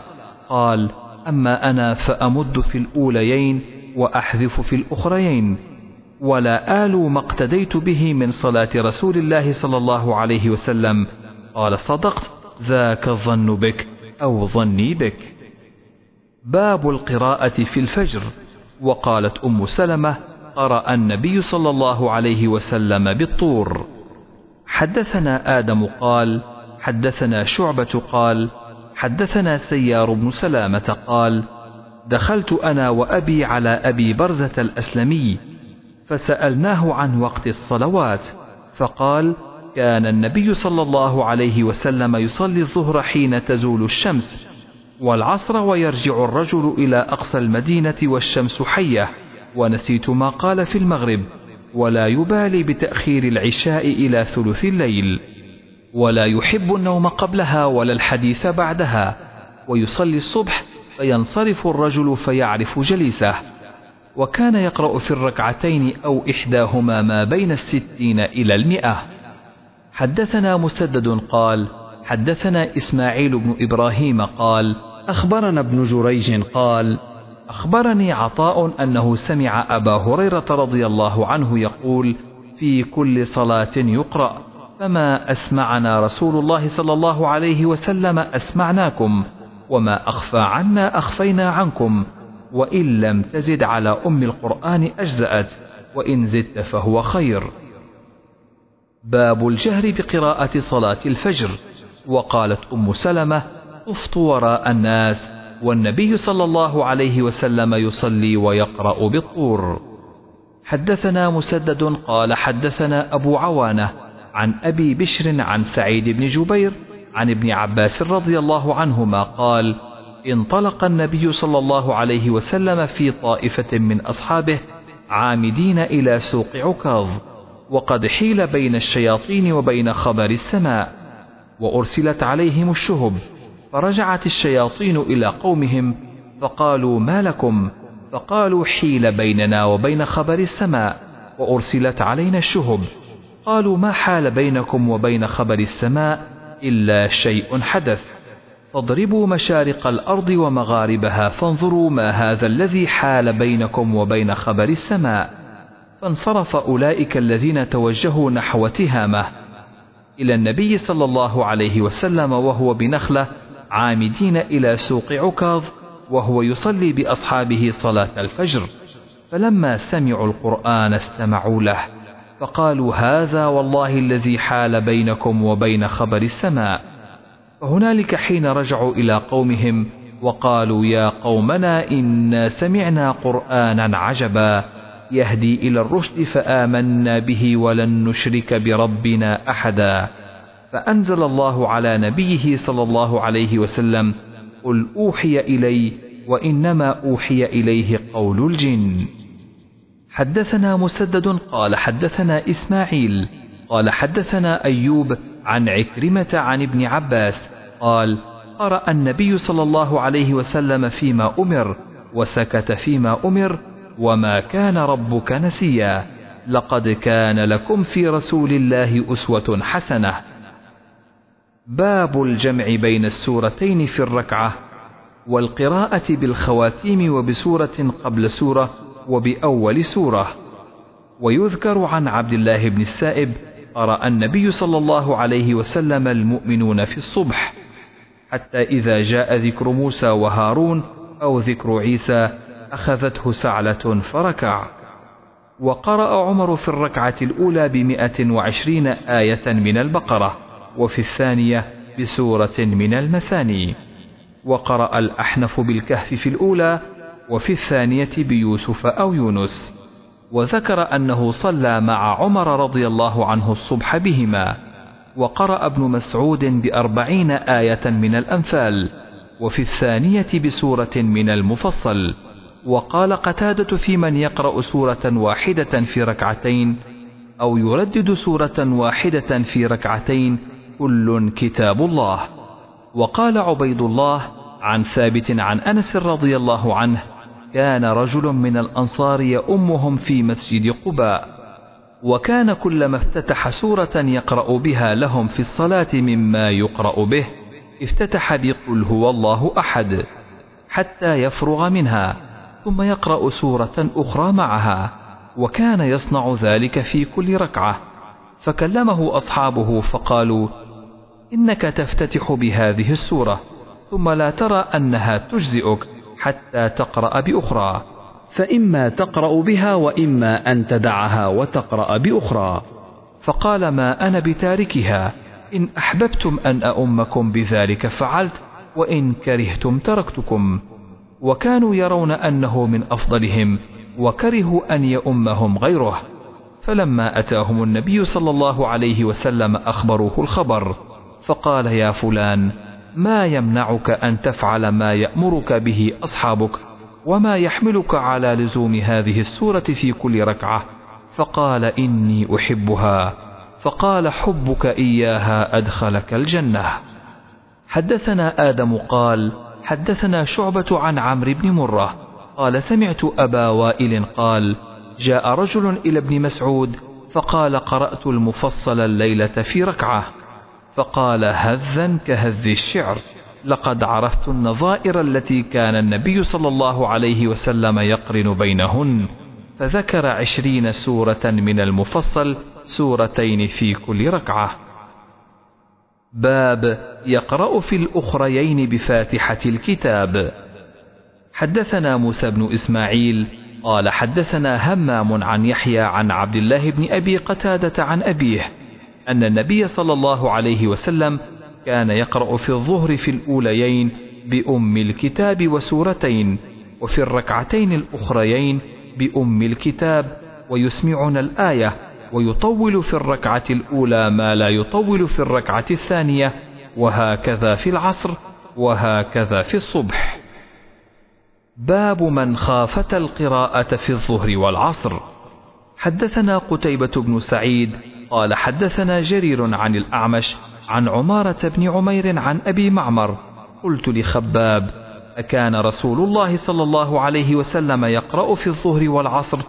قال أما أنا فأمد في الأوليين وأحذف في الأخريين ولا آل ما اقتديت به من صلاة رسول الله صلى الله عليه وسلم. قال صدقت ذاك الظن بك أو ظني بك. باب القراءة في الفجر. وقالت أم سلمة قرأ النبي صلى الله عليه وسلم بالطور. حدثنا آدم قال حدثنا شعبة قال حدثنا سيار بن سلامة قال دخلت أنا وأبي على أبي برزة الأسلمي فسألناه عن وقت الصلوات فقال كان النبي صلى الله عليه وسلم يصلي الظهر حين تزول الشمس والعصر ويرجع الرجل إلى أقصى المدينة والشمس حية. ونسيت ما قال في المغرب ولا يبالي بتأخير العشاء إلى ثلث الليل. ولا يحب النوم قبلها ولا الحديث بعدها. ويصلي الصبح فينصرف الرجل فيعرف جليسه. وكان يقرأ في الركعتين أو إحداهما ما بين الستين إلى المئة. حدثنا مسدد قال حدثنا إسماعيل بن إبراهيم قال أخبرنا ابن جريج قال أخبرني عطاء أنه سمع أبا هريرة رضي الله عنه يقول في كل صلاة يقرأ فما أسمعنا رسول الله صلى الله عليه وسلم أسمعناكم وما أخفى عنا أخفينا عنكم وإن لم تزد على أم القرآن أجزأت وإن زدت فهو خير. باب الجهر بقراءة صلاة الفجر وقالت أم سلمة طفت وراء الناس. والنبي صلى الله عليه وسلم يصلي ويقرأ بالطور. حدثنا مسدد قال حدثنا أبو عوانة عن أبي بشر عن سعيد بن جبير عن ابن عباس رضي الله عنهما قال انطلق النبي صلى الله عليه وسلم في طائفة من أصحابه عامدين إلى سوق عكاظ وقد حيل بين الشياطين وبين خبر السماء وأرسلت عليهم الشهب فرجعت الشياطين إلى قومهم فقالوا ما لكم؟ فقالوا حيل بيننا وبين خبر السماء وأرسلت علينا الشهب قالوا ما حال بينكم وبين خبر السماء إلا شيء حدث. فاضربوا مشارق الأرض ومغاربها فانظروا ما هذا الذي حال بينكم وبين خبر السماء. فانصرف أولئك الذين توجهوا نحو تهامة إلى النبي صلى الله عليه وسلم وهو بنخلة عامدين إلى سوق عكاظ وهو يصلي بأصحابه صلاة الفجر. فلما سمعوا القرآن استمعوا له فقالوا هذا والله الذي حال بينكم وبين خبر السماء. فهنالك حين رجعوا إلى قومهم وقالوا يا قومنا إنا سمعنا قرآنا عجبا يهدي إلى الرشد فآمنا به ولن نشرك بربنا أحدا. فأنزل الله على نبيه صلى الله عليه وسلم قل أوحي إلي وإنما أوحي إليه قول الجن. حدثنا مسدد قال حدثنا إسماعيل قال حدثنا أيوب عن عكرمة عن ابن عباس قال قرأ النبي صلى الله عليه وسلم فيما أمر وسكت فيما أمر وما كان ربك نسيا. لقد كان لكم في رسول الله أسوة حسنة. باب الجمع بين السورتين في الركعة والقراءة بالخواتيم وبسورة قبل سورة وبأول سورة. ويذكر عن عبد الله بن السائب قرأ النبي صلى الله عليه وسلم المؤمنون في الصبح حتى إذا جاء ذكر موسى وهارون أو ذكر عيسى أخذته سعلة فركع. وقرأ عمر في الركعة الأولى بمئة وعشرين آية من البقرة. وفي الثانية بسورة من المثاني. وقرأ الأحنف بالكهف في الأولى وفي الثانية بيوسف أو يونس. وذكر أنه صلى مع عمر رضي الله عنه الصبح بهما. وقرأ ابن مسعود بأربعين آية من الأنفال. وفي الثانية بسورة من المفصل. وقال قتادة في من يقرأ سورة واحدة في ركعتين أو يردد سورة واحدة في ركعتين كل كتاب الله. وقال عبيد الله عن ثابت عن أنس رضي الله عنه كان رجل من الأنصار يؤمهم في مسجد قباء وكان كلما افتتح سورة يقرأ بها لهم في الصلاة مما يقرأ به افتتح بقل هو الله أحد حتى يفرغ منها ثم يقرأ سورة أخرى معها وكان يصنع ذلك في كل ركعة. فكلمه أصحابه فقالوا إنك تفتتح بهذه السورة ثم لا ترى أنها تجزئك حتى تقرأ بأخرى. فإما تقرأ بها وإما أن تدعها وتقرأ بأخرى. فقال ما أنا بتاركها إن أحببتم أن أؤمكم بذلك فعلت وإن كرهتم تركتكم. وكانوا يرون أنه من أفضلهم وكرهوا أن يؤمهم غيره. فلما أتاهم النبي صلى الله عليه وسلم أخبروه الخبر فقال يا فلان ما يمنعك أن تفعل ما يأمرك به أصحابك وما يحملك على لزوم هذه السورة في كل ركعة؟ فقال إني أحبها. فقال حبك إياها أدخلك الجنة. حدثنا آدم قال حدثنا شعبة عن عمرو بن مرة قال سمعت أبا وائل قال جاء رجل إلى ابن مسعود فقال قرأت المفصل الليلة في ركعة. فقال هذا كهذ الشعر لقد عرفت النظائر التي كان النبي صلى الله عليه وسلم يقرن بينهن. فذكر عشرين سورة من المفصل سورتين في كل ركعة. باب يقرأ في الأخريين بفاتحة الكتاب. حدثنا موسى بن إسماعيل قال حدثنا همام عن يحيى عن عبد الله بن أبي قتادة عن أبيه أن النبي صلى الله عليه وسلم كان يقرأ في الظهر في الأوليين بأم الكتاب وسورتين وفي الركعتين الأخريين بأم الكتاب ويسمعنا الآية ويطول في الركعة الأولى ما لا يطول في الركعة الثانية وهكذا في العصر وهكذا في الصبح باب من خافت القراءة في الظهر والعصر. حدثنا قتيبة بن سعيد قال حدثنا جرير عن الأعمش عن عمارة بن عمير عن أبي معمر. قلت لخباب أكان رسول الله صلى الله عليه وسلم يقرأ في الظهر والعصر؟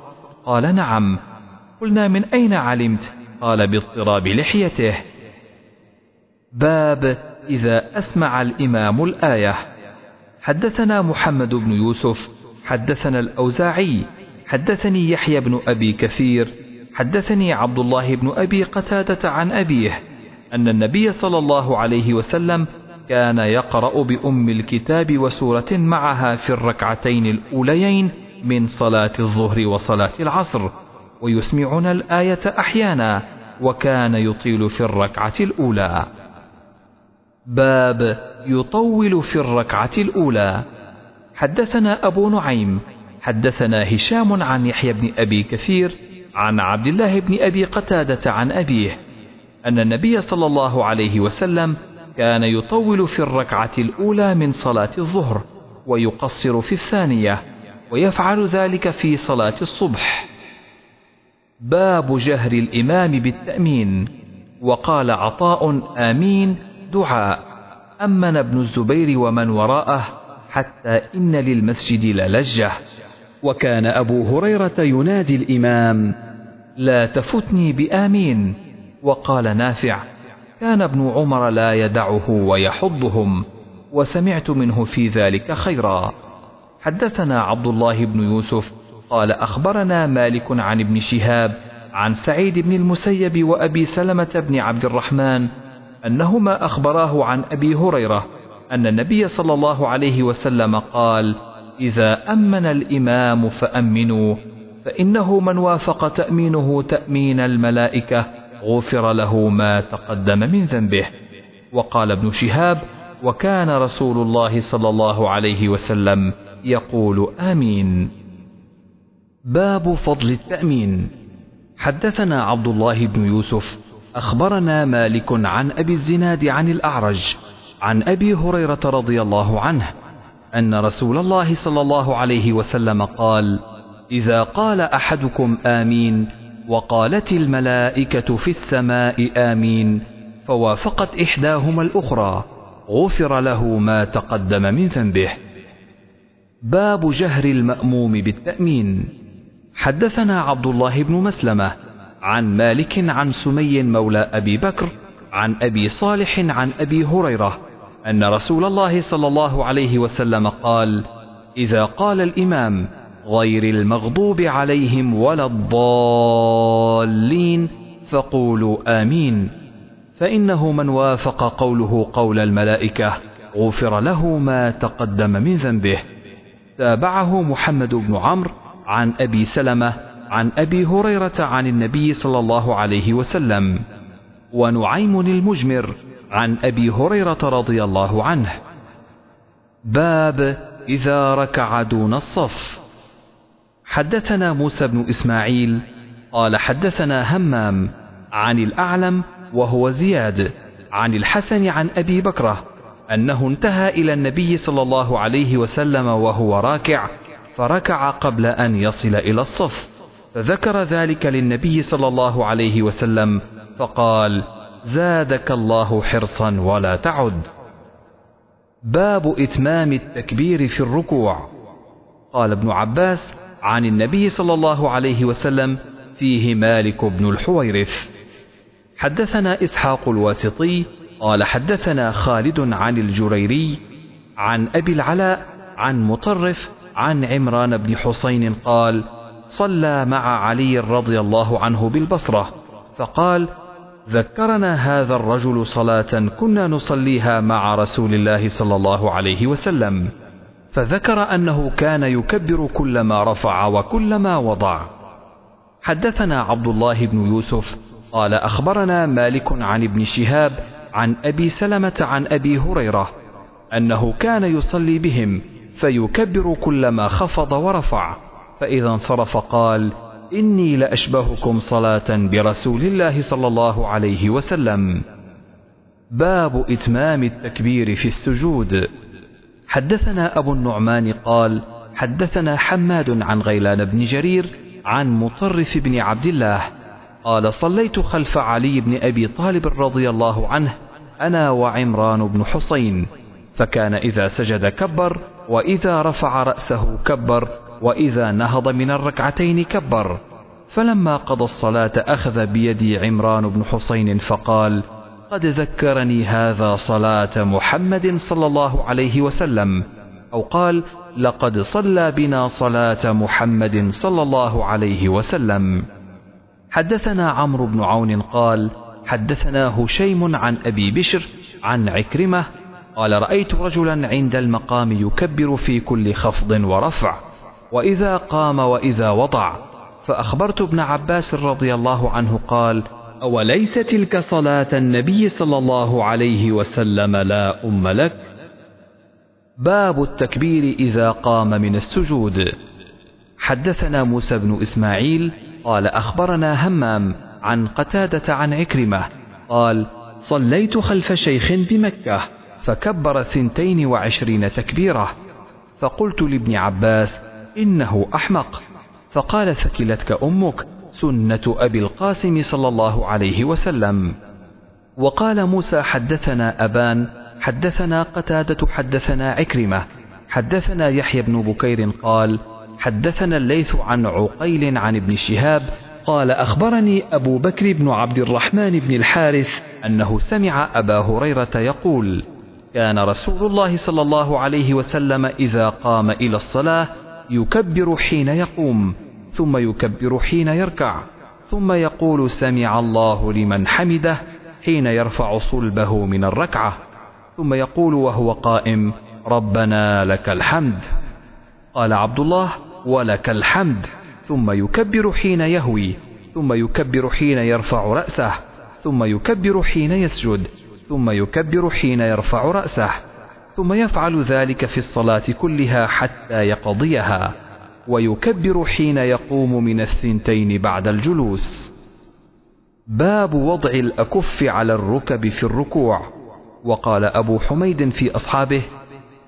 قال نعم. قلنا من أين علمت؟ قال باضطراب لحيته. باب إذا أسمع الإمام الآية. حدثنا محمد بن يوسف حدثنا الأوزاعي حدثني يحيى بن أبي كثير حدثني عبد الله بن أبي قتادة عن أبيه أن النبي صلى الله عليه وسلم كان يقرأ بأم الكتاب وسورة معها في الركعتين الأوليين من صلاة الظهر وصلاة العصر ويسمعنا الآية أحيانا وكان يطيل في الركعة الأولى. باب يطول في الركعة الأولى. حدثنا أبو نعيم حدثنا هشام عن يحيى بن أبي كثير عن عبد الله بن أبي قتادة عن أبيه أن النبي صلى الله عليه وسلم كان يطول في الركعة الأولى من صلاة الظهر ويقصر في الثانية ويفعل ذلك في صلاة الصبح. باب جهر الإمام بالتأمين وقال عطاء آمين دعاء أمن ابن الزبير ومن وراءه حتى إن للمسجد للجة. وكان أبو هريرة ينادي الإمام لا تفتني بآمين. وقال نافع كان ابن عمر لا يدعه ويحضهم وسمعت منه في ذلك خيرا. حدثنا عبد الله بن يوسف قال أخبرنا مالك عن ابن شهاب عن سعيد بن المسيب وأبي سلمة بن عبد الرحمن أنهما أخبراه عن أبي هريرة أن النبي صلى الله عليه وسلم قال إذا أمن الإمام فأمنوا فإنه من وافق تأمينه تأمين الملائكة غفر له ما تقدم من ذنبه. وقال ابن شهاب وكان رسول الله صلى الله عليه وسلم يقول آمين. باب فضل التأمين. حدثنا عبد الله بن يوسف أخبرنا مالك عن أبي الزناد عن الأعرج عن أبي هريرة رضي الله عنه أن رسول الله صلى الله عليه وسلم قال إذا قال أحدكم آمين وقالت الملائكة في السماء آمين فوافقت إحداهما الأخرى غفر له ما تقدم من ذنبه. باب جهر المأموم بالتأمين. حدثنا عبد الله بن مسلمة عن مالك عن سمي مولى أبي بكر عن أبي صالح عن أبي هريرة أن رسول الله صلى الله عليه وسلم قال إذا قال الإمام غير المغضوب عليهم ولا الضالين فقولوا آمين. فإنه من وافق قوله قول الملائكة غفر له ما تقدم من ذنبه. تابعه محمد بن عمرو عن أبي سلمة عن أبي هريرة عن النبي صلى الله عليه وسلم ونعيم المجمر عن أبي هريرة رضي الله عنه. باب إذا ركع دون الصف. حدثنا موسى بن إسماعيل قال حدثنا همام عن الأعلم وهو زياد عن الحسن عن أبي بكرة أنه انتهى إلى النبي صلى الله عليه وسلم وهو راكع فركع قبل أن يصل إلى الصف. فذكر ذلك للنبي صلى الله عليه وسلم فقال زادك الله حرصا ولا تعد. باب إتمام التكبير في الركوع. قال ابن عباس عن النبي صلى الله عليه وسلم فيه مالك بن الحويرث. حدثنا إسحاق الواسطي قال حدثنا خالد عن الجريري عن أبي العلاء عن مطرف عن عمران بن حسين قال صلى مع علي رضي الله عنه بالبصرة فقال ذكرنا هذا الرجل صلاة كنا نصليها مع رسول الله صلى الله عليه وسلم فذكر أنه كان يكبر كلما رفع وكلما وضع. حدثنا عبد الله بن يوسف قال أخبرنا مالك عن ابن شهاب عن أبي سلمة عن أبي هريرة أنه كان يصلي بهم فيكبر كلما خفض ورفع. فإذا انصرف قال إني لأشبهكم صلاة برسول الله صلى الله عليه وسلم. باب إتمام التكبير في السجود. حدثنا أبو النعمان قال حدثنا حماد عن غيلان بن جرير عن مطرف بن عبد الله. قال صليت خلف علي بن أبي طالب رضي الله عنه أنا وعمران بن حسين فكان إذا سجد كبر وإذا رفع رأسه كبر وإذا نهض من الركعتين كبر. فلما قضى الصلاة أخذ بيدي عمران بن حسين فقال قد ذكرني هذا صلاة محمد صلى الله عليه وسلم. أو قال لقد صلى بنا صلاة محمد صلى الله عليه وسلم. حدثنا عمرو بن عون قال حدثنا هشيم عن أبي بشر عن عكرمة قال رأيت رجلا عند المقام يكبر في كل خفض ورفع. وإذا قام وإذا وضع. فأخبرت ابن عباس رضي الله عنه قال أوليس تلك صلاة النبي صلى الله عليه وسلم لا أم لك؟ باب التكبير إذا قام من السجود. حدثنا موسى بن إسماعيل قال أخبرنا همام عن قتادة عن عكرمة قال صليت خلف شيخ بمكة. فكبر ثنتين وعشرين تكبيرة. فقلت لابن عباس إنه أحمق. فقال ثكلتك أمك سنة أبي القاسم صلى الله عليه وسلم. وقال موسى حدثنا أبان حدثنا قتادة حدثنا عكرمة حدثنا يحيى بن بكير قال حدثنا الليث عن عقيل عن ابن شهاب قال أخبرني أبو بكر بن عبد الرحمن بن الحارث أنه سمع أبا هريرة يقول كان رسول الله صلى الله عليه وسلم إذا قام إلى الصلاة يكبر حين يقوم ثم يكبر حين يركع ثم يقول سمع الله لمن حمده حين يرفع صلبه من الركعة ثم يقول وهو قائم ربنا لك الحمد. قال عبد الله ولك الحمد. ثم يكبر حين يهوي ثم يكبر حين يرفع رأسه ثم يكبر حين يسجد ثم يكبر حين يرفع رأسه. ثم يفعل ذلك في الصلاة كلها حتى يقضيها ويكبر حين يقوم من الثنتين بعد الجلوس. باب وضع الأكف على الركب في الركوع. وقال أبو حميد في أصحابه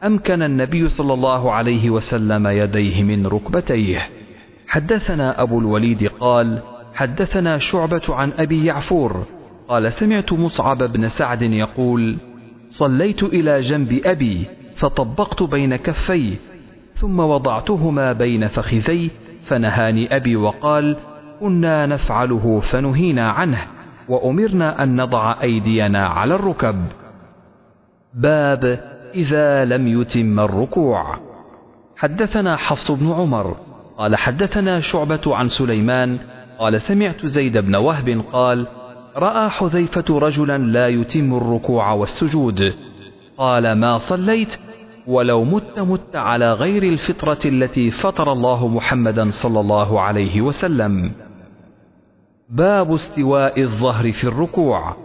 أمكن النبي صلى الله عليه وسلم يديه من ركبتيه. حدثنا أبو الوليد قال حدثنا شعبة عن أبي يعفور قال سمعت مصعب بن سعد يقول صليت إلى جنب أبي فطبقت بين كفيه ثم وضعتهما بين فخذي فنهاني أبي وقال كنا نفعله فنهينا عنه وأمرنا أن نضع أيدينا على الركب. باب إذا لم يتم الركوع. حدثنا حفص بن عمر قال حدثنا شعبة عن سليمان قال سمعت زيد بن وهب قال رأى حذيفة رجلا لا يتم الركوع والسجود. قال ما صليت؟ ولو مت مت على غير الفطرة التي فطر الله محمدا صلى الله عليه وسلم. باب استواء الظهر في الركوع.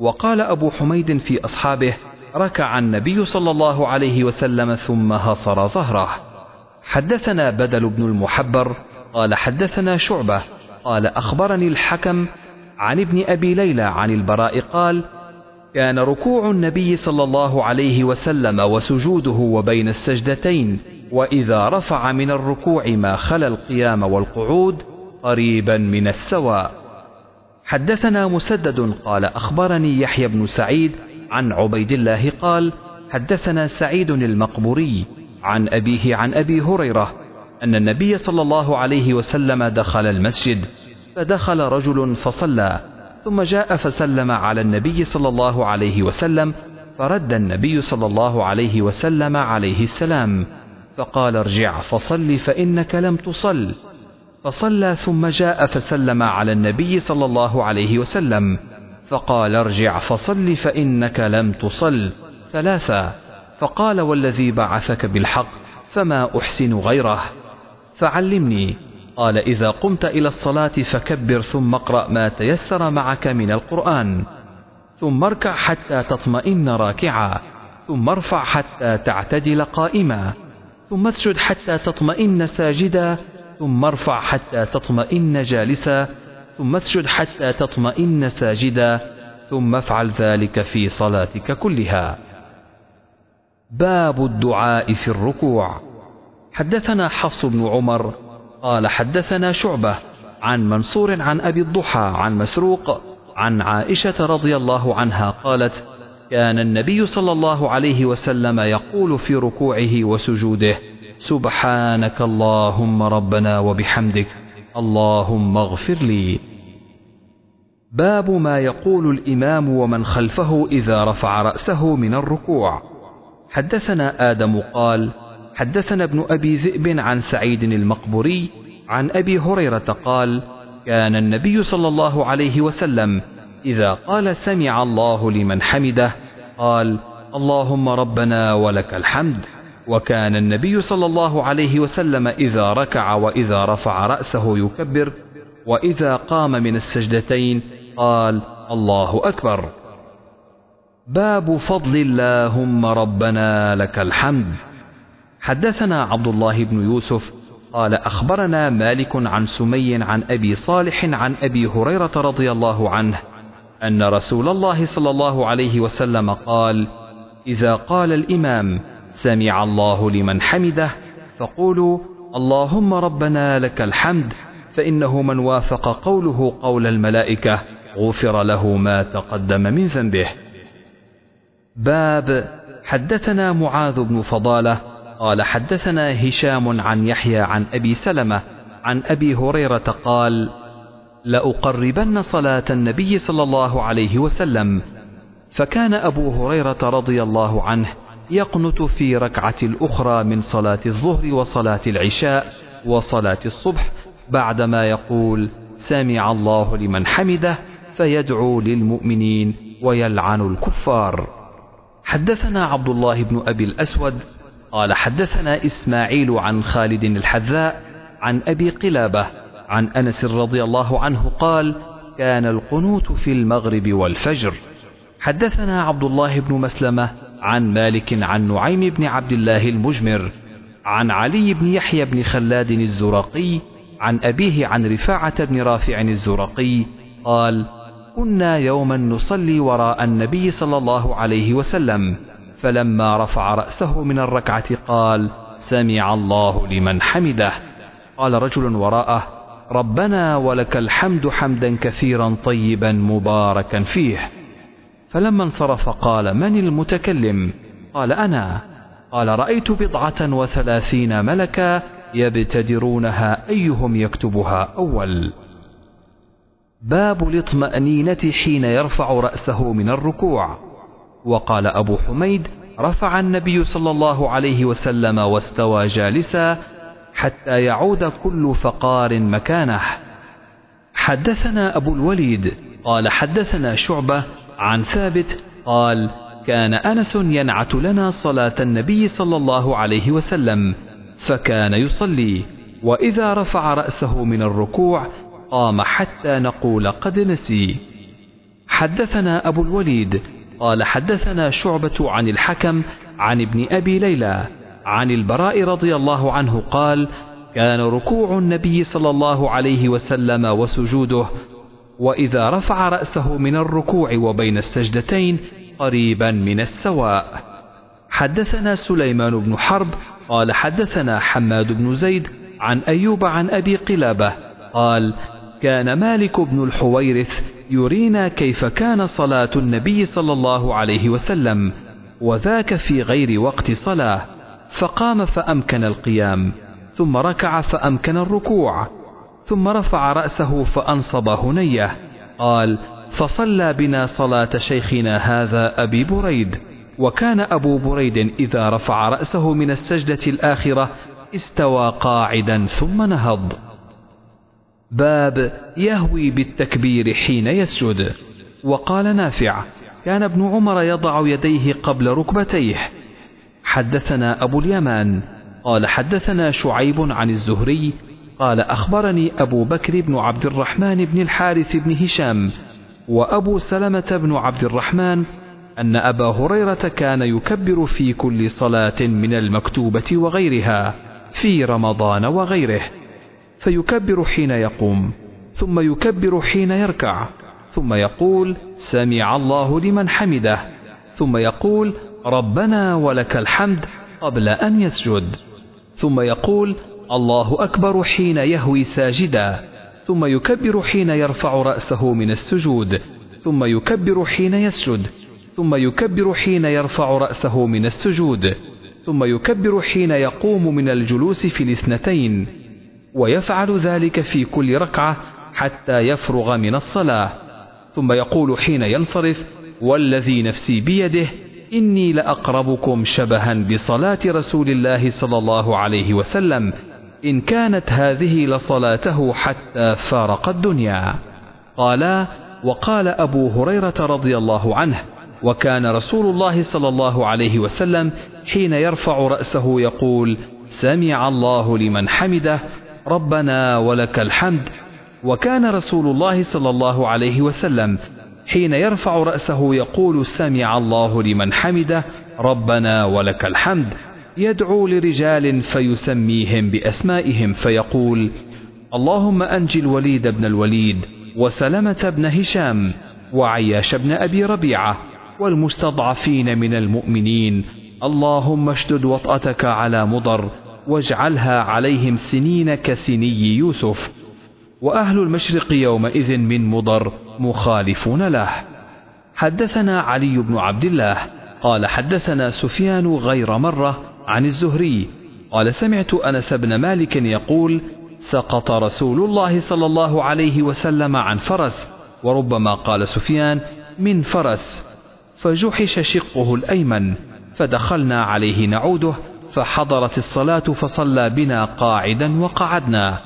وقال أبو حميد في أصحابه ركع النبي صلى الله عليه وسلم ثم هصر ظهره. حدثنا بدل بن المحبر قال حدثنا شعبة قال أخبرني الحكم عن ابن أبي ليلى عن البراء قال كان ركوع النبي صلى الله عليه وسلم وسجوده وبين السجدتين وإذا رفع من الركوع ما خلا القيام والقعود قريبا من السواء حدثنا مسدد قال أخبرني يحيى بن سعيد عن عبيد الله قال حدثنا سعيد المقبوري عن أبيه عن أبي هريرة أن النبي صلى الله عليه وسلم دخل المسجد فدخل رجل فصلى ثم جاء فسلم على النبي صلى الله عليه وسلم فرد النبي صلى الله عليه وسلم عليه السلام فقال ارجع فصل فإنك لم تصل. فصلى ثم جاء فسلم على النبي صلى الله عليه وسلم فقال ارجع فصل فإنك لم تصل. ثلاثا فقال والذي بعثك بالحق فما أحسن غيره؟ فعلمني قال إذا قمت إلى الصلاة فكبر ثم اقرأ ما تيسر معك من القرآن. ثم اركع حتى تطمئن راكعا. ثم ارفع حتى تعتدل قائما. ثم اسجد حتى تطمئن ساجدا. ثم ارفع حتى تطمئن جالسا. ثم اسجد حتى تطمئن ساجدا. ثم افعل ذلك في صلاتك كلها. باب الدعاء في الركوع. حدثنا حفص بن عمر قال حدثنا شعبة عن منصور عن أبي الضحى عن مسروق عن عائشة رضي الله عنها قالت كان النبي صلى الله عليه وسلم يقول في ركوعه وسجوده سبحانك اللهم ربنا وبحمدك اللهم اغفر لي. باب ما يقول الإمام ومن خلفه إذا رفع رأسه من الركوع. حدثنا آدم قال حدثنا ابن أبي ذئب عن سعيد المقبوري عن أبي هريرة قال كان النبي صلى الله عليه وسلم إذا قال سمع الله لمن حمده قال اللهم ربنا ولك الحمد. وكان النبي صلى الله عليه وسلم إذا ركع وإذا رفع رأسه يكبر وإذا قام من السجدتين قال الله أكبر. باب فضل اللهم ربنا لك الحمد. حدثنا عبد الله بن يوسف قال أخبرنا مالك عن سمي عن أبي صالح عن أبي هريرة رضي الله عنه أن رسول الله صلى الله عليه وسلم قال إذا قال الإمام سمع الله لمن حمده فقولوا اللهم ربنا لك الحمد فإنه من وافق قوله قول الملائكة غفر له ما تقدم من ذنبه. باب حدثنا معاذ بن فضالة قال حدثنا هشام عن يحيى عن أبي سلمة عن أبي هريرة قال لأقربن صلاة النبي صلى الله عليه وسلم فكان أبو هريرة رضي الله عنه يقنت في ركعة الأخرى من صلاة الظهر وصلاة العشاء وصلاة الصبح بعدما يقول سمع الله لمن حمده فيدعو للمؤمنين ويلعن الكفار. حدثنا عبد الله بن أبي الأسود قال حدثنا إسماعيل عن خالد الحذاء عن أبي قلابة عن أنس رضي الله عنه قال كان القنوت في المغرب والفجر. حدثنا عبد الله بن مسلمة عن مالك عن نعيم بن عبد الله المجمر عن علي بن يحيى بن خلاد الزرقي عن أبيه عن رفاعة بن رافع الزرقي قال كنا يوما نصلي وراء النبي صلى الله عليه وسلم. فلما رفع رأسه من الركعة قال سمع الله لمن حمده. قال رجل وراءه ربنا ولك الحمد حمدا كثيرا طيبا مباركا فيه. فلما انصرف قال من المتكلم؟ قال أنا. قال رأيت بضعة وثلاثين ملكا يبتدرونها أيهم يكتبها أول؟ باب الاطمأنينة حين يرفع رأسه من الركوع. وقال أبو حميد رفع النبي صلى الله عليه وسلم واستوى جالسا حتى يعود كل فقار مكانه. حدثنا أبو الوليد قال حدثنا شعبة عن ثابت قال كان أنس ينعت لنا صلاة النبي صلى الله عليه وسلم فكان يصلي وإذا رفع رأسه من الركوع قام حتى نقول قد نسي. حدثنا أبو الوليد قال حدثنا شعبة عن الحكم عن ابن أبي ليلى عن البراء رضي الله عنه قال كان ركوع النبي صلى الله عليه وسلم وسجوده وإذا رفع رأسه من الركوع وبين السجدتين قريبا من السواء. حدثنا سليمان بن حرب قال حدثنا حماد بن زيد عن أيوب عن أبي قلابة قال كان مالك بن الحويرث يرينا كيف كان صلاة النبي صلى الله عليه وسلم وذاك في غير وقت صلاة فقام فأمكن القيام ثم ركع فأمكن الركوع ثم رفع رأسه فأنصب هنيه قال فصلى بنا صلاة شيخنا هذا أبي بريد وكان أبو بريد إذا رفع رأسه من السجدة الآخرة استوى قاعدا ثم نهض. باب يهوي بالتكبير حين يسجد. وقال نافع كان ابن عمر يضع يديه قبل ركبتيه. حدثنا أبو اليمان. قال حدثنا شعيب عن الزهري قال أخبرني أبو بكر بن عبد الرحمن بن الحارث بن هشام وأبو سلمة بن عبد الرحمن أن أبا هريرة كان يكبر في كل صلاة من المكتوبة وغيرها في رمضان وغيره. فيكبر حين يقوم ثم يكبر حين يركع ثم يقول سمع الله لمن حمده ثم يقول ربنا ولك الحمد قبل أن يسجد ثم يقول الله أكبر حين يهوي ساجدا ثم يكبر حين يرفع رأسه من السجود ثم يكبر حين يسجد ثم يكبر حين يرفع رأسه من السجود ثم يكبر حين يقوم من الجلوس في الاثنتين. ويفعل ذلك في كل ركعة حتى يفرغ من الصلاة. ثم يقول حين ينصرف والذي نفسي بيده إني لأقربكم شبها بصلاة رسول الله صلى الله عليه وسلم إن كانت هذه لصلاته حتى فارق الدنيا. قالا وقال أبو هريرة رضي الله عنه وكان رسول الله صلى الله عليه وسلم حين يرفع رأسه يقول سمع الله لمن حمده ربنا ولك الحمد. وكان رسول الله صلى الله عليه وسلم حين يرفع رأسه يقول سمع الله لمن حمده ربنا ولك الحمد. يدعو لرجال فيسميهم بأسمائهم فيقول اللهم أنجي الوليد بن الوليد وسلمة بن هشام وعياش بن أبي ربيعة والمستضعفين من المؤمنين. اللهم اشدد وطأتك على مضر واجعلها عليهم سنين كسني يوسف. وأهل المشرق يومئذ من مضر مخالفون له. حدثنا علي بن عبد الله. قال حدثنا سفيان غير مرة عن الزهري. قال سمعت أنس بن مالك يقول سقط رسول الله صلى الله عليه وسلم عن فرس وربما قال سفيان من فرس. فجحش شقه الأيمن فدخلنا عليه نعوده فحضرت الصلاة فصلى بنا قاعدا وقعدنا.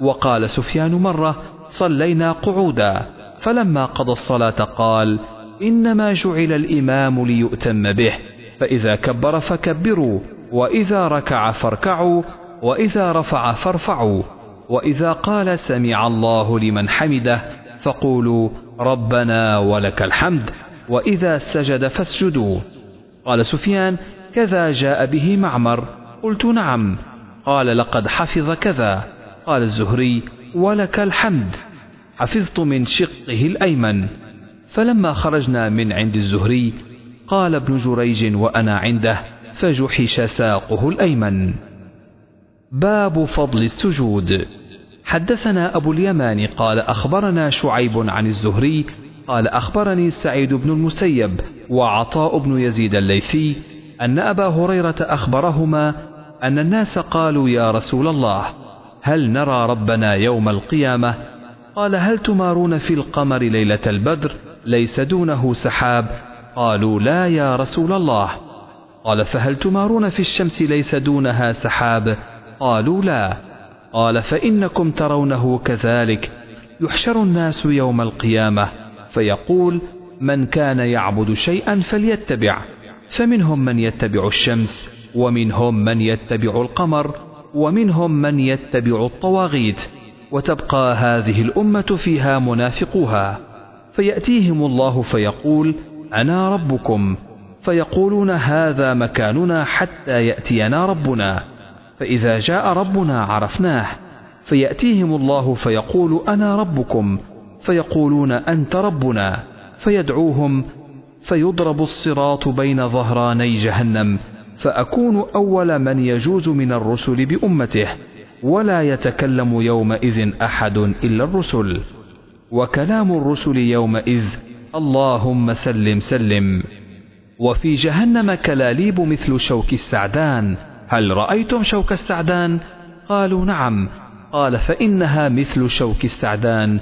وقال سفيان مرة صلينا قعودا. فلما قضى الصلاة قال إنما جعل الإمام ليؤتم به فإذا كبر فكبروا وإذا ركع فاركعوا وإذا رفع فارفعوا. وإذا قال سمع الله لمن حمده فقولوا ربنا ولك الحمد وإذا سجد فاسجدوا. قال سفيان كذا جاء به معمر. قلت نعم. قال لقد حفظ كذا. قال الزهري ولك الحمد. حفظت من شقه الأيمن. فلما خرجنا من عند الزهري قال ابن جريج وأنا عنده فجحش ساقه الأيمن. باب فضل السجود. حدثنا أبو اليمان قال أخبرنا شعيب عن الزهري قال أخبرني سعيد بن المسيب وعطاء بن يزيد الليثي أن أبا هريرة أخبرهما أن الناس قالوا يا رسول الله هل نرى ربنا يوم القيامة؟ قال هل تمارون في القمر ليلة البدر؟ ليس دونه سحاب. قالوا لا يا رسول الله. قال فهل تمارون في الشمس ليس دونها سحاب؟ قالوا لا. قال فإنكم ترونه كذلك. يحشر الناس يوم القيامة فيقول من كان يعبد شيئا فليتبع. فمنهم من يتبع الشمس ومنهم من يتبع القمر ومنهم من يتبع الطواغيت وتبقى هذه الأمة فيها منافقوها. فيأتيهم الله فيقول أنا ربكم فيقولون هذا مكاننا حتى يأتينا ربنا فإذا جاء ربنا عرفناه. فيأتيهم الله فيقول أنا ربكم فيقولون أنت ربنا فيدعوهم فيضرب الصراط بين ظهراني جهنم فأكون أول من يجوز من الرسل بأمته ولا يتكلم يومئذ أحد إلا الرسل. وكلام الرسل يومئذ اللهم سلم سلم. وفي جهنم كلاليب مثل شوك السعدان. هل رأيتم شوك السعدان؟ قالوا نعم. قال فإنها مثل شوك السعدان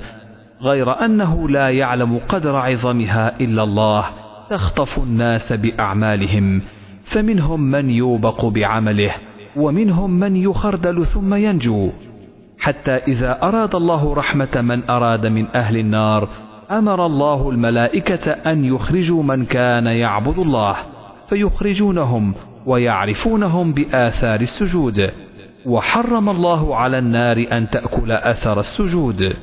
غير أنه لا يعلم قدر عظمها إلا الله. تخطف الناس بأعمالهم فمنهم من يوبق بعمله ومنهم من يخردل ثم ينجو. حتى إذا أراد الله رحمة من أراد من أهل النار أمر الله الملائكة أن يخرجوا من كان يعبد الله فيخرجونهم ويعرفونهم بآثار السجود. وحرم الله على النار أن تأكل أثر السجود.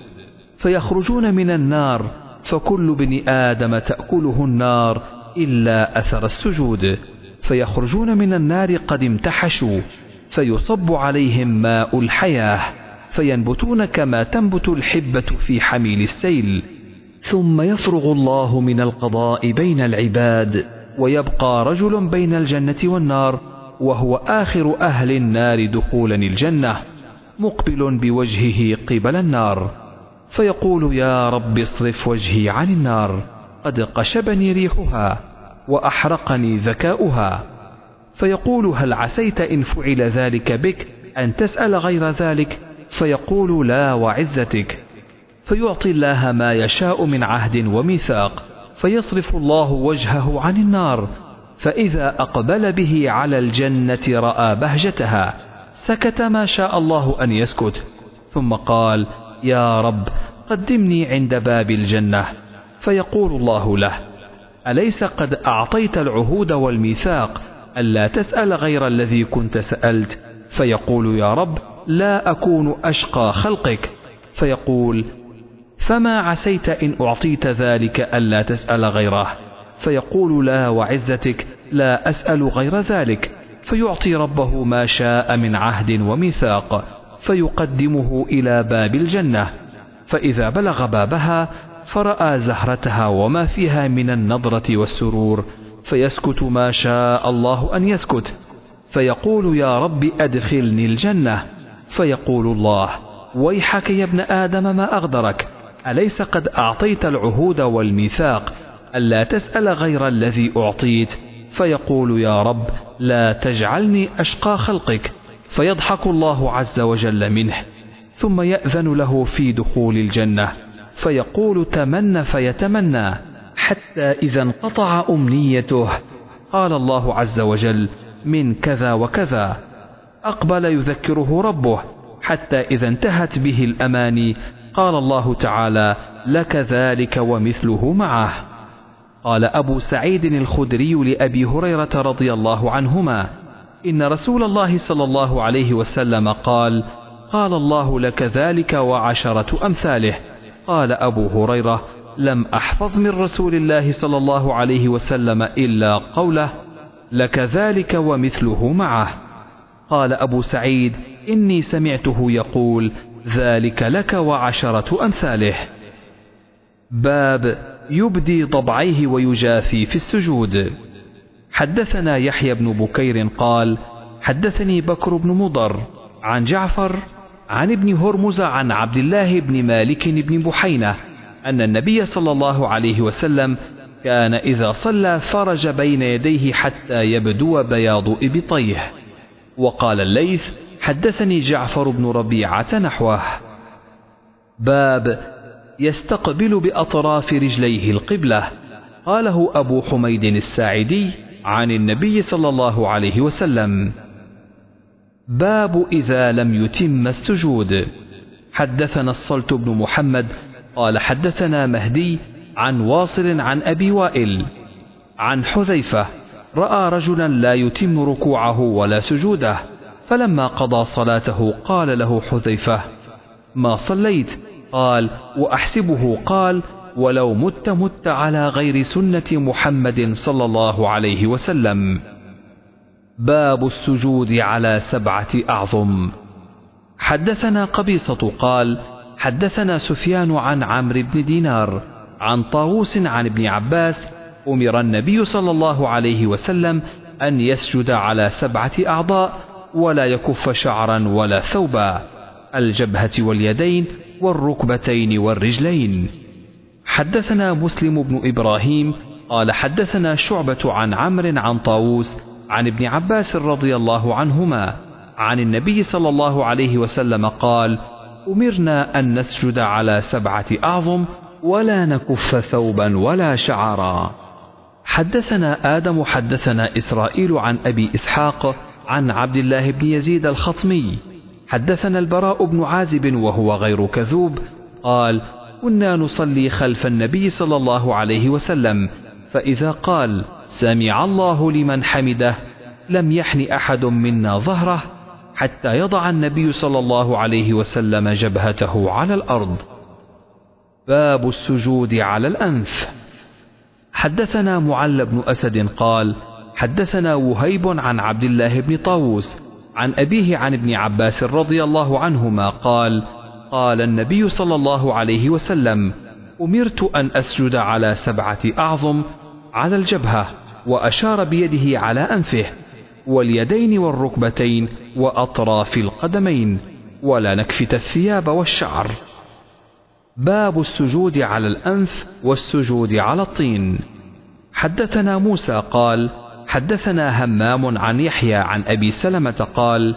فيخرجون من النار فكل ابن آدم تأكله النار إلا أثر السجود فيخرجون من النار قد امتحشوا فيصب عليهم ماء الحياة فينبتون كما تنبت الحبة في حميل السيل. ثم يفرغ الله من القضاء بين العباد ويبقى رجل بين الجنة والنار وهو آخر أهل النار دخولا الجنة مقبل بوجهه قبل النار. فيقول يا رب اصرف وجهي عن النار قد قشبني ريحها وأحرقني ذكاؤها. فيقول هل عسيت إن فعل ذلك بك أن تسأل غير ذلك؟ فيقول لا وعزتك. فيعطي الله ما يشاء من عهد وميثاق فيصرف الله وجهه عن النار. فإذا أقبل به على الجنة رأى بهجتها سكت ما شاء الله أن يسكت. ثم قال يا رب قدمني عند باب الجنة. فيقول الله له أليس قد أعطيت العهود والميثاق ألا تسأل غير الذي كنت سألت؟ فيقول يا رب لا أكون أشقى خلقك. فيقول فما عسيت إن أعطيت ذلك ألا تسأل غيره؟ فيقول لا وعزتك لا أسأل غير ذلك. فيعطي ربه ما شاء من عهد وميثاق. فيقدمه إلى باب الجنة. فإذا بلغ بابها فرأى زهرتها وما فيها من النضرة والسرور فيسكت ما شاء الله أن يسكت. فيقول يا رب أدخلني الجنة. فيقول الله ويحك يا ابن آدم ما أغدرك. أليس قد أعطيت العهود والميثاق؟ ألا تسأل غير الذي أعطيت؟ فيقول يا رب لا تجعلني أشقى خلقك. فيضحك الله عز وجل منه ثم يأذن له في دخول الجنة فيقول تمن فيتمنى حتى إذا انقطع أمنيته. قال الله عز وجل من كذا وكذا أقبل يذكره ربه حتى إذا انتهت به الأماني قال الله تعالى لك ذلك ومثله معه قال أبو سعيد الخدري لأبي هريرة رضي الله عنهما إن رسول الله صلى الله عليه وسلم قال قال الله لك ذلك وعشرة أمثاله. قال أبو هريرة لم أحفظ من رسول الله صلى الله عليه وسلم إلا قوله لك ذلك ومثله معه. قال أبو سعيد إني سمعته يقول ذلك لك وعشرة أمثاله. باب يبدي ضبعيه ويجافي في السجود. حدثنا يحيى بن بكير قال حدثني بكر بن مضر عن جعفر عن ابن هرمز عن عبد الله بن مالك بن بحينة أن النبي صلى الله عليه وسلم كان إذا صلى فرج بين يديه حتى يبدو بياض إبطيه. وقال الليث حدثني جعفر بن ربيعة نحوه. باب يستقبل بأطراف رجليه القبلة. قاله أبو حميد الساعدي عن النبي صلى الله عليه وسلم. باب إذا لم يتم السجود. حدثنا الصلت بن محمد قال حدثنا مهدي عن واصل عن أبي وائل عن حذيفة رأى رجلا لا يتم ركوعه ولا سجوده فلما قضى صلاته قال له حذيفة ما صليت؟ قال وأحسبه. قال ولو مت مت على غير سنة محمد صلى الله عليه وسلم. باب السجود على سبعة أعظم. حدثنا قبيصة قال حدثنا سفيان عن عمرو بن دينار عن طاووس عن ابن عباس أمر النبي صلى الله عليه وسلم أن يسجد على سبعة أعضاء ولا يكف شعرا ولا ثوبا الجبهة واليدين والركبتين والرجلين. حدثنا مسلم بن إبراهيم قال حدثنا شعبة عن عمرو عن طاووس عن ابن عباس رضي الله عنهما عن النبي صلى الله عليه وسلم قال أمرنا أن نسجد على سبعة أعظم ولا نكف ثوبا ولا شعرا. حدثنا آدم حدثنا إسرائيل عن أبي إسحاق عن عبد الله بن يزيد الخطمي. حدثنا البراء بن عازب وهو غير كذوب قال كنا نصلي خلف النبي صلى الله عليه وسلم فإذا قال سمع الله لمن حمده لم يحن أحد منا ظهره حتى يضع النبي صلى الله عليه وسلم جبهته على الأرض. باب السجود على الأنف. حدثنا معل بن أسد قال حدثنا وهيب عن عبد الله بن طاووس عن أبيه عن ابن عباس رضي الله عنهما قال قال النبي صلى الله عليه وسلم أمرت أن أسجد على سبعة أعظم على الجبهة وأشار بيده على أنفه واليدين والركبتين وأطراف القدمين ولا نكفت الثياب والشعر. باب السجود على الأنف والسجود على الطين. حدثنا موسى قال حدثنا همام عن يحيى عن أبي سلمة قال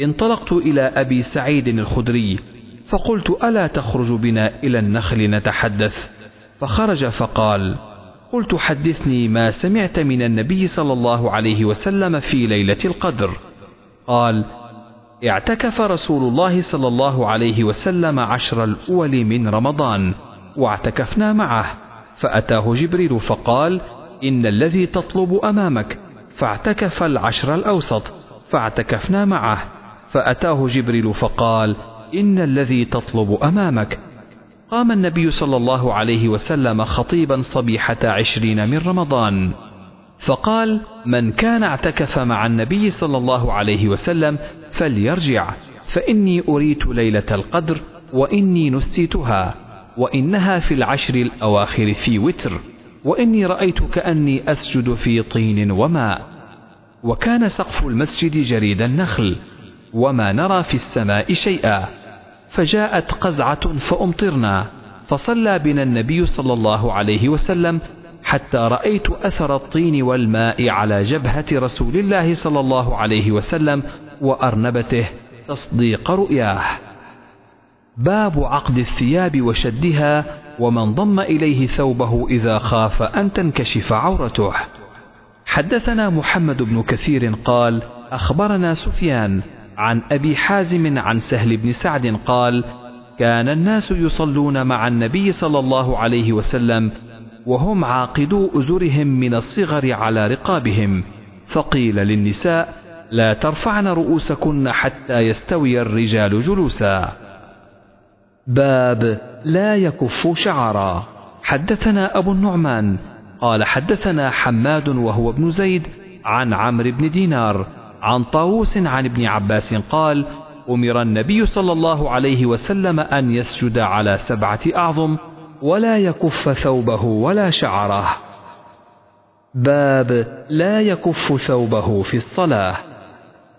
انطلقت إلى أبي سعيد الخدري فقلت ألا تخرج بنا إلى النخل نتحدث؟ فخرج فقال قلت حدثني ما سمعت من النبي صلى الله عليه وسلم في ليلة القدر. قال اعتكف رسول الله صلى الله عليه وسلم عشر الأول من رمضان واعتكفنا معه. فأتاه جبريل فقال إن الذي تطلب أمامك. فاعتكف العشر الأوسط فاعتكفنا معه. فأتاه جبريل فقال إن الذي تطلب أمامك. قام النبي صلى الله عليه وسلم خطيبا صبيحة عشرين من رمضان. فقال من كان اعتكف مع النبي صلى الله عليه وسلم فليرجع فإني أريت ليلة القدر وإني نسيتها وإنها في العشر الأواخر في وتر وإني رأيت كأني أسجد في طين وماء. وكان سقف المسجد جريد النخل وما نرى في السماء شيئا. فجاءت قزعة فأمطرنا فصلى بنا النبي صلى الله عليه وسلم حتى رأيت أثر الطين والماء على جبهة رسول الله صلى الله عليه وسلم وأرنبته تصديق رؤياه. باب عقد الثياب وشدها ومن ضم إليه ثوبه إذا خاف أن تنكشف عورته. حدثنا محمد بن كثير قال أخبرنا سفيان عن أبي حازم عن سهل بن سعد قال كان الناس يصلون مع النبي صلى الله عليه وسلم وهم عاقدو أزرهم من الصغر على رقابهم. فقيل للنساء لا ترفعن رؤوسكن حتى يستوي الرجال جلوسا. باب لا يكف شعرا. حدثنا أبو النعمان قال حدثنا حماد وهو ابن زيد عن عمرو بن دينار عن طاووس عن ابن عباس قال أمر النبي صلى الله عليه وسلم أن يسجد على سبعة أعظم ولا يكف ثوبه ولا شعره. باب لا يكف ثوبه في الصلاة.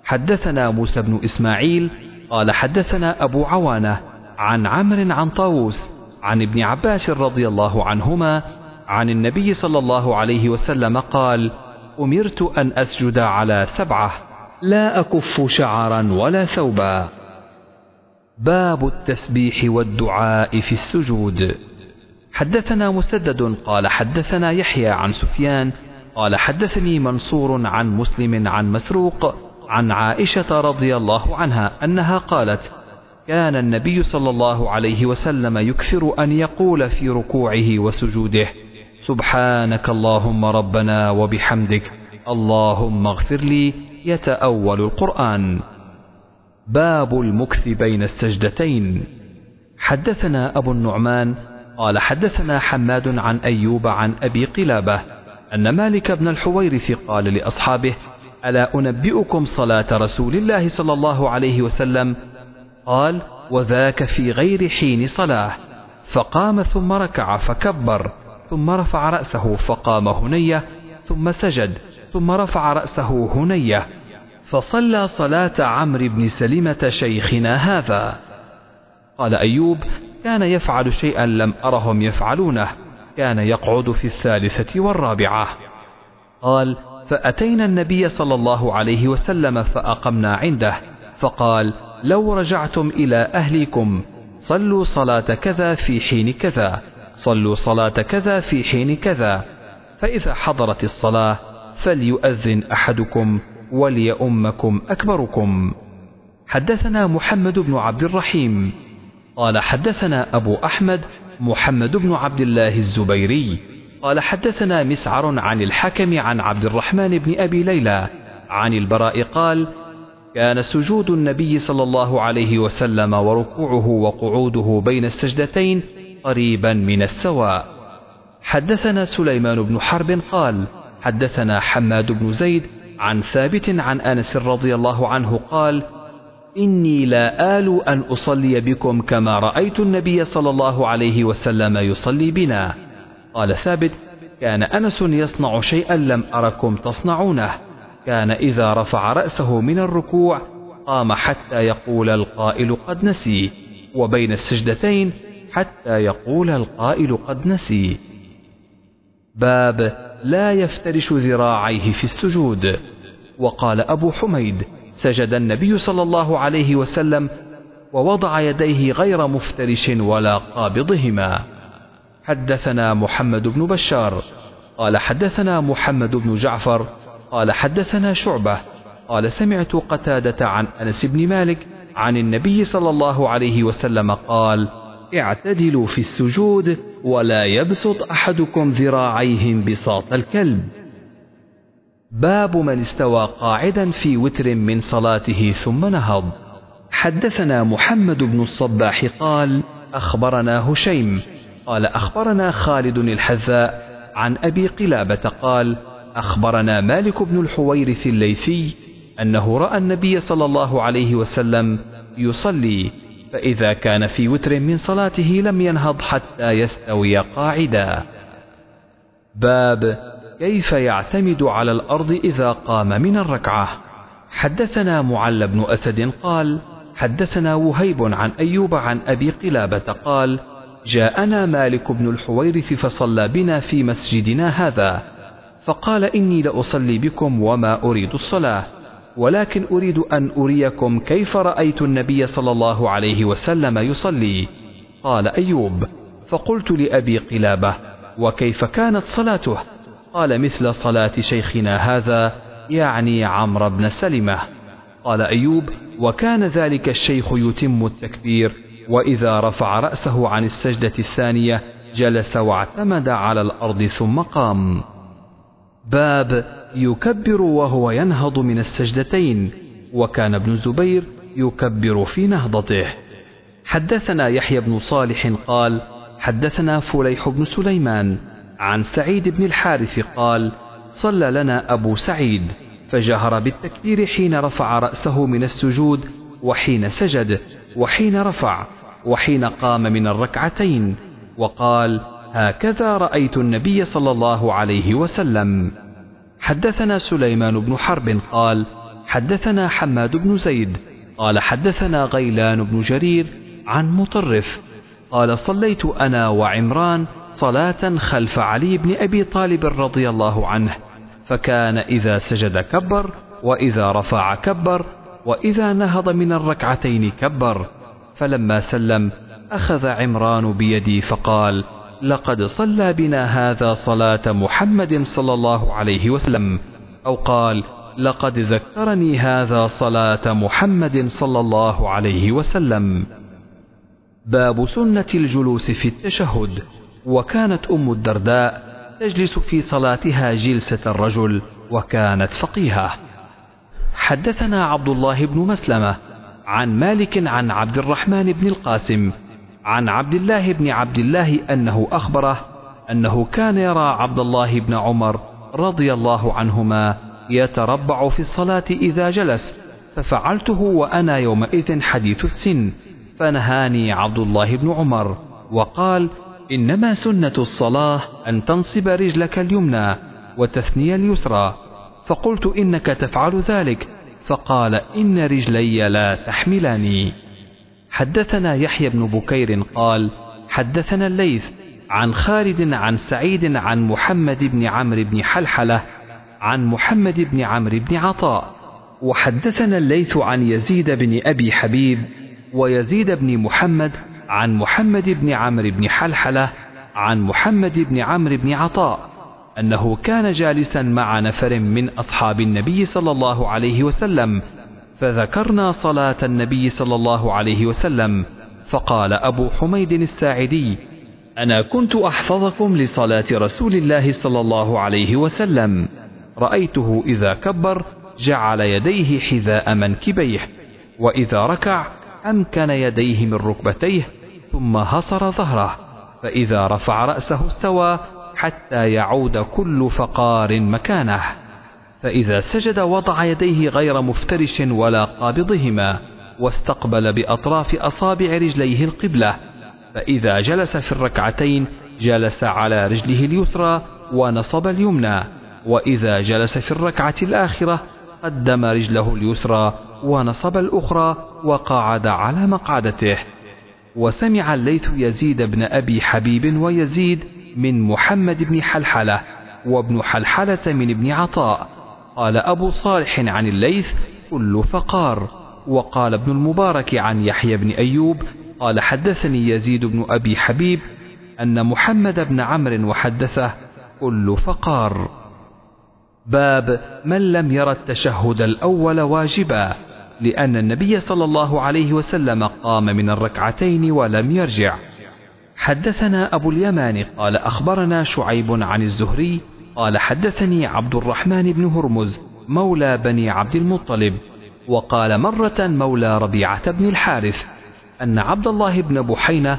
حدثنا موسى بن إسماعيل قال حدثنا أبو عوانة عن عمرو عن طاووس عن ابن عباس رضي الله عنهما عن النبي صلى الله عليه وسلم قال أمرت أن أسجد على سبعة. لا أكف شعرا ولا ثوبا. باب التسبيح والدعاء في السجود. حدثنا مسدد قال حدثنا يحيى عن سفيان قال حدثني منصور عن مسلم عن مسروق عن عائشة رضي الله عنها أنها قالت كان النبي صلى الله عليه وسلم يكثر أن يقول في ركوعه وسجوده سبحانك اللهم ربنا وبحمدك اللهم اغفر لي يتأول القرآن. باب المكث بين السجدتين. حدثنا أبو النعمان قال حدثنا حماد عن أيوب عن أبي قلابة أن مالك بن الحويرث قال لأصحابه ألا أنبئكم صلاة رسول الله صلى الله عليه وسلم؟ قال وذاك في غير حين صلاة. فقام ثم ركع فكبر ثم رفع رأسه فقام هنية ثم سجد. ثم رفع رأسه هنية فصلى صلاة عمرو بن سلمة شيخنا هذا. قال أيوب كان يفعل شيئا لم أرهم يفعلونه كان يقعد في الثالثة والرابعة. قال فأتينا النبي صلى الله عليه وسلم فأقمنا عنده فقال لو رجعتم إلى أهلكم صلوا صلاة كذا في حين كذا صلوا صلاة كذا في حين كذا. فإذا حضرت الصلاة فليؤذن أحدكم وليؤمكم أكبركم. حدثنا محمد بن عبد الرحيم. قال حدثنا أبو أحمد محمد بن عبد الله الزبيري. قال حدثنا مسعر عن الحكم عن عبد الرحمن بن أبي ليلى عن البراء قال كان سجود النبي صلى الله عليه وسلم وركوعه وقعوده بين السجدتين قريبا من السواء. حدثنا سليمان بن حرب قال حدثنا حماد بن زيد عن ثابت عن أنس رضي الله عنه قال إني لا آل أن أصلي بكم كما رأيت النبي صلى الله عليه وسلم يصلي بنا. قال ثابت كان أنس يصنع شيئا لم أركم تصنعونه. كان إذا رفع رأسه من الركوع قام حتى يقول القائل قد نسي وبين السجدتين حتى يقول القائل قد نسي. باب لا يفترش ذراعيه في السجود. وقال أبو حميد سجد النبي صلى الله عليه وسلم ووضع يديه غير مفترش ولا قابضهما. حدثنا محمد بن بشار. قال حدثنا محمد بن جعفر. قال حدثنا شعبة. قال سمعت قتادة عن أنس بن مالك عن النبي صلى الله عليه وسلم قال اعتدلوا في السجود ولا يبسط أحدكم ذراعيه بساط الكلب. باب من استوى قاعدا في وتر من صلاته ثم نهض. حدثنا محمد بن الصباح قال أخبرنا هشيم. قال أخبرنا خالد الحذاء عن أبي قلابة قال أخبرنا مالك بن الحويرث الليثي أنه رأى النبي صلى الله عليه وسلم يصلي فإذا كان في وتر من صلاته لم ينهض حتى يستوي قاعدا. باب كيف يعتمد على الأرض إذا قام من الركعة. حدثنا معل بن أسد قال حدثنا وهيب عن أيوب عن أبي قلابة قال جاءنا مالك بن الحويرث فصلى بنا في مسجدنا هذا فقال إني لأصلي بكم وما أريد الصلاة. ولكن أريد أن أريكم كيف رأيت النبي صلى الله عليه وسلم يصلي. قال أيوب فقلت لأبي قلابة وكيف كانت صلاته؟ قال مثل صلاة شيخنا هذا يعني عمرو بن سلمة. قال أيوب وكان ذلك الشيخ يتم التكبير وإذا رفع رأسه عن السجدة الثانية جلس واعتمد على الأرض ثم قام. باب يكبر وهو ينهض من السجدتين وكان ابن الزبير يكبر في نهضته. حدثنا يحيى بن صالح قال حدثنا فليح بن سليمان عن سعيد بن الحارث قال صلى لنا أبو سعيد فجهر بالتكبير حين رفع رأسه من السجود وحين سجد وحين رفع وحين قام من الركعتين وقال هكذا رأيت النبي صلى الله عليه وسلم حدثنا سليمان بن حرب قال حدثنا حماد بن زيد قال حدثنا غيلان بن جرير عن مطرف قال صليت أنا وعمران صلاة خلف علي بن أبي طالب رضي الله عنه فكان إذا سجد كبر وإذا رفع كبر وإذا نهض من الركعتين كبر فلما سلم أخذ عمران بيدي فقال لقد صلى بنا هذا صلاة محمد صلى الله عليه وسلم أو قال لقد ذكرني هذا صلاة محمد صلى الله عليه وسلم. باب سنة الجلوس في التشهد. وكانت أم الدرداء تجلس في صلاتها جلسة الرجل وكانت فقيهة. حدثنا عبد الله بن مسلمة عن مالك عن عبد الرحمن بن القاسم عن عبد الله بن عبد الله أنه أخبره أنه كان يرى عبد الله بن عمر رضي الله عنهما يتربع في الصلاة إذا جلس ففعلته وأنا يومئذ حديث السن فنهاني عبد الله بن عمر وقال إنما سنة الصلاة أن تنصب رجلك اليمنى وتثني اليسرى فقلت إنك تفعل ذلك فقال إن رجلي لا تحملني حدثنا يحيى بن بكير قال حدثنا الليث عن خالد عن سعيد عن محمد بن عمرو بن حلحلة عن محمد بن عمرو بن عطاء. وحدثنا الليث عن يزيد بن أبي حبيب ويزيد بن محمد عن محمد بن عمرو بن حلحلة عن محمد بن عمرو بن عطاء أنه كان جالسا مع نفر من أصحاب النبي صلى الله عليه وسلم فذكرنا صلاة النبي صلى الله عليه وسلم فقال أبو حميد الساعدي أنا كنت أحفظكم لصلاة رسول الله صلى الله عليه وسلم. رأيته إذا كبر جعل يديه حذاء منكبيه وإذا ركع أمكن يديه من ركبتيه ثم هصر ظهره فإذا رفع رأسه استوى حتى يعود كل فقار مكانه. فإذا سجد وضع يديه غير مفترش ولا قابضهما واستقبل بأطراف أصابع رجليه القبلة فإذا جلس في الركعتين جلس على رجله اليسرى ونصب اليمنى وإذا جلس في الركعة الآخرة قدم رجله اليسرى ونصب الأخرى وقعد على مقعدته. وسمع الليث يزيد بن أبي حبيب ويزيد من محمد بن حلحلة وابن حلحلة من ابن عطاء قال أبو صالح عن الليث كل فقار. وقال ابن المبارك عن يحيى بن أيوب قال حدثني يزيد بن أبي حبيب أن محمد بن عمرو وحدثه كل فقار. باب من لم ير التشهد الأول واجبا لأن النبي صلى الله عليه وسلم قام من الركعتين ولم يرجع. حدثنا أبو اليمان قال أخبرنا شعيب عن الزهري قال حدثني عبد الرحمن بن هرمز مولى بني عبد المطلب وقال مرة مولى ربيعة بن الحارث أن عبد الله بن بحينة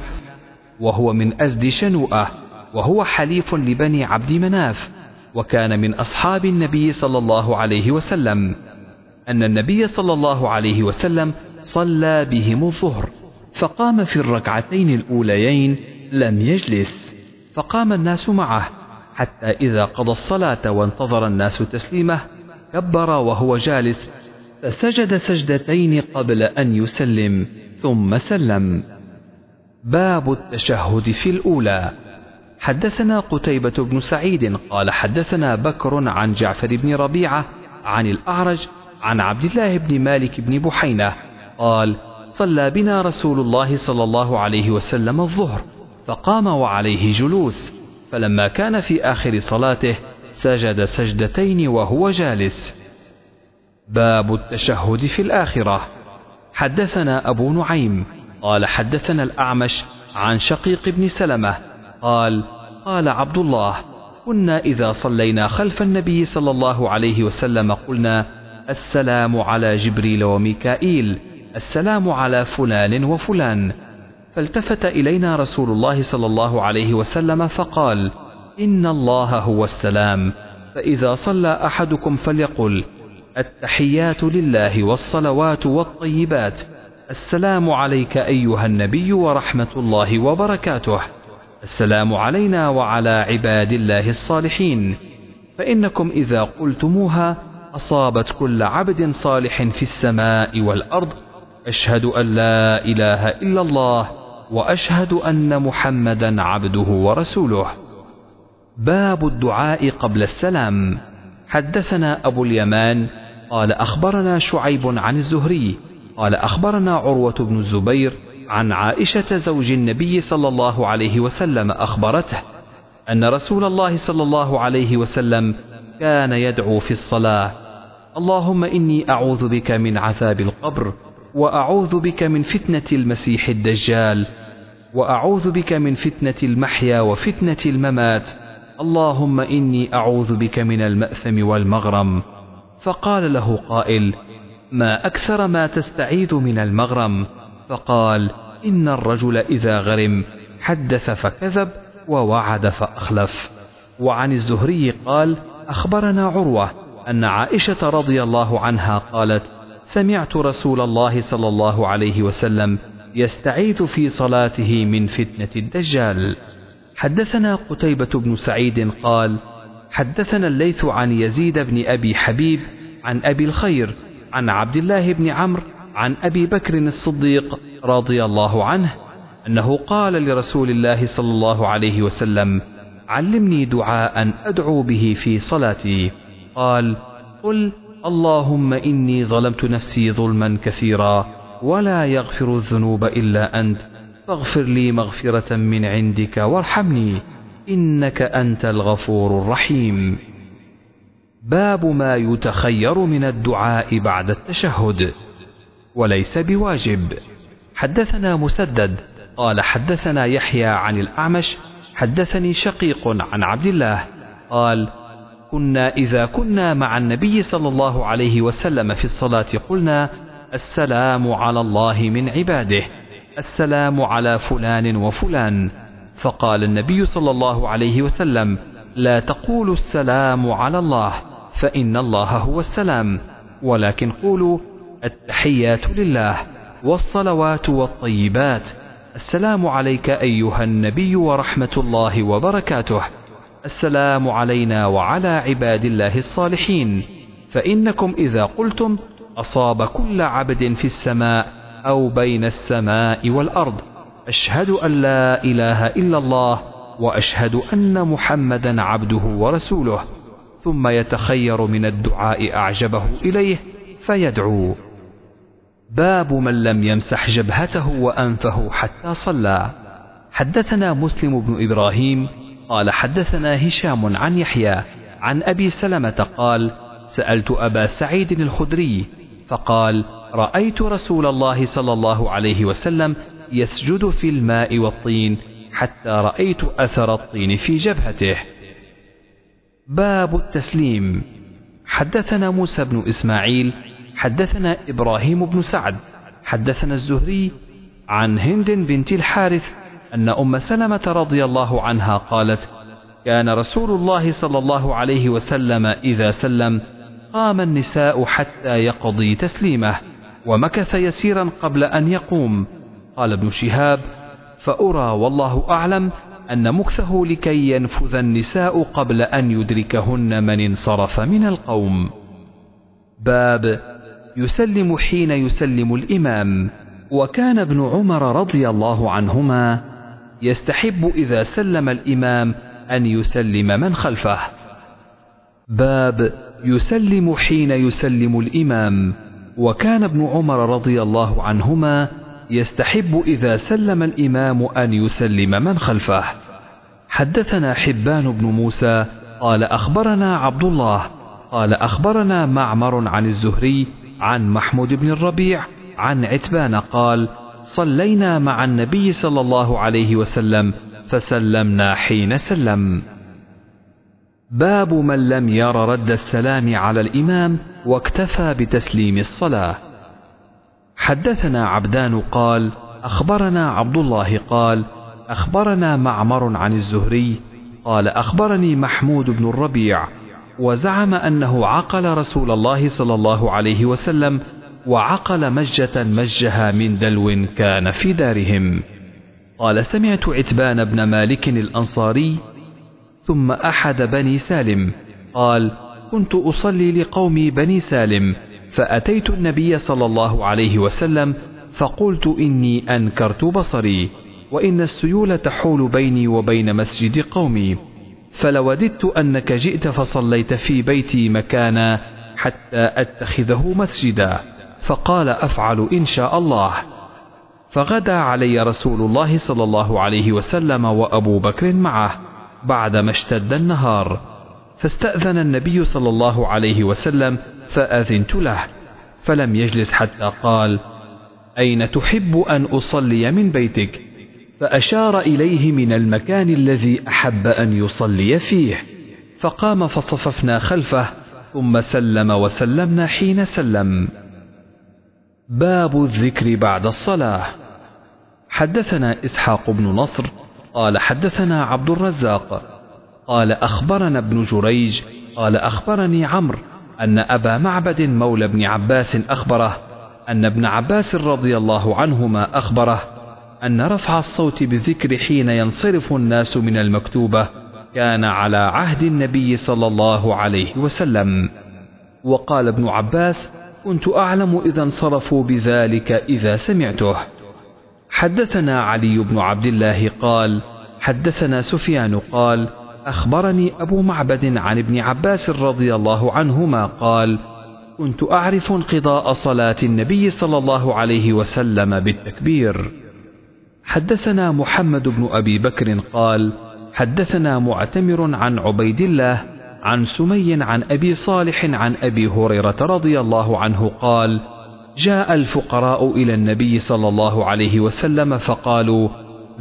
وهو من أزد شنوءة وهو حليف لبني عبد مناف وكان من أصحاب النبي صلى الله عليه وسلم أن النبي صلى الله عليه وسلم صلى بهم الظهر فقام في الركعتين الأوليين لم يجلس فقام الناس معه حتى إذا قضى الصلاة وانتظر الناس تسليمه كبر وهو جالس فسجد سجدتين قبل أن يسلم ثم سلم. باب التشهد في الأولى. حدثنا قتيبة بن سعيد قال حدثنا بكر عن جعفر بن ربيعة عن الأعرج عن عبد الله بن مالك بن بحينة قال صلى بنا رسول الله صلى الله عليه وسلم الظهر فقام وعليه جلوس. فلما كان في آخر صلاته سجد سجدتين وهو جالس. باب التشهد في الآخرة. حدثنا أبو نعيم قال حدثنا الأعمش عن شقيق بن سلمة قال قال عبد الله كنا إذا صلينا خلف النبي صلى الله عليه وسلم قلنا السلام على جبريل وميكائيل السلام على فلان وفلان. فالتفت إلينا رسول الله صلى الله عليه وسلم فقال إن الله هو السلام. فإذا صلى أحدكم فليقل التحيات لله والصلوات والطيبات. السلام عليك أيها النبي ورحمة الله وبركاته. السلام علينا وعلى عباد الله الصالحين. فإنكم إذا قلتموها أصابت كل عبد صالح في السماء والأرض. أشهد أن لا إله إلا الله. وأشهد أن محمدا عبده ورسوله. باب الدعاء قبل السلام. حدثنا أبو اليمان قال أخبرنا شعيب عن الزهري قال أخبرنا عروة بن الزبير عن عائشة زوج النبي صلى الله عليه وسلم أخبرته أن رسول الله صلى الله عليه وسلم كان يدعو في الصلاة. اللهم إني أعوذ بك من عذاب القبر وأعوذ بك من فتنة المسيح الدجال. وأعوذ بك من فتنة المحيا وفتنة الممات. اللهم إني أعوذ بك من المأثم والمغرم. فقال له قائل ما أكثر ما تستعيذ من المغرم؟ فقال إن الرجل إذا غرم حدث فكذب ووعد فأخلف. وعن الزهري قال أخبرنا عروة أن عائشة رضي الله عنها قالت سمعت رسول الله صلى الله عليه وسلم يستعيذ في صلاته من فتنة الدجال. حدثنا قتيبة بن سعيد قال حدثنا الليث عن يزيد بن أبي حبيب عن أبي الخير عن عبد الله بن عمرو عن أبي بكر الصديق رضي الله عنه أنه قال لرسول الله صلى الله عليه وسلم علمني دعاء أدعو به في صلاتي. قال قل اللهم إني ظلمت نفسي ظلما كثيرا. ولا يغفر الذنوب إلا أنت. فاغفر لي مغفرة من عندك وارحمني إنك أنت الغفور الرحيم. باب ما يتخير من الدعاء بعد التشهد. وليس بواجب. حدثنا مسدد. قال حدثنا يحيى عن الأعمش. حدثني شقيق عن عبد الله. قال كنا إذا كنا مع النبي صلى الله عليه وسلم في الصلاة قلنا السلام على الله من عباده. السلام على فلان وفلان. فقال النبي صلى الله عليه وسلم لا تقولوا السلام على الله فإن الله هو السلام. ولكن قولوا التحيات لله والصلوات والطيبات. السلام عليك أيها النبي ورحمة الله وبركاته. السلام علينا وعلى عباد الله الصالحين. فإنكم إذا قلتم أصاب كل عبد في السماء أو بين السماء والأرض. أشهد أن لا إله إلا الله وأشهد أن محمدا عبده ورسوله. ثم يتخير من الدعاء أعجبه إليه فيدعو. باب من لم يمسح جبهته وأنفه حتى صلى. حدثنا مسلم بن إبراهيم قال حدثنا هشام عن يحيى عن أبي سلمة قال سألت أبا سعيد الخدري فقال رأيت رسول الله صلى الله عليه وسلم يسجد في الماء والطين حتى رأيت أثر الطين في جبهته. باب التسليم. حدثنا موسى بن إسماعيل حدثنا إبراهيم بن سعد حدثنا الزهري عن هند بنت الحارث أن أم سلمة رضي الله عنها قالت كان رسول الله صلى الله عليه وسلم إذا سلم قام النساء حتى يقضي تسليمه ومكث يسيرا قبل أن يقوم. قال ابن شهاب فأرى والله أعلم أن مكثه لكي ينفذ النساء قبل أن يدركهن من انصرف من القوم. باب يسلم حين يسلم الإمام. وكان ابن عمر رضي الله عنهما يستحب إذا سلم الإمام أن يسلم من خلفه. باب يسلم حين يسلم الإمام وكان ابن عمر رضي الله عنهما يستحب إذا سلم الإمام أن يسلم من خلفه. حدثنا حبان بن موسى قال أخبرنا عبد الله قال أخبرنا معمر عن الزهري عن محمود بن الربيع عن عتبان قال صلينا مع النبي صلى الله عليه وسلم فسلمنا حين سلم. باب من لم ير رد السلام على الإمام واكتفى بتسليم الصلاة. حدثنا عبدان قال أخبرنا عبد الله قال أخبرنا معمر عن الزهري قال أخبرني محمود بن الربيع وزعم أنه عقل رسول الله صلى الله عليه وسلم وعقل مجة مجها من دلو كان في دارهم. قال سمعت عتبان بن مالك الأنصاري ثم أحد بني سالم. قال كنت أصلي لقومي بني سالم فأتيت النبي صلى الله عليه وسلم فقلت إني أنكرت بصري وإن السيول تحول بيني وبين مسجد قومي. فلوددت أنك جئت فصليت في بيتي مكانا حتى أتخذه مسجدا. فقال أفعل إن شاء الله. فغدا علي رسول الله صلى الله عليه وسلم وأبو بكر معه. بعدما اشتد النهار فاستأذن النبي صلى الله عليه وسلم فأذنت له فلم يجلس حتى قال أين تحب أن أصلي من بيتك؟ فأشار إليه من المكان الذي أحب أن يصلي فيه فقام فصففنا خلفه ثم سلم وسلمنا حين سلم. باب الذكر بعد الصلاة. حدثنا إسحاق بن نصر قال حدثنا عبد الرزاق. قال أخبرنا ابن جريج. قال أخبرني عمرو أن أبا معبد مولى بن عباس أخبره أن ابن عباس رضي الله عنهما أخبره أن رفع الصوت بالذكر حين ينصرف الناس من المكتوبة كان على عهد النبي صلى الله عليه وسلم. وقال ابن عباس كنت أعلم إذا انصرفوا بذلك إذا سمعته. حدثنا علي بن عبد الله قال حدثنا سفيان قال أخبرني أبو معبد عن ابن عباس رضي الله عنهما قال كنت أعرف انقضاء صلاة النبي صلى الله عليه وسلم بالتكبير. حدثنا محمد بن أبي بكر قال حدثنا معتمر عن عبيد الله عن سمي عن أبي صالح عن أبي هريرة رضي الله عنه قال جاء الفقراء إلى النبي صلى الله عليه وسلم فقالوا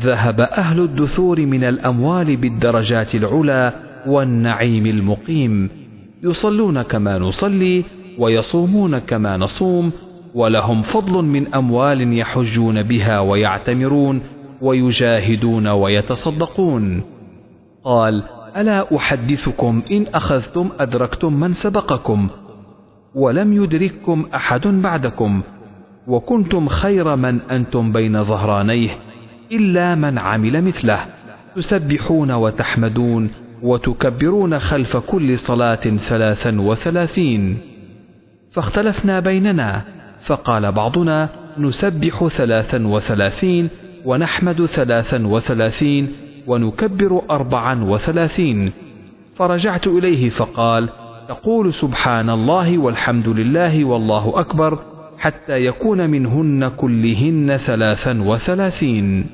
ذهب أهل الدثور من الأموال بالدرجات العلى والنعيم المقيم. يصلون كما نصلي ويصومون كما نصوم ولهم فضل من أموال يحجون بها ويعتمرون ويجاهدون ويتصدقون. قال ألا أحدثكم إن أخذتم أدركتم من سبقكم ولم يدرككم أحد بعدكم وكنتم خير من أنتم بين ظهرانيه إلا من عمل مثله تسبحون وتحمدون وتكبرون خلف كل صلاة ثلاثا وثلاثين. فاختلفنا بيننا فقال بعضنا نسبح ثلاثا وثلاثين ونحمد ثلاثا وثلاثين ونكبر أربعا وثلاثين. فرجعت إليه فقال تقول سبحان الله والحمد لله والله أكبر حتى يكون منهن كلهن ثلاثا وثلاثين.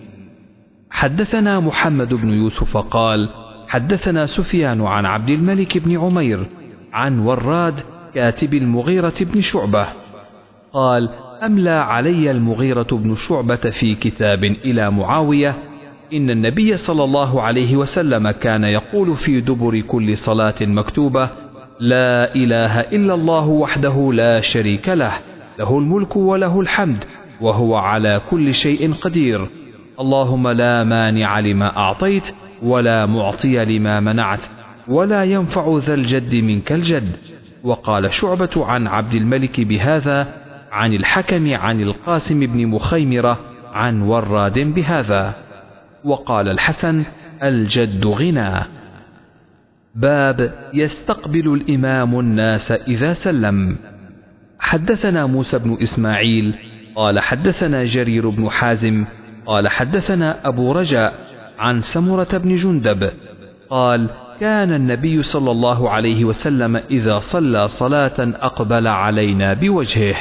حدثنا محمد بن يوسف قال حدثنا سفيان عن عبد الملك بن عمير عن وراد كاتب المغيرة بن شعبة قال أملى علي المغيرة بن شعبة في كتاب إلى معاوية إن النبي صلى الله عليه وسلم كان يقول في دبر كل صلاة مكتوبة لا إله إلا الله وحده لا شريك له له الملك وله الحمد وهو على كل شيء قدير. اللهم لا مانع لما أعطيت ولا معطي لما منعت ولا ينفع ذا الجد منك الجد. وقال شعبة عن عبد الملك بهذا عن الحكم عن القاسم بن مخيمرة عن وراد بهذا. وقال الحسن الجد غنى. باب يستقبل الإمام الناس إذا سلم. حدثنا موسى بن إسماعيل قال حدثنا جرير بن حازم قال حدثنا أبو رجاء عن سمرة بن جندب قال كان النبي صلى الله عليه وسلم إذا صلى صلاة أقبل علينا بوجهه.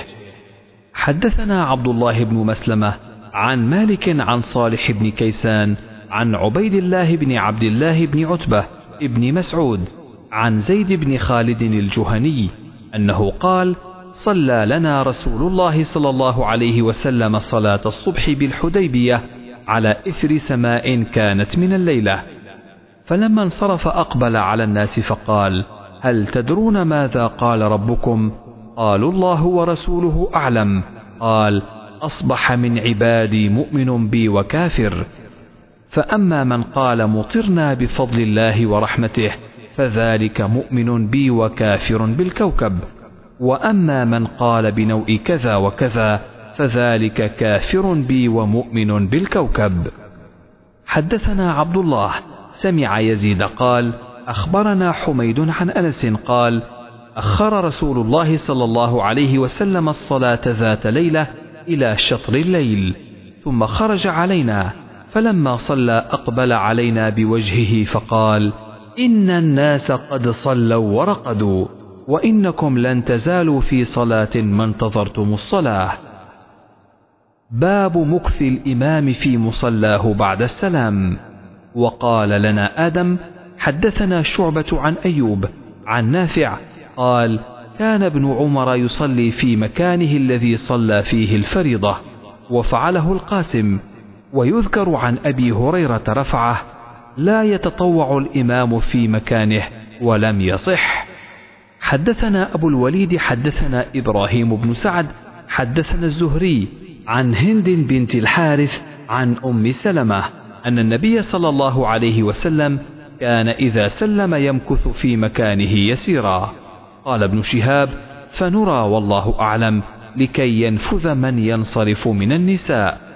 حدثنا عبد الله بن مسلمة عن مالك عن صالح بن كيسان عن عبيد الله بن عبد الله بن عتبة ابن مسعود عن زيد بن خالد الجهني أنه قال صلى لنا رسول الله صلى الله عليه وسلم صلاة الصبح بالحديبية على إثر سماء كانت من الليلة. فلما انصرف أقبل على الناس فقال هل تدرون ماذا قال ربكم؟ قالوا الله ورسوله أعلم قال أصبح من عبادي مؤمن بي وكافر فأما من قال مطرنا بفضل الله ورحمته فذلك مؤمن بي وكافر بالكوكب. وأما من قال بنوء كذا وكذا فذلك كافر بي ومؤمن بالكوكب. حدثنا عبد الله سمع يزيد قال أخبرنا حميد عن أنس قال أخر رسول الله صلى الله عليه وسلم الصلاة ذات ليلة إلى شطر الليل ثم خرج علينا. فلما صلى أقبل علينا بوجهه فقال إن الناس قد صلوا ورقدوا وإنكم لن تزالوا في صلاة ما انتظرتم الصلاة. باب مكث الإمام في مصلاه بعد السلام. وقال لنا آدم حدثنا شعبة عن أيوب عن نافع قال كان ابن عمر يصلي في مكانه الذي صلى فيه الفريضة وفعله القاسم. ويذكر عن أبي هريرة رفعه لا يتطوع الإمام في مكانه ولم يصح حدثنا أبو الوليد حدثنا إبراهيم بن سعد حدثنا الزهري عن هند بنت الحارث عن أم سلمة أن النبي صلى الله عليه وسلم كان إذا سلم يمكث في مكانه يسيرا. قال ابن شهاب فنرى والله أعلم لكي ينفذ من ينصرف من النساء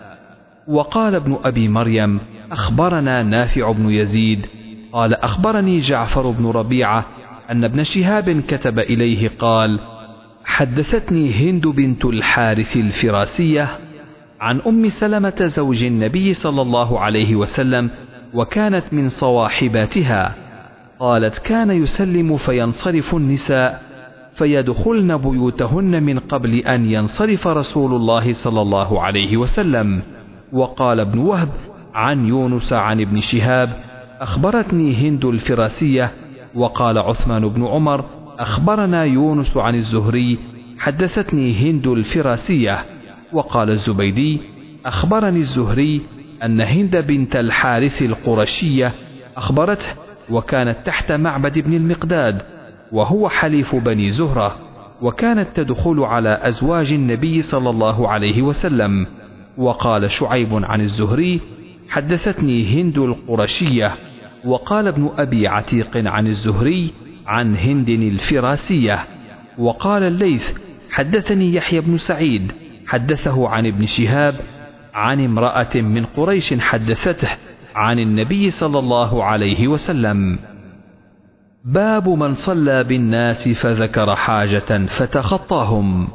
وقال ابن أبي مريم أخبرنا نافع بن يزيد. قال أخبرني جعفر بن ربيعة أن ابن شهاب كتب إليه قال حدثتني هند بنت الحارث الفراسية عن أم سلمة زوج النبي صلى الله عليه وسلم وكانت من صواحباتها. قالت كان يسلم فينصرف النساء فيدخلن بيوتهن من قبل أن ينصرف رسول الله صلى الله عليه وسلم. وقال ابن وهب عن يونس عن ابن شهاب أخبرتني هند الفراسية وقال عثمان بن عمر أخبرنا يونس عن الزهري حدثتني هند الفراسية وقال الزبيدي أخبرني الزهري أن هند بنت الحارث القرشية أخبرته وكانت تحت معبد بن المقداد وهو حليف بني زهرة وكانت تدخل على أزواج النبي صلى الله عليه وسلم. وقال شعيب عن الزهري حدثتني هند القرشية وقال ابن أبي عتيق عن الزهري عن هند الفراسية وقال الليث حدثني يحيى بن سعيد حدثه عن ابن شهاب عن امرأة من قريش حدثته عن النبي صلى الله عليه وسلم. باب من صلى بالناس فذكر حاجة فتخطاهم.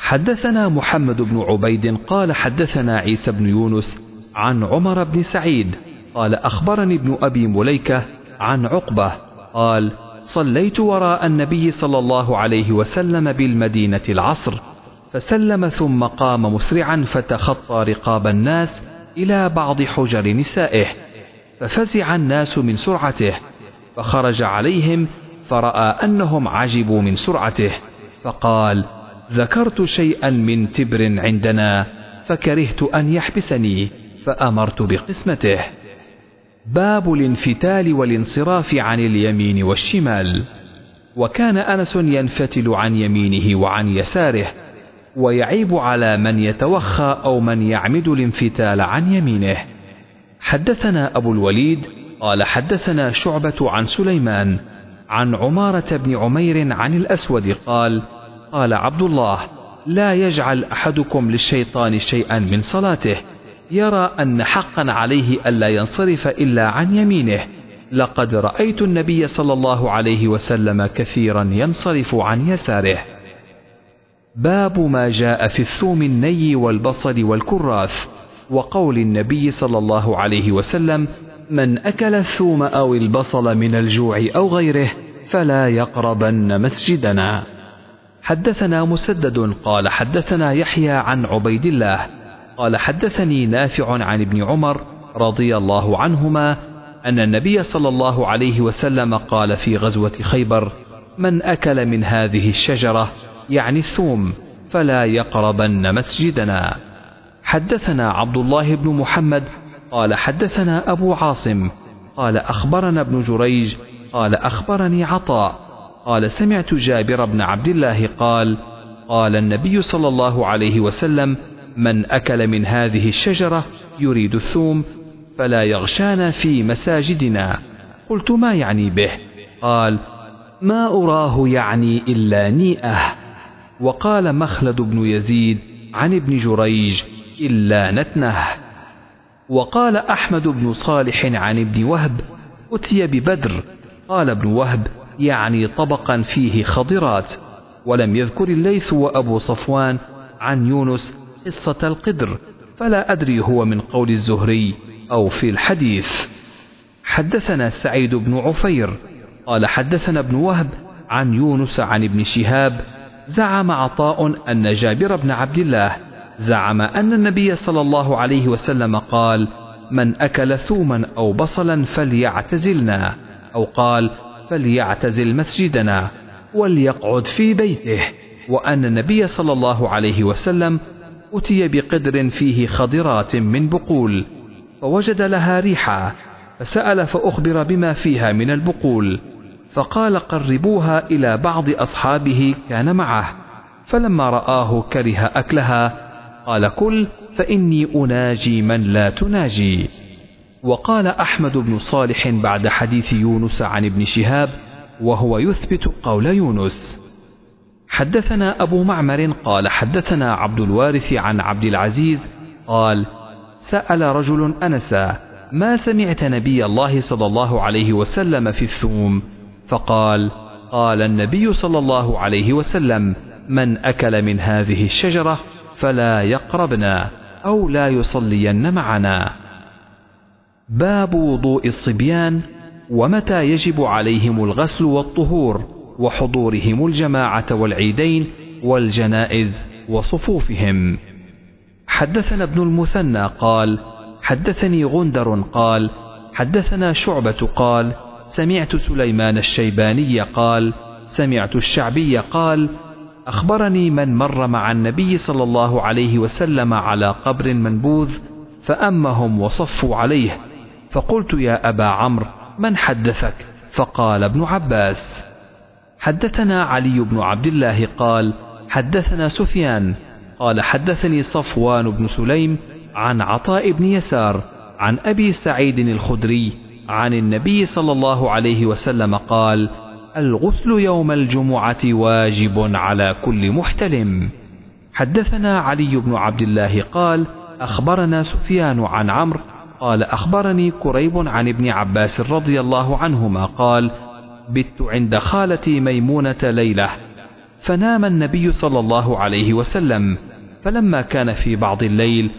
حدثنا محمد بن عبيد قال حدثنا عيسى بن يونس عن عمر بن سعيد قال أخبرني ابن أبي مليكة عن عقبة قال صليت وراء النبي صلى الله عليه وسلم بالمدينة العصر فسلم ثم قام مسرعا فتخطى رقاب الناس إلى بعض حجر نسائه ففزع الناس من سرعته فخرج عليهم فرأى أنهم عجبوا من سرعته فقال ذكرت شيئا من تبر عندنا فكرهت أن يحبسني فأمرت بقسمته. باب الانفتال والانصراف عن اليمين والشمال. وكان أنس ينفتل عن يمينه وعن يساره ويعيب على من يتوخى أو من يعمد الانفتال عن يمينه. حدثنا أبو الوليد قال حدثنا شعبة عن سليمان عن عمارة بن عمير عن الأسود قال قال عبد الله لا يجعل أحدكم للشيطان شيئا من صلاته. يرى أن حقا عليه ألا ينصرف إلا عن يمينه. لقد رأيت النبي صلى الله عليه وسلم كثيرا ينصرف عن يساره. باب ما جاء في الثوم الني والبصل والكراث. وقول النبي صلى الله عليه وسلم من أكل الثوم أو البصل من الجوع أو غيره فلا يقربن مسجدنا. حدثنا مسدد قال حدثنا يحيى عن عبيد الله قال حدثني نافع عن ابن عمر رضي الله عنهما أن النبي صلى الله عليه وسلم قال في غزوة خيبر من أكل من هذه الشجرة يعني الثوم فلا يقربن مسجدنا. حدثنا عبد الله بن محمد قال حدثنا أبو عاصم قال أخبرنا ابن جريج قال أخبرني عطاء قال سمعت جابر بن عبد الله قال قال النبي صلى الله عليه وسلم من أكل من هذه الشجرة يريد الثوم فلا يغشانا في مساجدنا. قلت ما يعني به؟ قال ما أراه يعني إلا نيئة. وقال مخلد بن يزيد عن ابن جريج إلا نتنة. وقال أحمد بن صالح عن ابن وهب أتي ببدر. قال ابن وهب يعني طبقا فيه خضرات. ولم يذكر الليث وأبو صفوان عن يونس قصة القدر فلا أدري هو من قول الزهري أو في الحديث. حدثنا سعيد بن عفير قال حدثنا ابن وهب عن يونس عن ابن شهاب زعم عطاء أن جابر بن عبد الله زعم أن النبي صلى الله عليه وسلم قال من أكل ثوما أو بصلا فليعتزلنا. أو قال فليعتزل مسجدنا وليقعد في بيته. وأن النبي صلى الله عليه وسلم أتي بقدر فيه خضرات من بقول فوجد لها ريحا فسأل فأخبر بما فيها من البقول فقال قربوها إلى بعض أصحابه كان معه فلما رآه كره أكلها قال كل فإني أناجي من لا تناجي. وقال أحمد بن صالح بعد حديث يونس عن ابن شهاب وهو يثبت قول يونس. حدثنا أبو معمر قال حدثنا عبد الوارث عن عبد العزيز قال سأل رجل أنسا ما سمعت نبي الله صلى الله عليه وسلم في الثوم؟ فقال قال النبي صلى الله عليه وسلم من أكل من هذه الشجرة فلا يقربنا أو لا يصلين معنا. باب وضوء الصبيان ومتى يجب عليهم الغسل والطهور وحضورهم الجماعة والعيدين والجنائز وصفوفهم. حدثنا ابن المثنى قال حدثني غندر قال حدثنا شعبة قال سمعت سليمان الشيباني قال سمعت الشعبي قال أخبرني من مر مع النبي صلى الله عليه وسلم على قبر منبوذ فأمهم وصفوا عليه. فقلت يا أبا عمرو من حدثك؟ فقال ابن عباس. حدثنا علي بن عبد الله قال حدثنا سفيان. قال حدثني صفوان بن سليم عن عطاء بن يسار عن أبي سعيد الخدري عن النبي صلى الله عليه وسلم قال الغسل يوم الجمعة واجب على كل محتلم. حدثنا علي بن عبد الله قال أخبرنا سفيان عن عمرو قال أخبرني كريب عن ابن عباس رضي الله عنهما قال بت عند خالتي ميمونة ليلة. فنام النبي صلى الله عليه وسلم. فلما كان في بعض الليل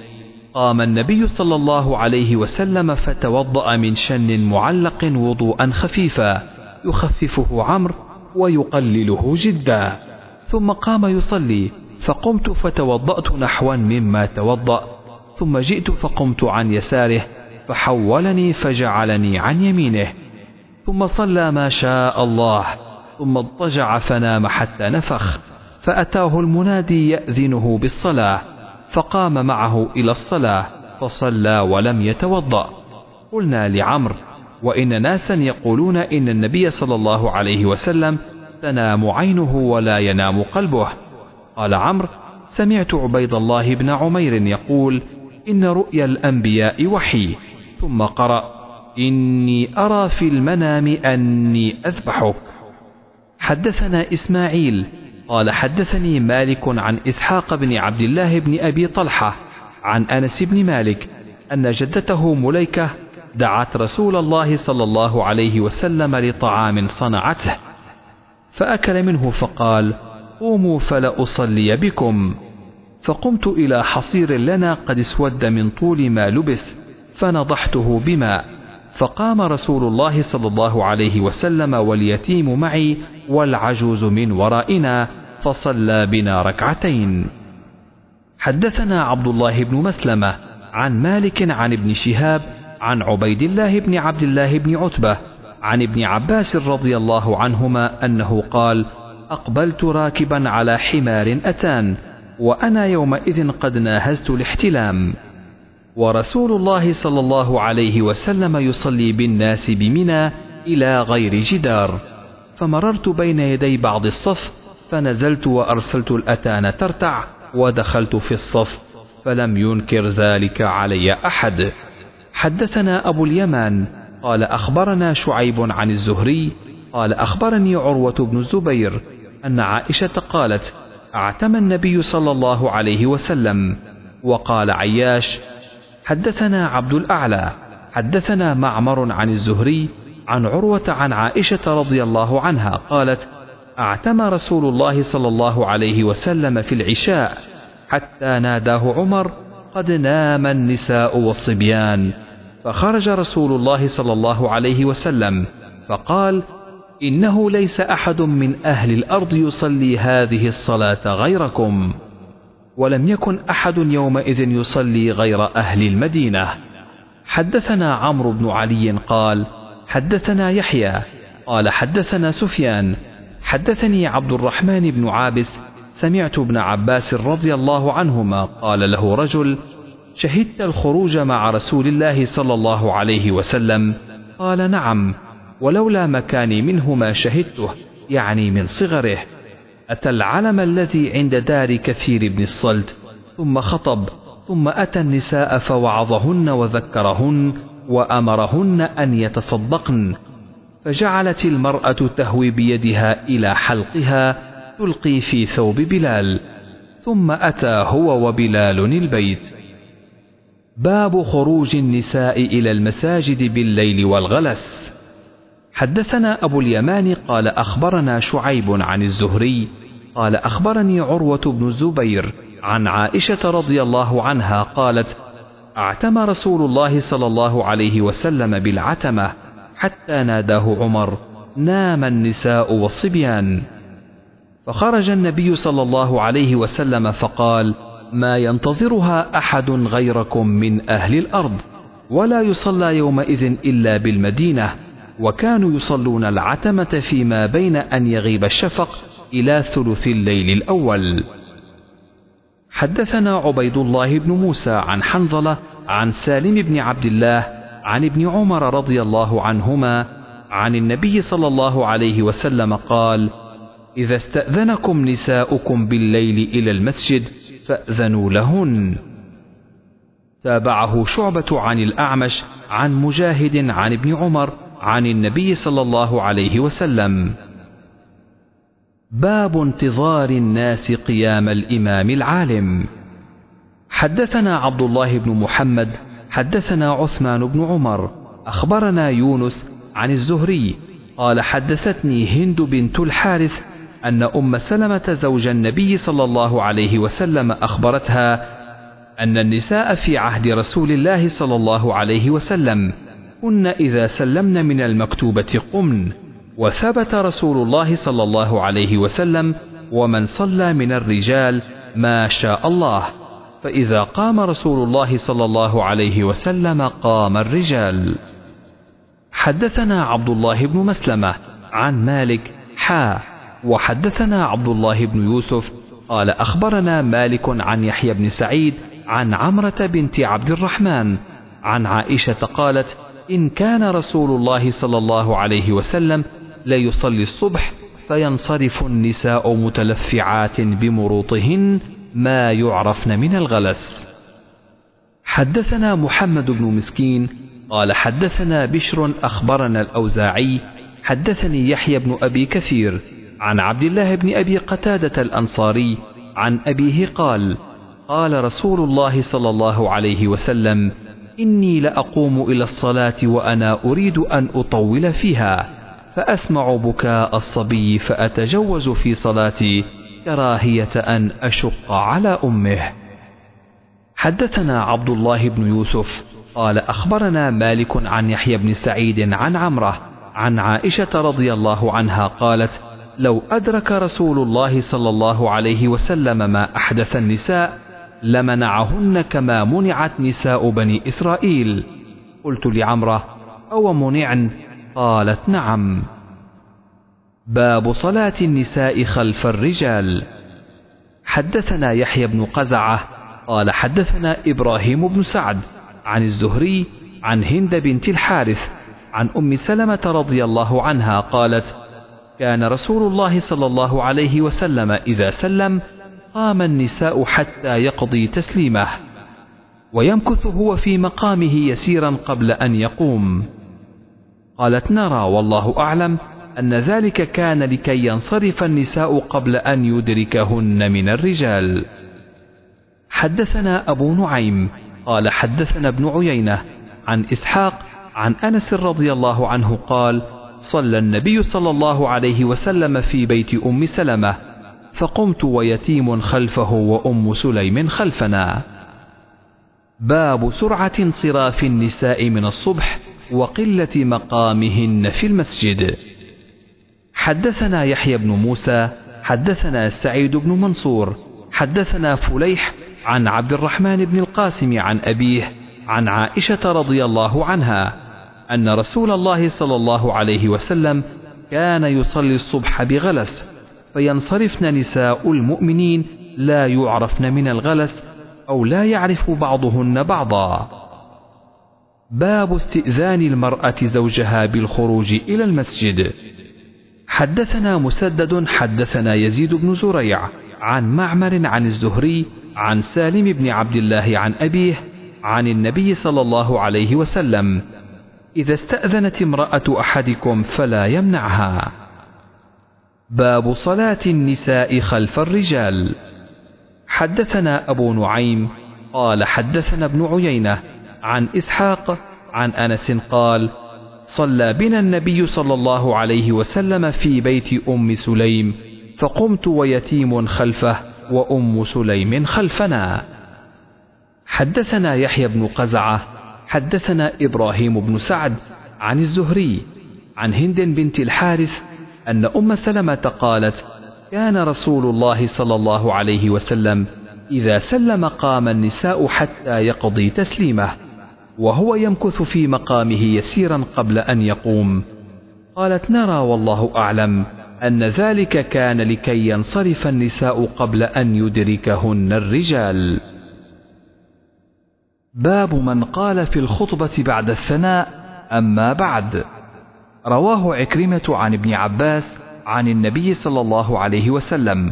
قام النبي صلى الله عليه وسلم فتوضأ من شن معلق وضوءا خفيفا يخففه عمرو ويقلله جدا. ثم قام يصلي فقمت فتوضأت نحوا مما توضأ. ثم جئت فقمت عن يساره فحولني فجعلني عن يمينه. ثم صلى ما شاء الله ثم اضطجع فنام حتى نفخ فأتاه المنادي يأذنه بالصلاة فقام معه إلى الصلاة فصلى ولم يتوضأ. قلنا لعمر وإن ناسا يقولون إن النبي صلى الله عليه وسلم تنام عينه ولا ينام قلبه. قال عمرو سمعت عبيد الله بن عمير يقول إن رؤيا الأنبياء وحي. ثم قرأ إني أرى في المنام أني أذبحك حدثنا إسماعيل. قال حدثني مالك عن إسحاق بن عبد الله بن أبي طلحة عن أنس بن مالك أن جدته مليكة دعت رسول الله صلى الله عليه وسلم لطعام صنعته فأكل منه فقال قوموا فلأصلي بكم. فقمت إلى حصير لنا قد اسود من طول ما لبس فنضحته بماء فقام رسول الله صلى الله عليه وسلم واليتيم معي والعجوز من ورائنا فصلى بنا ركعتين. حدثنا عبد الله بن مسلمة عن مالك عن ابن شهاب عن عبيد الله بن عبد الله بن عتبة عن ابن عباس رضي الله عنهما أنه قال أقبلت راكبا على حمار أتان وأنا يومئذ قد ناهزت الاحتلام. ورسول الله صلى الله عليه وسلم يصلي بالناس بمنى إلى غير جدار. فمررت بين يدي بعض الصف فنزلت وأرسلت الأتان ترتع ودخلت في الصف فلم ينكر ذلك علي أحد. حدثنا أبو اليمان قال أخبرنا شعيب عن الزهري قال أخبرني عروة بن الزبير أن عائشة قالت اعتم النبي صلى الله عليه وسلم وقال عياش حدثنا عبد الأعلى حدثنا معمر عن الزهري عن عروة عن عائشة رضي الله عنها قالت اعتم رسول الله صلى الله عليه وسلم في العشاء حتى ناداه عمر قد نام النساء والصبيان. فخرج رسول الله صلى الله عليه وسلم فقال إنه ليس أحد من أهل الأرض يصلي هذه الصلاة غيركم ولم يكن أحد يومئذ يصلي غير أهل المدينة. حدثنا عمرو بن علي قال حدثنا يحيى قال حدثنا سفيان حدثني عبد الرحمن بن عابس سمعت ابن عباس رضي الله عنهما قال له رجل شهدت الخروج مع رسول الله صلى الله عليه وسلم؟ قال نعم. ولولا مكاني منه ما شهدته يعني من صغره. أتى العلم الذي عند دار كثير بن الصلت ثم خطب ثم أتى النساء فوعظهن وذكرهن وأمرهن أن يتصدقن. فجعلت المرأة تهوي بيدها إلى حلقها تلقي في ثوب بلال. ثم أتى هو وبلال البيت. باب خروج النساء إلى المساجد بالليل والغلس. حدثنا أبو اليمان قال أخبرنا شعيب عن الزهري قال أخبرني عروة بن الزبير عن عائشة رضي الله عنها قالت أعتم رسول الله صلى الله عليه وسلم بالعتمة حتى ناداه عمر نام النساء والصبيان فخرج النبي صلى الله عليه وسلم فقال ما ينتظرها أحد غيركم من أهل الأرض ولا يصلى يومئذ إلا بالمدينة وكانوا يصلون العتمة فيما بين أن يغيب الشفق إلى ثلث الليل الأول. حدثنا عبيد الله بن موسى عن حنظلة عن سالم بن عبد الله عن ابن عمر رضي الله عنهما عن النبي صلى الله عليه وسلم قال إذا استأذنكم نساؤكم بالليل إلى المسجد فأذنوا لهن. تابعه شعبة عن الأعمش عن مجاهد عن ابن عمر عن النبي صلى الله عليه وسلم. باب انتظار الناس قيام الإمام العالم. حدثنا عبد الله بن محمد حدثنا عثمان بن عمر أخبرنا يونس عن الزهري قال حدثتني هند بنت الحارث أن أم سلمة زوج النبي صلى الله عليه وسلم أخبرتها أن النساء في عهد رسول الله صلى الله عليه وسلم كن إذا سلمن من المكتوبة قمن وثبت رسول الله صلى الله عليه وسلم ومن صلى من الرجال ما شاء الله فإذا قام رسول الله صلى الله عليه وسلم قام الرجال. حدثنا عبد الله بن مسلمة عن مالك حا وحدثنا عبد الله بن يوسف قال أخبرنا مالك عن يحيى بن سعيد عن عمرة بنت عبد الرحمن عن عائشة قالت إن كان رسول الله صلى الله عليه وسلم ليصلي الصبح فينصرف النساء متلفعات بمروطهن ما يعرفن من الغلس. حدثنا محمد بن مسكين قال حدثنا بشر أخبرنا الأوزاعي حدثني يحيى بن أبي كثير عن عبد الله بن أبي قتادة الأنصاري عن أبيه قال قال رسول الله صلى الله عليه وسلم إني لأقوم إلى الصلاة وأنا أريد أن أطول فيها فأسمع بكاء الصبي فأتجوز في صلاتي كراهية أن أشق على أمه. حدثنا عبد الله بن يوسف قال أخبرنا مالك عن يحيى بن سعيد عن عمرة عن عائشة رضي الله عنها قالت لو أدرك رسول الله صلى الله عليه وسلم ما أحدث النساء لمنعهن كما منعت نساء بني إسرائيل. قلت لعمرة أو منعن قالت نعم. باب صلاة النساء خلف الرجال. حدثنا يحيى بن قزعة قال حدثنا إبراهيم بن سعد عن الزهري عن هند بنت الحارث عن أم سلمة رضي الله عنها قالت كان رسول الله صلى الله عليه وسلم إذا سلم قام النساء حتى يقضي تسليمه ويمكث هو في مقامه يسيرا قبل أن يقوم. قالت نرى والله أعلم أن ذلك كان لكي ينصرف النساء قبل أن يدركهن من الرجال. حدثنا أبو نعيم قال حدثنا ابن عيينة عن إسحاق عن أنس رضي الله عنه قال صلى النبي صلى الله عليه وسلم في بيت أم سلمة فقمت ويتيم خلفه وأم سليم خلفنا. باب سرعة انصراف النساء من الصبح وقلة مقامهن في المسجد. حدثنا يحيى بن موسى حدثنا سعيد بن منصور حدثنا فليح عن عبد الرحمن بن القاسم عن أبيه عن عائشة رضي الله عنها أن رسول الله صلى الله عليه وسلم كان يصلي الصبح بغلس فينصرفن نساء المؤمنين لا يعرفن من الغلس أو لا يعرف بعضهن بعضا. باب استئذان المرأة زوجها بالخروج إلى المسجد. حدثنا مسدد حدثنا يزيد بن زريع عن معمر عن الزهري عن سالم بن عبد الله عن أبيه عن النبي صلى الله عليه وسلم إذا استأذنت امرأة أحدكم فلا يمنعها. باب صلاة النساء خلف الرجال. حدثنا أبو نعيم قال حدثنا ابن عيينة عن إسحاق عن أنس قال صلى بنا النبي صلى الله عليه وسلم في بيت أم سليم فقمت ويتيم خلفه وأم سليم خلفنا. حدثنا يحيى بن قزعة حدثنا إبراهيم بن سعد عن الزهري عن هند بنت الحارث أن أم سلمة قالت كان رسول الله صلى الله عليه وسلم إذا سلم قام النساء حتى يقضي تسليمه وهو يمكث في مقامه يسيرا قبل أن يقوم. قالت نرى والله أعلم أن ذلك كان لكي ينصرف النساء قبل أن يدركهن الرجال. باب من قال في الخطبة بعد الثناء أما بعد. رواه عكرمة عن ابن عباس عن النبي صلى الله عليه وسلم.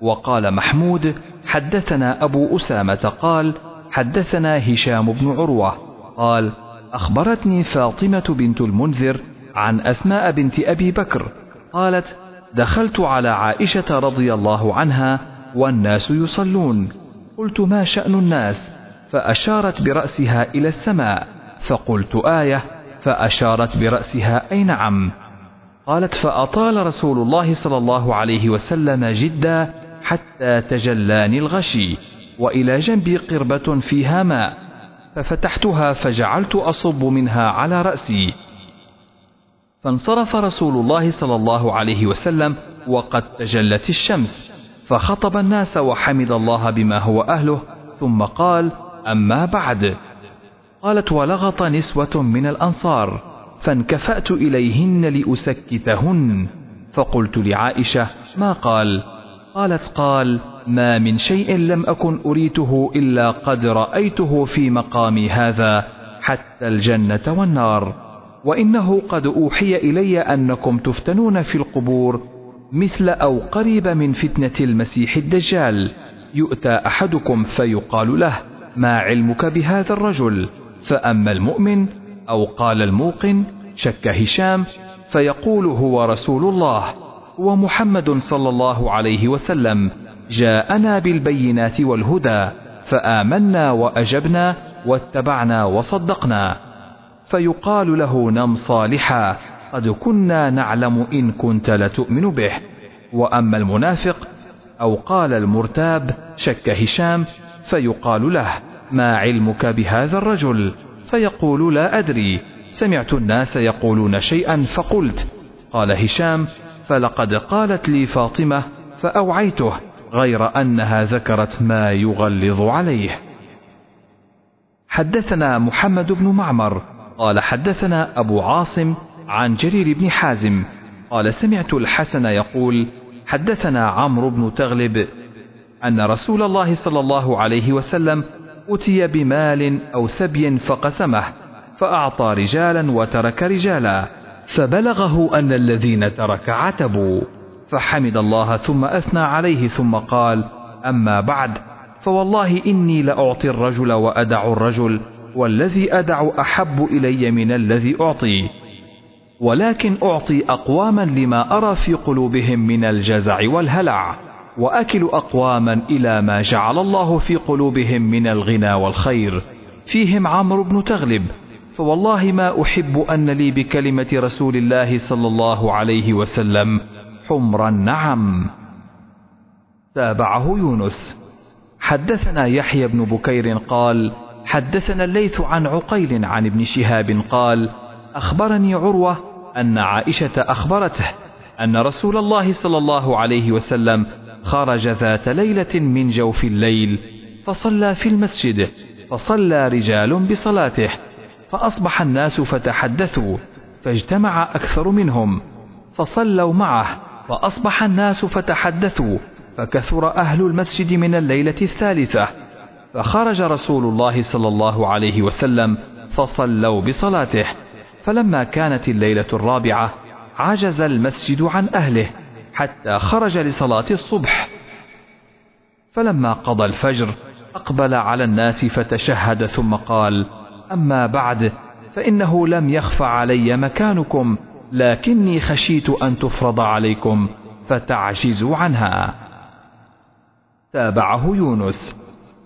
وقال محمود حدثنا أبو أسامة قال حدثنا هشام بن عروة قال أخبرتني فاطمة بنت المنذر عن أسماء بنت أبي بكر قالت دخلت على عائشة رضي الله عنها والناس يصلون. قلت ما شأن الناس؟ فأشارت برأسها إلى السماء فقلت آية. فأشارت برأسها أي نعم؟ قالت فأطال رسول الله صلى الله عليه وسلم جدا حتى تجلاني الغشي وإلى جنبي قربة فيها ماء ففتحتها فجعلت أصب منها على رأسي. فانصرف رسول الله صلى الله عليه وسلم وقد تجلت الشمس فخطب الناس وحمد الله بما هو أهله ثم قال أما بعد. قالت ولغط نسوة من الأنصار فانكفأت إليهن لأسكتهن. فقلت لعائشة ما قال؟ قالت قال ما من شيء لم أكن أريته إلا قد رأيته في مقامي هذا حتى الجنة والنار. وإنه قد أوحي إلي أنكم تفتنون في القبور مثل أو قريب من فتنة المسيح الدجال. يؤتى أحدكم فيقال له ما علمك بهذا الرجل؟ فأما المؤمن أو قال الموقن شك هشام فيقول هو رسول الله ومحمد صلى الله عليه وسلم جاءنا بالبينات والهدى فآمنا وأجبنا واتبعنا وصدقنا فيقال له نم صالحا قد كنا نعلم إن كنت لتؤمن به وأما المنافق أو قال المرتاب شك هشام فيقال له ما علمك بهذا الرجل؟ فيقول لا أدري. سمعت الناس يقولون شيئا فقلت. قال هشام فلقد قالت لي فاطمة فأوعيته غير أنها ذكرت ما يغلظ عليه. حدثنا محمد بن معمر. قال حدثنا أبو عاصم عن جرير بن حازم. قال سمعت الحسن يقول حدثنا عمرو بن تغلب أن رسول الله صلى الله عليه وسلم أتي بمال أو سبي فقسمه فأعطى رجالا وترك رجالا فبلغه أن الذين ترك عتبوا. فحمد الله ثم أثنى عليه ثم قال أما بعد فوالله إني لأعطي الرجل وأدع الرجل والذي أدع أحب إلي من الذي أعطي. ولكن أعطي أقواما لما أرى في قلوبهم من الجزع والهلع. وأكل أقواما إلى ما جعل الله في قلوبهم من الغنى والخير. فيهم عمرو بن تغلب. فوالله ما أحب أن لي بكلمة رسول الله صلى الله عليه وسلم. حمر النعم. تابعه يونس. حدثنا يحيى بن بكير قال حدثنا الليث عن عقيل عن ابن شهاب قال أخبرني عروة أن عائشة أخبرته أن رسول الله صلى الله عليه وسلم خرج ذات ليلة من جوف الليل فصلى في المسجد فصلى رجال بصلاته فأصبح الناس فتحدثوا فاجتمع أكثر منهم فصلوا معه فأصبح الناس فتحدثوا فكثر أهل المسجد من الليلة الثالثة فخرج رسول الله صلى الله عليه وسلم فصلوا بصلاته فلما كانت الليلة الرابعة عجز المسجد عن أهله. حتى خرج لصلاة الصبح. فلما قضى الفجر أقبل على الناس فتشهد ثم قال أما بعد فإنه لم يخف علي مكانكم لكني خشيت أن تفرض عليكم فتعجزوا عنها. تابعه يونس.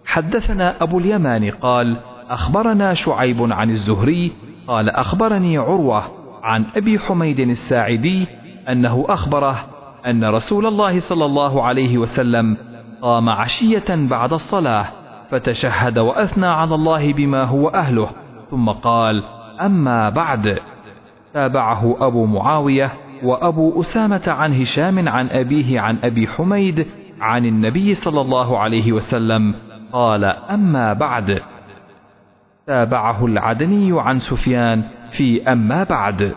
حدثنا أبو اليمان قال أخبرنا شعيب عن الزهري قال أخبرني عروة عن أبي حميد الساعدي أنه أخبره أن رسول الله صلى الله عليه وسلم قام عشية بعد الصلاة فتشهد وأثنى على الله بما هو أهله ثم قال أما بعد. تابعه أبو معاوية وأبو أسامة عن هشام عن أبيه عن أبي حميد عن النبي صلى الله عليه وسلم قال أما بعد. تابعه العدني عن سفيان في أما بعد.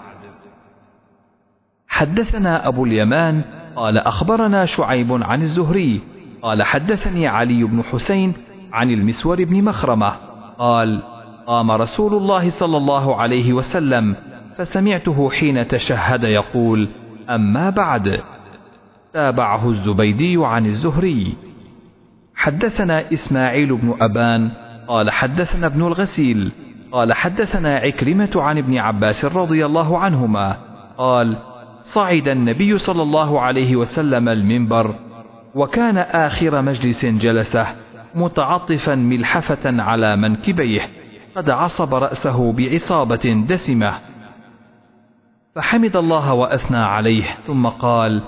حدثنا أبو اليمان قال أخبرنا شعيب عن الزهري قال حدثني علي بن حسين عن المسور بن مخرمة قال قام رسول الله صلى الله عليه وسلم فسمعته حين تشهد يقول أما بعد تابعه الزبيدي عن الزهري حدثنا إسماعيل بن أبان قال حدثنا ابن الغسيل قال حدثنا عكرمة عن ابن عباس رضي الله عنهما قال صعد النبي صلى الله عليه وسلم المنبر وكان آخر مجلس جلسه متعطفا ملحفة على منكبيه قد عصب رأسه بعصابة دسمة. فحمد الله وأثنى عليه ثم قال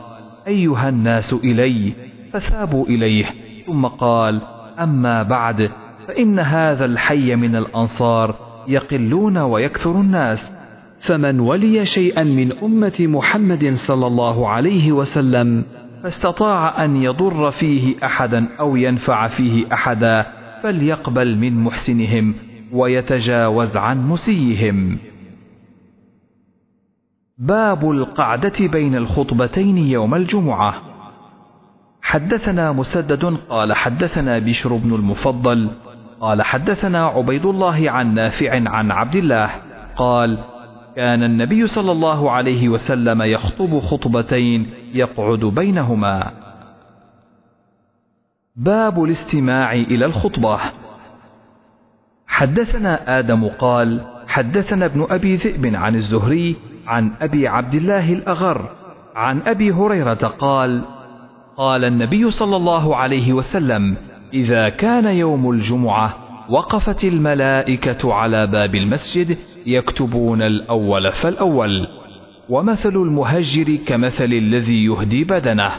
أيها الناس إلي فثابوا إليه ثم قال أما بعد فإن هذا الحي من الأنصار يقلون ويكثر الناس. فمن ولي شيئا من أمة محمد صلى الله عليه وسلم فاستطاع أن يضر فيه أحدا أو ينفع فيه أحدا فليقبل من محسنهم ويتجاوز عن مسيهم باب القعدة بين الخطبتين يوم الجمعة. حدثنا مسدد قال حدثنا بشر بن المفضل قال حدثنا عبيد الله عن نافع عن عبد الله قال كان النبي صلى الله عليه وسلم يخطب خطبتين يقعد بينهما. باب الاستماع إلى الخطبة. حدثنا آدم قال حدثنا ابن أبي ذئب عن الزهري عن أبي عبد الله الأغر عن أبي هريرة قال قال النبي صلى الله عليه وسلم إذا كان يوم الجمعة وقفت الملائكة على باب المسجد يكتبون الأول فالأول. ومثل المهجر كمثل الذي يهدي بدنه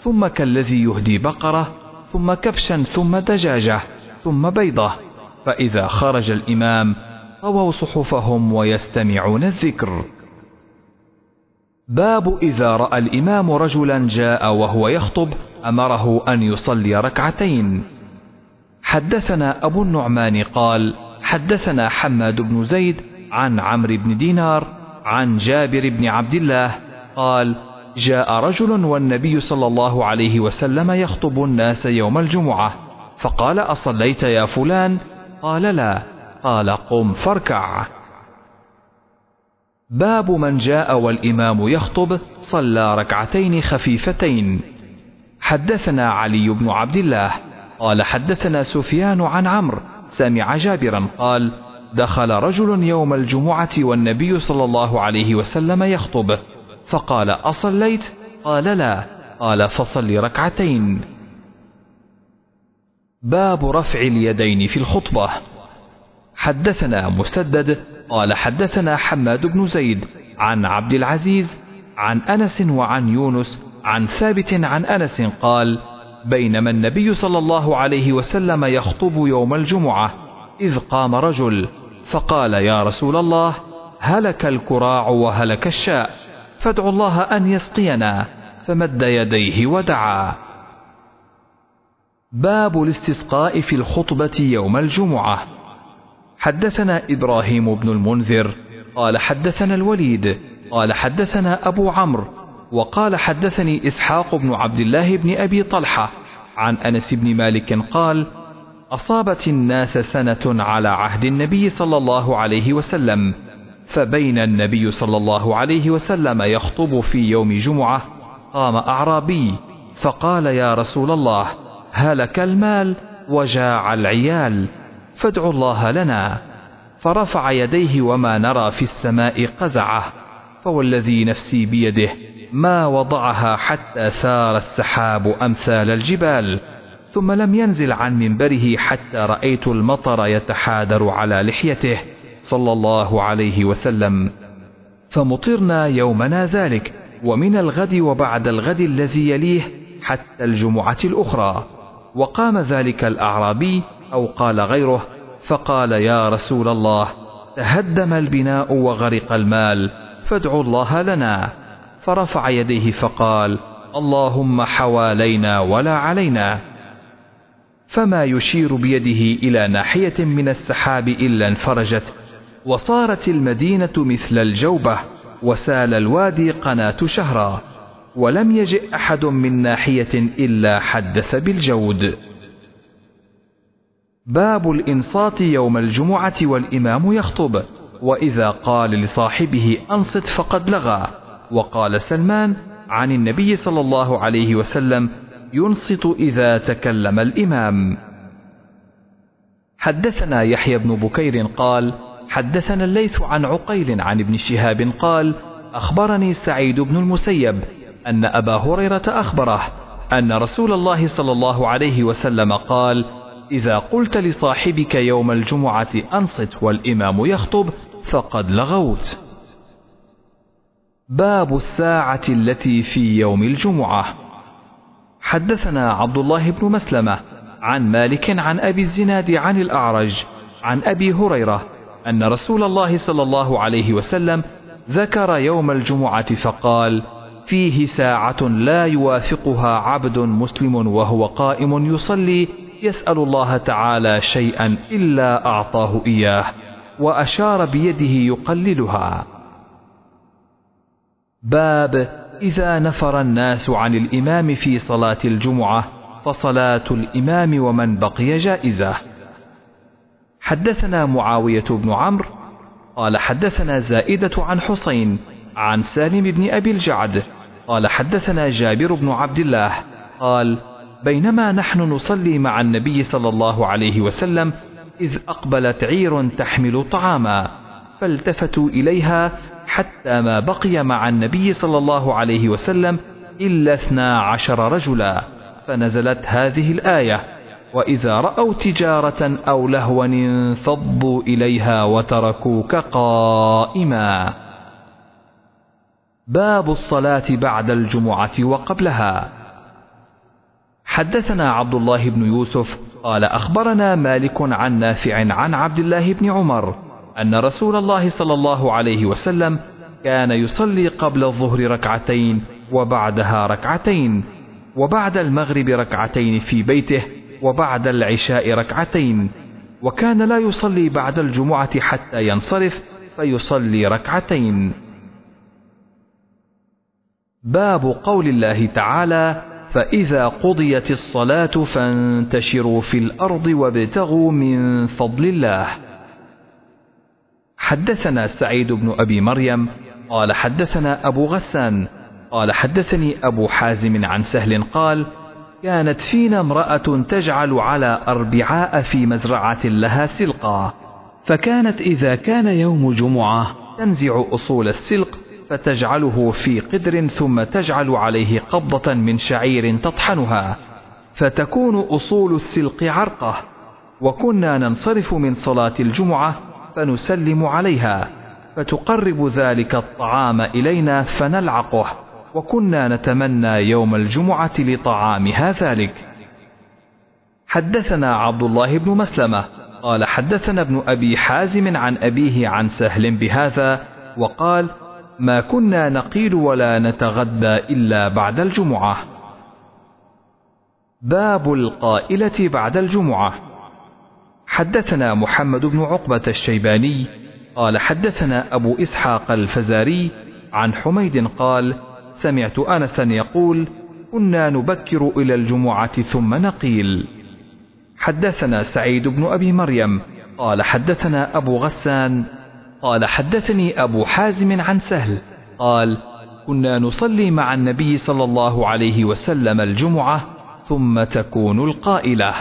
ثم كالذي يهدي بقرة ثم كبشا ثم دجاجة ثم بيضة. فإذا خرج الإمام طووا صحفهم ويستمعون الذكر. باب إذا رأى الإمام رجلا جاء وهو يخطب أمره أن يصلي ركعتين. حدثنا أبو النعمان قال حدثنا حماد بن زيد عن عمرو بن دينار عن جابر بن عبد الله قال جاء رجل والنبي صلى الله عليه وسلم يخطب الناس يوم الجمعة فقال أصليت يا فلان؟ قال لا. قال قم فاركع. باب من جاء والإمام يخطب صلى ركعتين خفيفتين. حدثنا علي بن عبد الله قال حدثنا سفيان عن عمرو سمع جابرا قال دخل رجل يوم الجمعة والنبي صلى الله عليه وسلم يخطب. فقال أصليت؟ قال لا. قال فصل ركعتين. باب رفع اليدين في الخطبة. حدثنا مسدد. قال حدثنا حماد بن زيد عن عبد العزيز عن أنس وعن يونس عن ثابت عن أنس قال بينما النبي صلى الله عليه وسلم يخطب يوم الجمعة. إذ قام رجل فقال يا رسول الله هلك الكراع وهلك الشاء فادعوا الله أن يسقينا فمد يديه ودعا. باب الاستسقاء في الخطبة يوم الجمعة. حدثنا إبراهيم بن المنذر قال حدثنا الوليد قال حدثنا أبو عمرو وقال حدثني إسحاق بن عبد الله بن أبي طلحة عن أنس بن مالك قال أصابت الناس سنة على عهد النبي صلى الله عليه وسلم فبين النبي صلى الله عليه وسلم يخطب في يوم جمعة قام أعرابي فقال يا رسول الله هلك المال وجاع العيال فادعوا الله لنا. فرفع يديه وما نرى في السماء قزعة فوالذي نفسي بيده ما وضعها حتى سار السحاب أمثال الجبال. ثم لم ينزل عن منبره حتى رأيت المطر يتحادر على لحيته صلى الله عليه وسلم. فمطرنا يومنا ذلك ومن الغد وبعد الغد الذي يليه حتى الجمعة الأخرى. وقام ذلك الأعرابي أو قال غيره فقال يا رسول الله تهدم البناء وغرق المال فادعوا الله لنا. فرفع يديه فقال اللهم حوالينا ولا علينا. فما يشير بيده إلى ناحية من السحاب إلا انفرجت وصارت المدينة مثل الجوبة وسال الوادي قناة شهرا ولم يجئ أحد من ناحية إلا حدث بالجود. باب الإنصات يوم الجمعة والإمام يخطب وإذا قال لصاحبه أنصت فقد لغى وقال سلمان عن النبي صلى الله عليه وسلم ينصت إذا تكلم الإمام حدثنا يحيى بن بكير قال حدثنا الليث عن عقيل عن ابن شهاب قال أخبرني سعيد بن المسيب أن أبا هريرة أخبره أن رسول الله صلى الله عليه وسلم قال إذا قلت لصاحبك يوم الجمعة أنصت والإمام يخطب فقد لغوت. باب الساعة التي في يوم الجمعة. حدثنا عبد الله بن مسلمة عن مالك عن أبي الزناد عن الأعرج عن أبي هريرة أن رسول الله صلى الله عليه وسلم ذكر يوم الجمعة فقال: فيه ساعة لا يوافقها عبد مسلم وهو قائم يصلي يسأل الله تعالى شيئا إلا أعطاه إياه وأشار بيده يقللها. باب إذا نفر الناس عن الإمام في صلاة الجمعة فصلاة الإمام ومن بقي جائزة. حدثنا معاوية بن عمرو قال حدثنا زائدة عن حسين عن سالم بن أبي الجعد قال حدثنا جابر بن عبد الله قال بينما نحن نصلي مع النبي صلى الله عليه وسلم إذ أقبلت عير تحمل طعاما فالتفتوا إليها حتى ما بقي مع النبي صلى الله عليه وسلم إلا اثنا عشر رجلا فنزلت هذه الآية وإذا رأوا تجارة أو لهوا انفضوا إليها وتركوك قائما. باب الصلاة بعد الجمعة وقبلها. حدثنا عبد الله بن يوسف قال أخبرنا مالك عن نافع عن عبد الله بن عمر أن رسول الله صلى الله عليه وسلم كان يصلي قبل الظهر ركعتين وبعدها ركعتين وبعد المغرب ركعتين في بيته وبعد العشاء ركعتين وكان لا يصلي بعد الجمعة حتى ينصرف فيصلي ركعتين. باب قول الله تعالى فإذا قضيت الصلاة فانتشروا في الأرض وابتغوا من فضل الله. حدثنا سعيد بن أبي مريم قال حدثنا أبو غسان قال حدثني أبو حازم عن سهل قال كانت فينا امرأة تجعل على أربعاء في مزرعة لها سلقا فكانت إذا كان يوم جمعة تنزع أصول السلق فتجعله في قدر ثم تجعل عليه قبضة من شعير تطحنها فتكون أصول السلق عرقة وكنا ننصرف من صلاة الجمعة فنسلم عليها فتقرب ذلك الطعام إلينا فنلعقه وكنا نتمنى يوم الجمعة لطعامها ذلك. حدثنا عبد الله بن مسلمة قال حدثنا ابن أبي حازم عن أبيه عن سهل بهذا وقال ما كنا نقيل ولا نتغدى إلا بعد الجمعة. باب القائلة بعد الجمعة. حدثنا محمد بن عقبة الشيباني قال حدثنا أبو إسحاق الفزاري عن حميد قال سمعت أنسا يقول كنا نبكر إلى الجمعة ثم نقيل. حدثنا سعيد بن أبي مريم قال حدثنا أبو غسان قال حدثني أبو حازم عن سهل قال كنا نصلي مع النبي صلى الله عليه وسلم الجمعة ثم تكون القائلة.